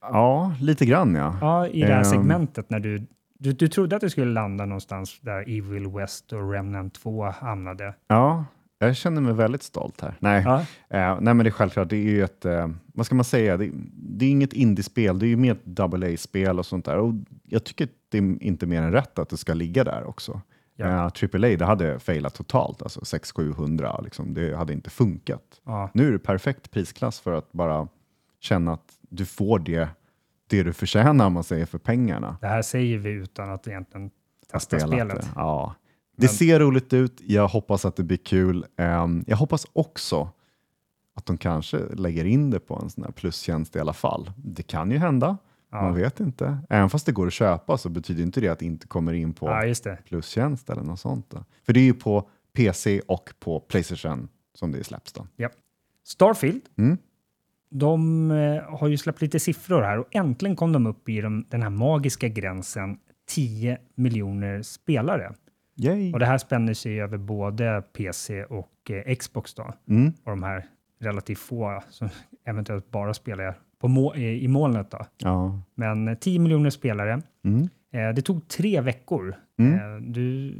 Speaker 2: Ja, lite grann ja.
Speaker 1: ja, i det här
Speaker 2: Ehm.
Speaker 1: segmentet när du, du, du trodde att du skulle landa någonstans där Evil West och Remnant 2 hamnade.
Speaker 2: Ja, jag känner mig väldigt stolt här. Nej,
Speaker 1: Ja,
Speaker 2: eh, nej men det är självklart, det är ju ett, eh, vad ska man säga, det, det är inget indiespel, det är ju mer ett double A-spel och sånt där. Och jag tycker det är inte mer än rätt att det ska ligga där också.
Speaker 1: Ja.
Speaker 2: Ja. AAA, det hade failat totalt, alltså 600-700, liksom, det hade inte funkat.
Speaker 1: ja,
Speaker 2: Nu är det perfekt prisklass för att bara känna att du får det, det du förtjänar om man säger för pengarna.
Speaker 1: Det här säger vi utan att egentligen testa spelet.
Speaker 2: Det. Ja. Det ser roligt ut. Jag hoppas att det blir kul. Ehm, jag hoppas också att de kanske lägger in det på en sån här plustjänst i alla fall. Det kan ju hända.
Speaker 1: Ja.
Speaker 2: Man vet inte. Även fast det går att köpa så betyder inte det att det inte kommer in på
Speaker 1: Ja,
Speaker 2: plustjänst eller något sånt. Då. För det är ju på PC och på Playstation som det släpps. Då.
Speaker 1: Starfield,
Speaker 2: Mm.
Speaker 1: de eh, har ju släppt lite siffror här och äntligen kom de upp i de, den här magiska gränsen 10 miljoner spelare.
Speaker 2: Yay!
Speaker 1: Och det här spänner sig över både PC och eh, Xbox då.
Speaker 2: Mm.
Speaker 1: Och de här relativt få som eventuellt bara spelar på må- i, molnet då.
Speaker 2: Ja.
Speaker 1: Men eh, 10 miljoner spelare.
Speaker 2: Mm.
Speaker 1: Eh, det tog tre veckor.
Speaker 2: Mm.
Speaker 1: Eh, du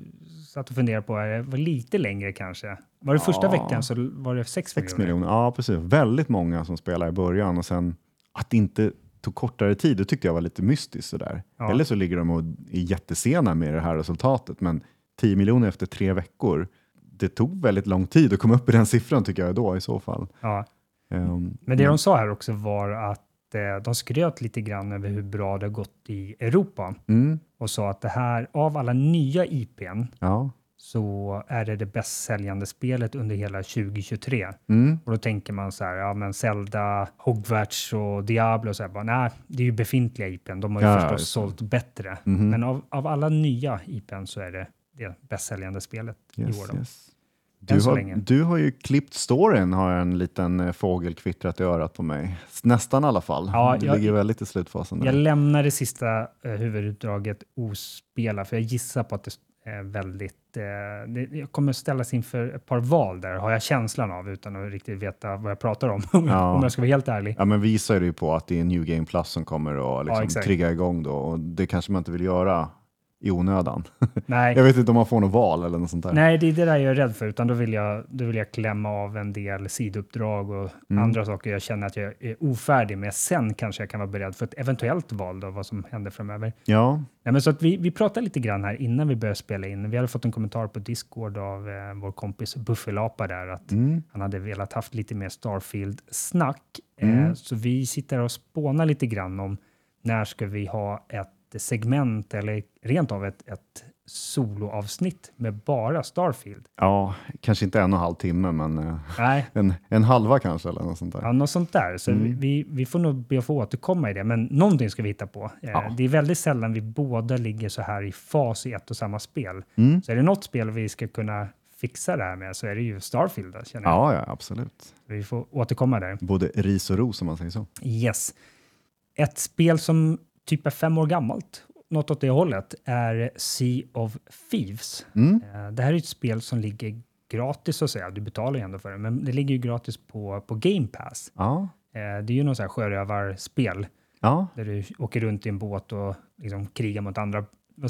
Speaker 1: satt och funderade på, det var lite längre kanske? Var det första
Speaker 2: Ja.
Speaker 1: veckan så var det 6
Speaker 2: 6
Speaker 1: miljoner?
Speaker 2: miljoner. Ja, precis. Väldigt många som spelar i början och sen att det inte tog kortare tid, det tyckte jag var lite mystiskt sådär.
Speaker 1: Ja.
Speaker 2: Eller så ligger de och är jättesena med det här resultatet, men 10 miljoner efter tre veckor, det tog väldigt lång tid att komma upp i den siffran tycker jag då i så fall.
Speaker 1: Ja.
Speaker 2: Ehm,
Speaker 1: Men det de sa här också var att eh, de skröt lite grann över hur bra det har gått i Europa
Speaker 2: mm,
Speaker 1: och sa att det här, av alla nya IPn,
Speaker 2: ja.
Speaker 1: så är det det bäst säljande spelet under hela 2023.
Speaker 2: Mm,
Speaker 1: Och då tänker man så här, ja men Zelda, Hogwarts och Diablo, så här, bara, nej, det är ju befintliga IPn, de har ju
Speaker 2: Ja,
Speaker 1: förstås sålt bättre.
Speaker 2: mhm.
Speaker 1: Men av, av alla nya IPn så är det det bäst säljande spelet i
Speaker 2: Yes,
Speaker 1: år. Då.
Speaker 2: yes. Du har, du har ju klippt storyn, har en liten eh, fågel kvittrat i örat på mig. Nästan i alla fall.
Speaker 1: Ja,
Speaker 2: du
Speaker 1: jag-
Speaker 2: ligger väldigt i slutfasen. Där.
Speaker 1: Jag lämnar det sista eh, huvudutdraget ospelat, för jag gissar på att det är väldigt... Eh, det, jag kommer ställas inför ett par val där, har jag känslan av, utan att riktigt veta vad jag pratar om,
Speaker 2: Ja.
Speaker 1: om jag ska vara helt ärlig.
Speaker 2: Ja, men visar ju på att det är New Game Plus som kommer att liksom
Speaker 1: exakt.
Speaker 2: trigga igång då och det kanske man inte vill göra i onödan.
Speaker 1: Nej,
Speaker 2: Jag vet inte om man får något val eller något sånt där.
Speaker 1: Nej, det är det där jag är rädd för, utan då vill jag, då vill jag klämma av en del sidouppdrag och
Speaker 2: Mm.
Speaker 1: andra saker jag känner att jag är ofärdig med. Sen kanske jag kan vara beredd för ett eventuellt val då, vad som händer framöver.
Speaker 2: Ja,
Speaker 1: Nej, men så att vi, vi pratade lite grann här innan vi började spela in. Vi hade fått en kommentar på Discord av eh, vår kompis Buffelapa där att
Speaker 2: mm.
Speaker 1: han hade velat haft lite mer Starfield-snack.
Speaker 2: Mm.
Speaker 1: Eh, så vi sitter och spånar lite grann om när ska vi ha ett segment eller rent av ett, ett soloavsnitt med bara Starfield.
Speaker 2: ja, kanske inte en och en halv timme men eh,
Speaker 1: Nej,
Speaker 2: en, en halva kanske eller något sånt där.
Speaker 1: ja, något sånt där. Så
Speaker 2: Mm.
Speaker 1: vi, vi får nog be att få återkomma i det, men någonting ska vi hitta på. Eh,
Speaker 2: Ja.
Speaker 1: Det är väldigt sällan vi båda ligger så här i fas i ett och samma spel.
Speaker 2: Mm.
Speaker 1: Så är det något spel vi ska kunna fixa det här med så är det ju Starfield. Då, känner jag.
Speaker 2: Ja, ja, absolut.
Speaker 1: Vi får återkomma där.
Speaker 2: Både ris och ros om man säger så.
Speaker 1: Yes. Ett spel som typ är fem år gammalt, något åt det hållet, är Sea of Thieves.
Speaker 2: Mm.
Speaker 1: Eh, Det här är ett spel som ligger gratis så att säga. Du betalar ju ändå för det, men det ligger ju gratis på, på Game Pass.
Speaker 2: Ja,
Speaker 1: Eh, Det är ju någon sån här sjörövarspel
Speaker 2: ja,
Speaker 1: där du åker runt i en båt och liksom krigar mot andra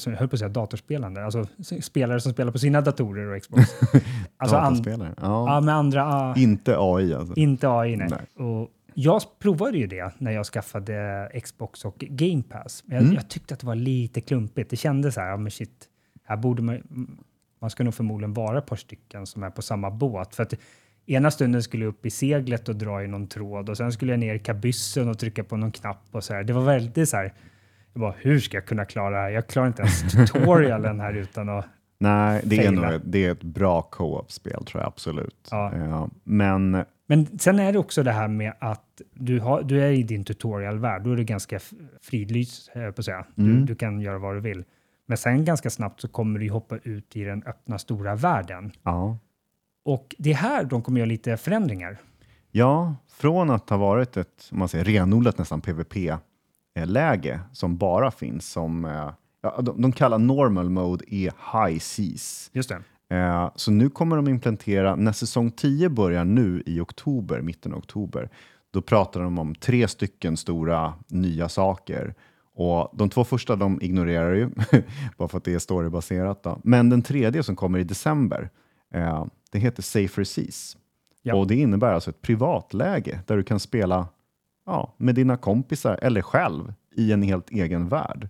Speaker 1: jag höll på att säga datorspelande, alltså spelare som spelar på sina datorer och Xbox. alltså an,
Speaker 2: dataspelare. Ja.
Speaker 1: ja, med andra, ah,
Speaker 2: Inte AI alltså.
Speaker 1: inte AI nej.
Speaker 2: Nej.
Speaker 1: Och jag provade ju det när jag skaffade Xbox och Game Pass. Men jag,
Speaker 2: Mm.
Speaker 1: jag tyckte att det var lite klumpigt. Det kändes så här, ja men shit, här borde man, man ska nog förmodligen vara ett par stycken som är på samma båt. För att ena stunden skulle jag upp i seglet och dra i någon tråd och sen skulle jag ner i kabyssen och trycka på någon knapp och så här. Det var väldigt så här, jag bara, hur ska jag kunna klara det här? Jag klarar inte ens tutorialen här utan att...
Speaker 2: Nej, det är, nog det är ett bra co-op-spel tror jag absolut.
Speaker 1: Ja.
Speaker 2: Ja, men
Speaker 1: Men sen är det också det här med att du, har, du är i din tutorialvärld, då är du ganska fridlyst, på att säga. Du,
Speaker 2: Mm.
Speaker 1: du kan göra vad du vill. Men sen ganska snabbt så kommer du hoppa ut i den öppna stora världen.
Speaker 2: ja,
Speaker 1: Och det är här de kommer göra lite förändringar.
Speaker 2: Ja, från att ha varit ett man säger, renodlat nästan PVP-läge som bara finns som, eh, ja, de, de kallar normal mode är high seas.
Speaker 1: Just det.
Speaker 2: Eh, Så nu kommer de implementera, när säsong 10 börjar nu i oktober, mitten av oktober, då pratar de om tre stycken stora nya saker. Och de två första de ignorerar ju, bara för att det är storybaserat. Då. Men den tredje som kommer i december, eh, det heter Safer Seas.
Speaker 1: Ja.
Speaker 2: Och det innebär alltså ett privatläge där du kan spela ja, med dina kompisar eller själv i en helt egen värld.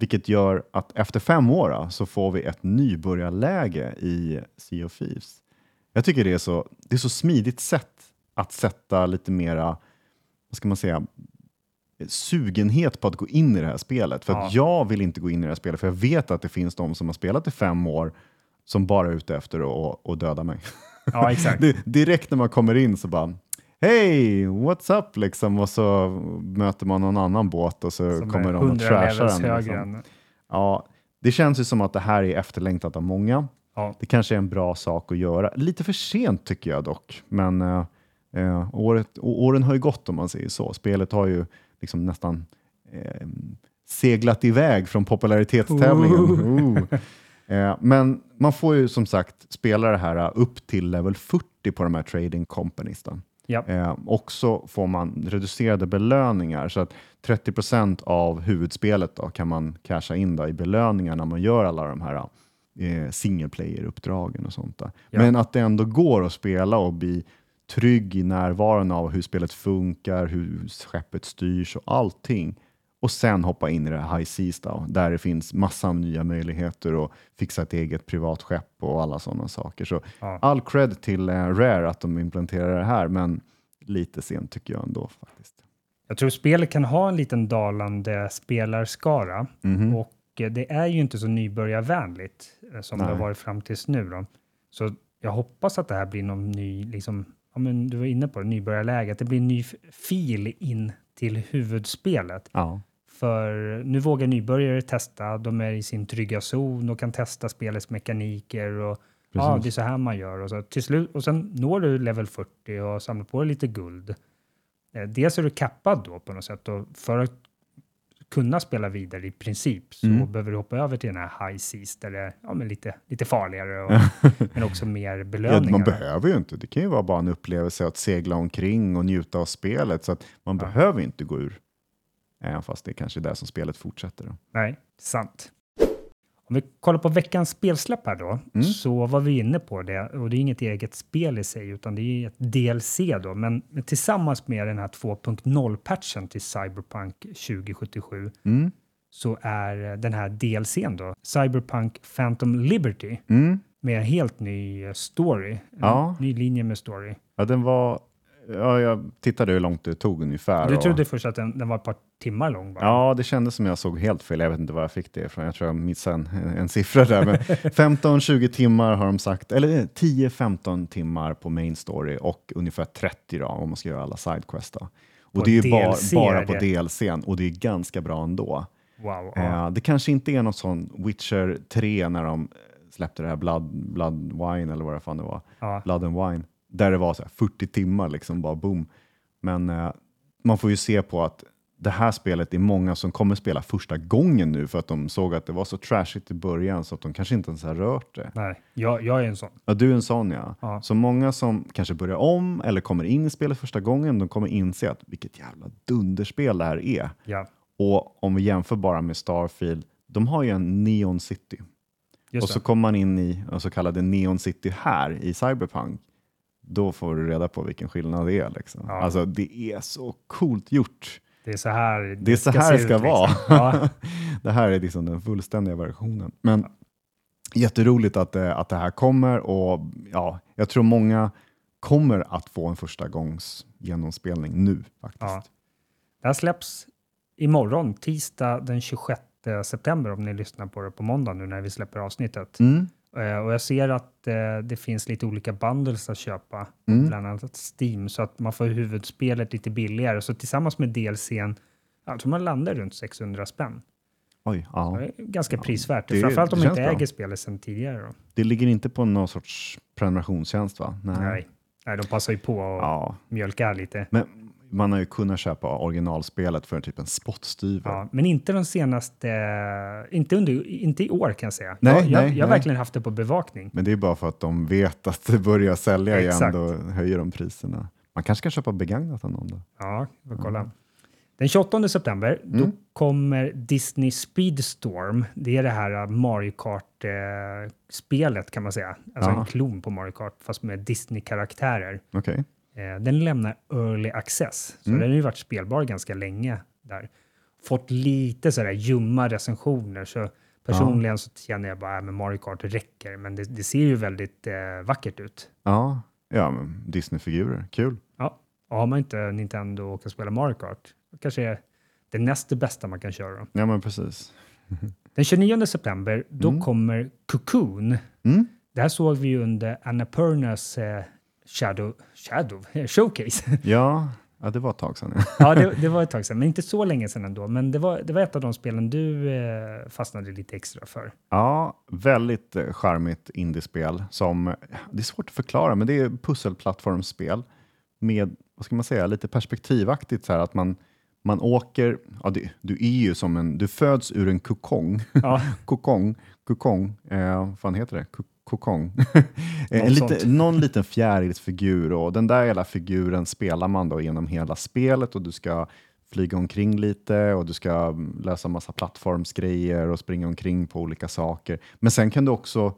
Speaker 2: Vilket gör att efter fem år då, så får vi ett nybörjarläge i Sea of Thieves. Jag tycker det är så, det är så smidigt sätt att sätta lite mera, vad ska man säga, sugenhet på att gå in i det här spelet. För att
Speaker 1: Ja.
Speaker 2: jag vill inte gå in i det här spelet, för jag vet att det finns de som har spelat i fem år som bara är ute efter att att döda mig.
Speaker 1: Ja, exakt.
Speaker 2: Direkt när man kommer in så bara Hej, what's up liksom? Och så möter man någon annan båt och så
Speaker 1: Som
Speaker 2: kommer de och
Speaker 1: 100
Speaker 2: trashar den. Liksom. Ja, det känns ju som att det här är efterlängtat av många.
Speaker 1: Ja.
Speaker 2: Det kanske är en bra sak att göra. Lite för sent tycker jag dock, men eh, eh, året, åren har ju gått om man säger så. Spelet har ju liksom nästan eh, seglat iväg från popularitetstävlingen. Ooh. Eh, men man får ju som sagt spela det här upp till level 40 på de här trading companies. Då.
Speaker 1: Ja.
Speaker 2: Eh, också får man reducerade belöningar så att 30% av huvudspelet då, kan man casha in då, i belöningar när man gör alla de här eh, single player-uppdragen och sånt. Där.
Speaker 1: Ja.
Speaker 2: Men att det ändå går att spela och bli trygg i närvaron av hur spelet funkar, hur skeppet styrs och allting. Och sen hoppa in i det här high seas då, där det finns massa av nya möjligheter att fixa ett eget privat skepp och alla sådana saker. Så
Speaker 1: Ja.
Speaker 2: all cred till eh, Rare att de implementerar det här, men lite sent tycker jag ändå faktiskt.
Speaker 1: Jag tror spelet kan ha en liten dalande spelarskara
Speaker 2: Mhm.
Speaker 1: och eh, det är ju inte så nybörjarvänligt eh, som det
Speaker 2: Nej.
Speaker 1: har varit fram tills nu. Då. Så jag hoppas att det här blir någon ny, liksom, ja, men du var inne på det, nybörjarläge, att det blir en ny fil in till huvudspelet.
Speaker 2: Ja.
Speaker 1: För nu vågar nybörjare testa, de är i sin trygga zon och kan testa spelets mekaniker och ja, det är så här man gör. Och, så till slut, och sen når du level 40 och samlar på dig lite guld. Eh, Dels är du kappad då på något sätt och för att kunna spela vidare i princip så
Speaker 2: Mm.
Speaker 1: behöver du hoppa över till den här high seas där det är ja, men lite, lite farligare och, men också mer
Speaker 2: Ja,
Speaker 1: belöningar.
Speaker 2: man behöver ju inte. Det kan ju vara bara en upplevelse att segla omkring och njuta av spelet. Så att man
Speaker 1: Ja.
Speaker 2: behöver inte gå ur. Även fast det är kanske är där som spelet fortsätter. Då.
Speaker 1: Nej, sant. Om vi kollar på veckans spelsläpp här då,
Speaker 2: Mm.
Speaker 1: så var vi inne på det. Och det är inget eget spel i sig, utan det är ett DLC då. Men tillsammans med den här 2.0-patchen till Cyberpunk 2077
Speaker 2: Mm.
Speaker 1: så är den här DLCn då, Cyberpunk Phantom Liberty,
Speaker 2: Mm.
Speaker 1: med en helt ny eh, story. En
Speaker 2: Ja.
Speaker 1: ny linje med story.
Speaker 2: Ja, den var... Ja, jag tittade hur långt det tog ungefär.
Speaker 1: Du
Speaker 2: och-
Speaker 1: trodde först att den, den var ett par timmar lång bara.
Speaker 2: Ja, det kändes som jag såg helt fel. Jag vet inte var jag fick det ifrån. Jag tror jag missade en, en siffra där. Men 15-20 timmar har de sagt, eller 10-15 timmar på main story och ungefär 30 då, om man ska göra alla sidequest. Då. Och det är ju bara, bara på. DLCn och det är ganska bra ändå.
Speaker 1: Wow. ja.
Speaker 2: Eh, det kanske inte är något sån Witcher 3 när de släppte det här Blood, Blood Wine eller vad det fan det var.
Speaker 1: Ja.
Speaker 2: Blood and Wine. Där det var så här 40 timmar liksom bara boom. Men eh, man får ju se på att det här spelet är många som kommer spela första gången nu för att de såg att det var så trashigt i början så att de kanske inte ens har rört det.
Speaker 1: Nej, jag, jag är en sån.
Speaker 2: Ja, du är en sån ja.
Speaker 1: Ja.
Speaker 2: Så många som kanske börjar om eller kommer in i spelet första gången, de kommer inse att vilket jävla dunderspel det här är.
Speaker 1: Ja,
Speaker 2: Och om vi jämför bara med Starfield, de har ju en Neon City.
Speaker 1: just
Speaker 2: och så kommer man in i en så kallade Neon City här i Cyberpunk. Då får du reda på vilken skillnad det är. Liksom.
Speaker 1: Ja.
Speaker 2: Alltså, det är så coolt gjort.
Speaker 1: Det är så här
Speaker 2: Det är så här
Speaker 1: se
Speaker 2: det
Speaker 1: ut,
Speaker 2: ska
Speaker 1: liksom.
Speaker 2: vara.
Speaker 1: Ja,
Speaker 2: det här är liksom den fullständiga versionen. Men jätteroligt att det, att det här kommer och ja, jag tror många kommer att få en första gångs genomspelning nu faktiskt.
Speaker 1: Ja. det här släpps imorgon, tisdag den 26 september, om ni lyssnar på det på måndag nu när vi släpper avsnittet.
Speaker 2: Mm.
Speaker 1: Eh, och jag ser att eh, det finns lite olika bundles att köpa,
Speaker 2: Mm.
Speaker 1: bland annat Steam, så att man får huvudspelet lite billigare. Så tillsammans med DLCn, jag tror man landar runt 600 spänn.
Speaker 2: Oj, ja.
Speaker 1: Det är ganska prisvärt,
Speaker 2: det-
Speaker 1: framförallt om man inte
Speaker 2: bra.
Speaker 1: äger spelet sedan tidigare. Då.
Speaker 2: Det ligger inte på någon sorts prenumerationstjänst va?
Speaker 1: Nej. Nej, de passar ju på att
Speaker 2: Ja,
Speaker 1: mjölka lite.
Speaker 2: men man har ju kunnat köpa originalspelet för typ en spottstyver.
Speaker 1: Ja, men inte de senaste, inte, under, inte i år kan jag säga.
Speaker 2: Nej,
Speaker 1: jag, jag,
Speaker 2: nej,
Speaker 1: jag har
Speaker 2: nej.
Speaker 1: verkligen haft det på bevakning.
Speaker 2: Men det är bara för att de vet att det börjar sälja
Speaker 1: Exakt.
Speaker 2: igen, då höjer de priserna. Man kanske kan köpa begagnat av någon då?
Speaker 1: Ja, vi får kolla. Den 28 september, då
Speaker 2: Mm.
Speaker 1: kommer Disney Speedstorm. Det är det här Mario Kart-spelet kan man säga. Alltså
Speaker 2: Ja.
Speaker 1: en klon på Mario Kart, fast med Disney-karaktärer.
Speaker 2: Okej.
Speaker 1: Eh, den lämnar early access, så
Speaker 2: Mm.
Speaker 1: den har ju varit spelbar ganska länge där. Fått lite sådär ljumma recensioner, så personligen så känner jag bara att Mario Kart räcker, men det, det ser ju väldigt eh, vackert ut.
Speaker 2: Ja, ja Disney-figurer, kul.
Speaker 1: Ja, och har man inte Nintendo och kan spela Mario Kart, då kanske det näst det bästa man kan köra.
Speaker 2: Ja, men precis.
Speaker 1: Den 29 september, då
Speaker 2: Mm.
Speaker 1: kommer Cocoon.
Speaker 2: Mm.
Speaker 1: Det här såg vi ju under Annapurnas eh, Shadow, Shadow Showcase.
Speaker 2: Ja, ja, det var ett tag sedan. Ja.
Speaker 1: det, det var ett tag sedan, men inte så länge sedan ändå. Men det var, det var ett av de spelen du eh, fastnade lite extra för.
Speaker 2: Ja, väldigt eh, charmigt indiespel som, det är svårt att förklara, men det är pusselplattformsspel med, vad ska man säga, lite perspektivaktigt så här att man, man åker, ja, det, du är ju som en, du föds ur en kokong,
Speaker 1: Ja,
Speaker 2: kokong, kokong, eh, vad fan heter det? Kokong. en
Speaker 1: Något
Speaker 2: lite, någon liten fjärilsfigur och den där hela figuren spelar man då genom hela spelet och du ska flyga omkring lite och du ska mm, lösa massa plattformsgrejer och springa omkring på olika saker. Men sen kan du också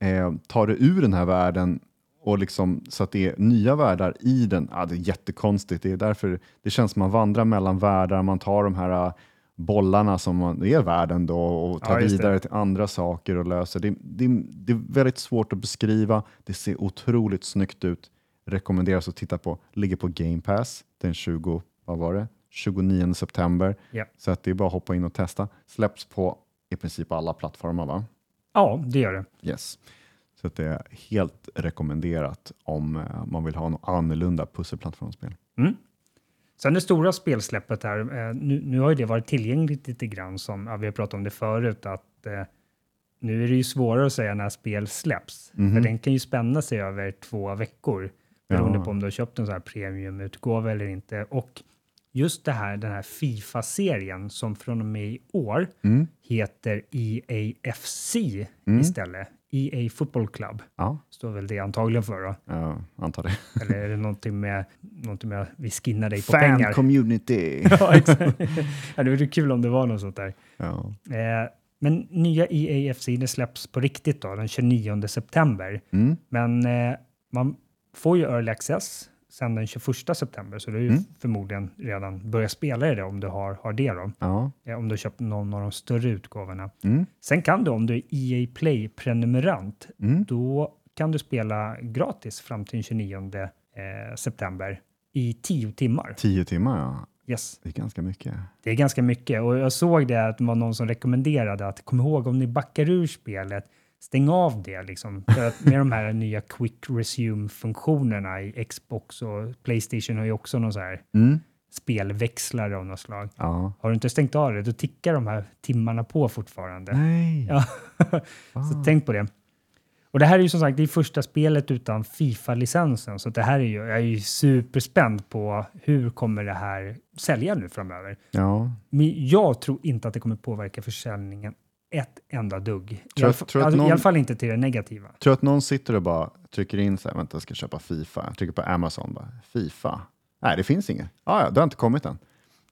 Speaker 2: eh, ta dig ur den här världen och liksom, så att det är nya världar i den. Ja, det är jättekonstigt. Det är därför det känns som man vandrar mellan världar. Man tar de här bollarna som man, är världen då och tar
Speaker 1: Ja, det.
Speaker 2: vidare till andra saker och löser. Det, det, det är väldigt svårt att beskriva. Det ser otroligt snyggt ut. Rekommenderas att titta på. Ligger på Game Pass den 20, vad var det? 29 september.
Speaker 1: Ja.
Speaker 2: Så att det är bara att hoppa in och testa. Släpps på i princip alla plattformar va?
Speaker 1: ja det gör det.
Speaker 2: Yes. Så att det är helt rekommenderat om eh, man vill ha något annorlunda pusselplattformsspel.
Speaker 1: Mm. Sen det stora spelsläppet här, eh, nu, nu har ju det varit tillgängligt lite grann som, ja, vi har pratat om det förut, att eh, nu är det ju svårare att säga när spel släpps.
Speaker 2: Mhm.
Speaker 1: För den kan ju spänna sig över två veckor, beroende
Speaker 2: Ja.
Speaker 1: på om du har köpt en sån här premiumutgåva eller inte. Och just det här, den här Fifa-serien som från och med i år
Speaker 2: Mm.
Speaker 1: heter EAFC
Speaker 2: Mm.
Speaker 1: istället. EA Football Club
Speaker 2: Ja,
Speaker 1: står väl det antagligen för då.
Speaker 2: jag antar det.
Speaker 1: Eller är det någonting med, någonting med att vi skinnar dig på
Speaker 2: Fan
Speaker 1: pengar?
Speaker 2: community.
Speaker 1: ja, exakt. ja, det vore kul om det var något sånt där.
Speaker 2: ja.
Speaker 1: Eh, men nya EAFC det släpps på riktigt då, den 29 september.
Speaker 2: Mm.
Speaker 1: Men eh, man får ju early access sen den 21 september, så du har ju
Speaker 2: Mm.
Speaker 1: förmodligen redan börjat spela i det om du har, har det då.
Speaker 2: Ja.
Speaker 1: Eh, om du har köpt någon av de större utgåvorna.
Speaker 2: Mm.
Speaker 1: Sen kan du, om du är EA Play-prenumerant,
Speaker 2: Mm.
Speaker 1: då kan du spela gratis fram till den 29 eh, september i 10 timmar.
Speaker 2: Tio timmar, ja.
Speaker 1: Yes.
Speaker 2: Det är ganska mycket.
Speaker 1: Det är ganska mycket och jag såg det att det var någon som rekommenderade att kom ihåg om ni backar ur spelet, stäng av det liksom. Med de här nya quick resume-funktionerna i Xbox och Playstation har ju också någon så här
Speaker 2: Mm.
Speaker 1: spelväxlare av något slag.
Speaker 2: Ja.
Speaker 1: Har du inte stängt av det, då tickar de här timmarna på fortfarande.
Speaker 2: Nej.
Speaker 1: Ja. Så tänk på det. Och det här är ju som sagt det är första spelet utan Fifa-licensen, så det här är ju, jag är ju superspänd på hur kommer det här sälja nu framöver.
Speaker 2: Ja.
Speaker 1: Men jag tror inte att det kommer påverka försäljningen ett enda dugg. I,
Speaker 2: Tror
Speaker 1: fall-
Speaker 2: tror
Speaker 1: alltså,
Speaker 2: någon-
Speaker 1: I alla fall inte till det negativa.
Speaker 2: Tror att någon sitter och bara trycker in så här, vänta jag ska köpa Fifa. Jag trycker på Amazon, bara, Fifa. Nej, det finns inget. Ah, ja, det har inte kommit än.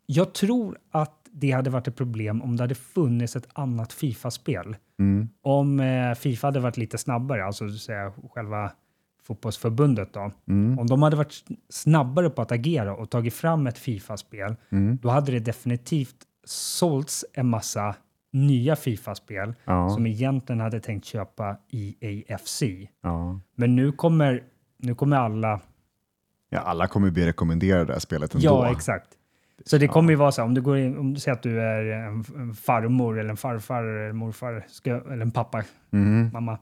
Speaker 1: Jag tror att det hade varit ett problem om det hade funnits ett annat Fifa-spel.
Speaker 2: Mm.
Speaker 1: Om eh, Fifa hade varit lite snabbare, alltså säga, själva fotbollsförbundet då.
Speaker 2: Mm.
Speaker 1: Om de hade varit snabbare på att agera och tagit fram ett Fifa-spel,
Speaker 2: Mm.
Speaker 1: då hade det definitivt sålts en massa nya Fifa-spel
Speaker 2: Ja.
Speaker 1: som egentligen hade tänkt köpa EAFC.
Speaker 2: Ja.
Speaker 1: Men nu kommer, nu kommer alla...
Speaker 2: ja, alla kommer bli rekommenderade det här spelet ändå.
Speaker 1: Ja, exakt. Så det kommer ju vara så här, om du, går in, om du säger att du är en, farmor eller en farfar eller morfar, ska, eller en pappa,
Speaker 2: Mhm.
Speaker 1: mamma,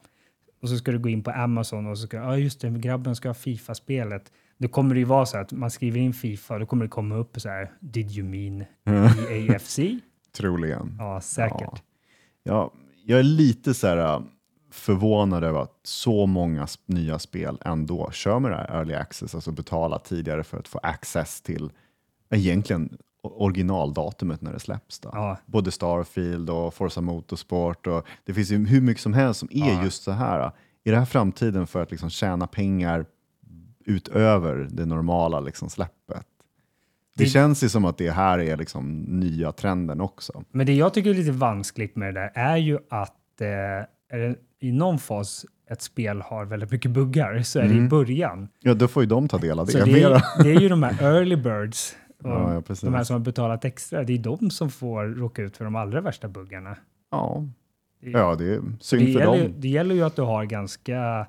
Speaker 1: och så ska du gå in på Amazon och så ska, ja just det, grabben ska ha Fifa-spelet. Då kommer det ju vara så här att man skriver in Fifa, då kommer det komma upp så här, did you mean EAFC?
Speaker 2: Troligen.
Speaker 1: Ja, säkert.
Speaker 2: Ja. Ja, jag är lite så här äh, förvånad över att så många nya spel ändå kör med det här early access, alltså betala tidigare för att få access till egentligen originaldatumet när det släpps. Då.
Speaker 1: Ja.
Speaker 2: Både Starfield och Forza Motorsport och det finns ju hur mycket som helst som är
Speaker 1: Ja.
Speaker 2: just så här. äh, Är det här framtiden för att liksom tjäna pengar utöver det normala liksom släppet? Det,
Speaker 1: Det-
Speaker 2: känns ju som att det här är liksom nya trenden också.
Speaker 1: Men det jag tycker är lite vanskligt med det där är ju att eh, är det, i någon fas ett spel har väldigt mycket buggar så är det i
Speaker 2: Mm.
Speaker 1: början.
Speaker 2: Ja, då får ju de ta del av det.
Speaker 1: Så det är, det är ju de här early birds, och
Speaker 2: Ja, ja,
Speaker 1: de här som har betalat extra, det är de som får råka ut för de allra värsta buggarna.
Speaker 2: Ja,
Speaker 1: Det-
Speaker 2: ja det är
Speaker 1: det,
Speaker 2: synd för
Speaker 1: gäller, ju-
Speaker 2: dem.
Speaker 1: det gäller ju att du har ganska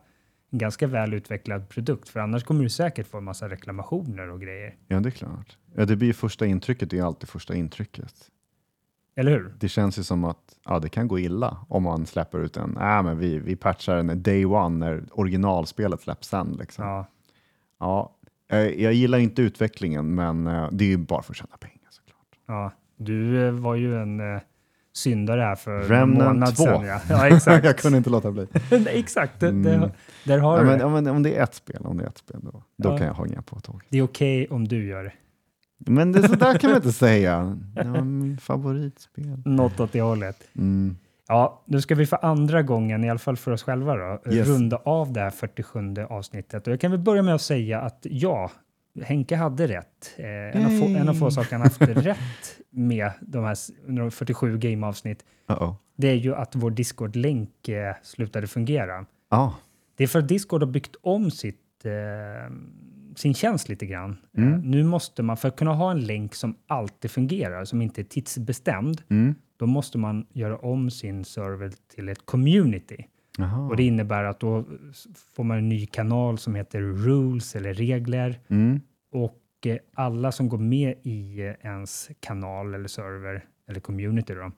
Speaker 1: ganska väl utvecklad produkt, för annars kommer du säkert få en massa reklamationer och grejer.
Speaker 2: Ja, det är klart. Ja, det blir första intrycket, det är alltid första intrycket.
Speaker 1: Eller hur?
Speaker 2: Det känns ju som att ja, det kan gå illa om man släpper ut en, äh, men vi, vi patchar den day one när originalspelet släpps sen. Liksom.
Speaker 1: Ja.
Speaker 2: Ja, eh, jag gillar inte utvecklingen, men eh, det är ju bara för att tjäna pengar såklart.
Speaker 1: ja. Du eh, var ju en syndare här för en
Speaker 2: Remnant
Speaker 1: månad
Speaker 2: 2.
Speaker 1: sedan. Ja, ja exakt.
Speaker 2: jag kunde inte låta bli.
Speaker 1: exakt, det,
Speaker 2: Mm.
Speaker 1: det, där har
Speaker 2: Ja,
Speaker 1: du
Speaker 2: men,
Speaker 1: det.
Speaker 2: men, om det är ett spel, om det är ett spel då, då kan jag hänga på ett tåg.
Speaker 1: Det är okej om du gör det.
Speaker 2: Men det, så där kan man inte säga. Det var min favoritspel.
Speaker 1: Något åt det hållet.
Speaker 2: Mm.
Speaker 1: Ja, nu ska vi för andra gången, i alla fall för oss själva, då,
Speaker 2: Yes.
Speaker 1: runda av det här 47 avsnittet. Och jag kan väl börja med att säga att ja, Henke hade rätt. Eh, en, av få, en av få
Speaker 2: Yay.
Speaker 1: saker han haft rätt med de här s- de 47 game-avsnitt,
Speaker 2: Uh-oh.
Speaker 1: det är ju att vår Discord-länk eh, slutade fungera.
Speaker 2: Ja,
Speaker 1: Det är för att Discord har byggt om sitt, eh, sin tjänst lite grann.
Speaker 2: Mm.
Speaker 1: Eh, nu måste man, för att kunna ha en länk som alltid fungerar, som inte är tidsbestämd,
Speaker 2: mm.
Speaker 1: då måste man göra om sin server till ett community.
Speaker 2: Jaha.
Speaker 1: Och det innebär att då får man en ny kanal som heter rules eller regler
Speaker 2: Mm.
Speaker 1: och eh, alla som går med i eh, ens kanal eller server eller community då,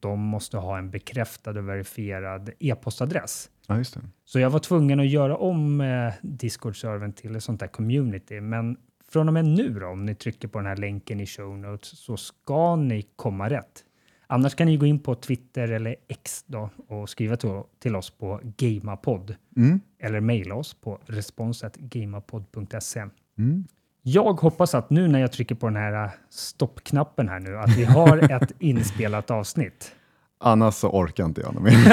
Speaker 1: de måste ha en bekräftad och verifierad e-postadress.
Speaker 2: Ja.
Speaker 1: Så jag var tvungen att göra om eh, Discord-servern till ett sånt där community. Men från och med nu då, om ni trycker på den här länken i show notes, så ska ni komma rätt. Annars kan ni gå in på Twitter eller X då och skriva till, oss på Gamapod
Speaker 2: Mm.
Speaker 1: eller mejla oss på respons.gamapod.se.
Speaker 2: Mm.
Speaker 1: Jag hoppas att nu när jag trycker på den här eh, stoppknappen här nu, att vi har ett inspelat avsnitt.
Speaker 2: Annars så orkar inte jag något mer.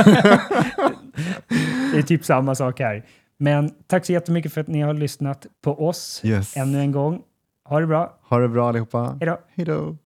Speaker 1: Det är typ samma sak här. Men tack så jättemycket för att ni har lyssnat på oss
Speaker 2: Yes.
Speaker 1: ännu en gång. Ha det bra.
Speaker 2: Ha det bra allihopa. Hej då.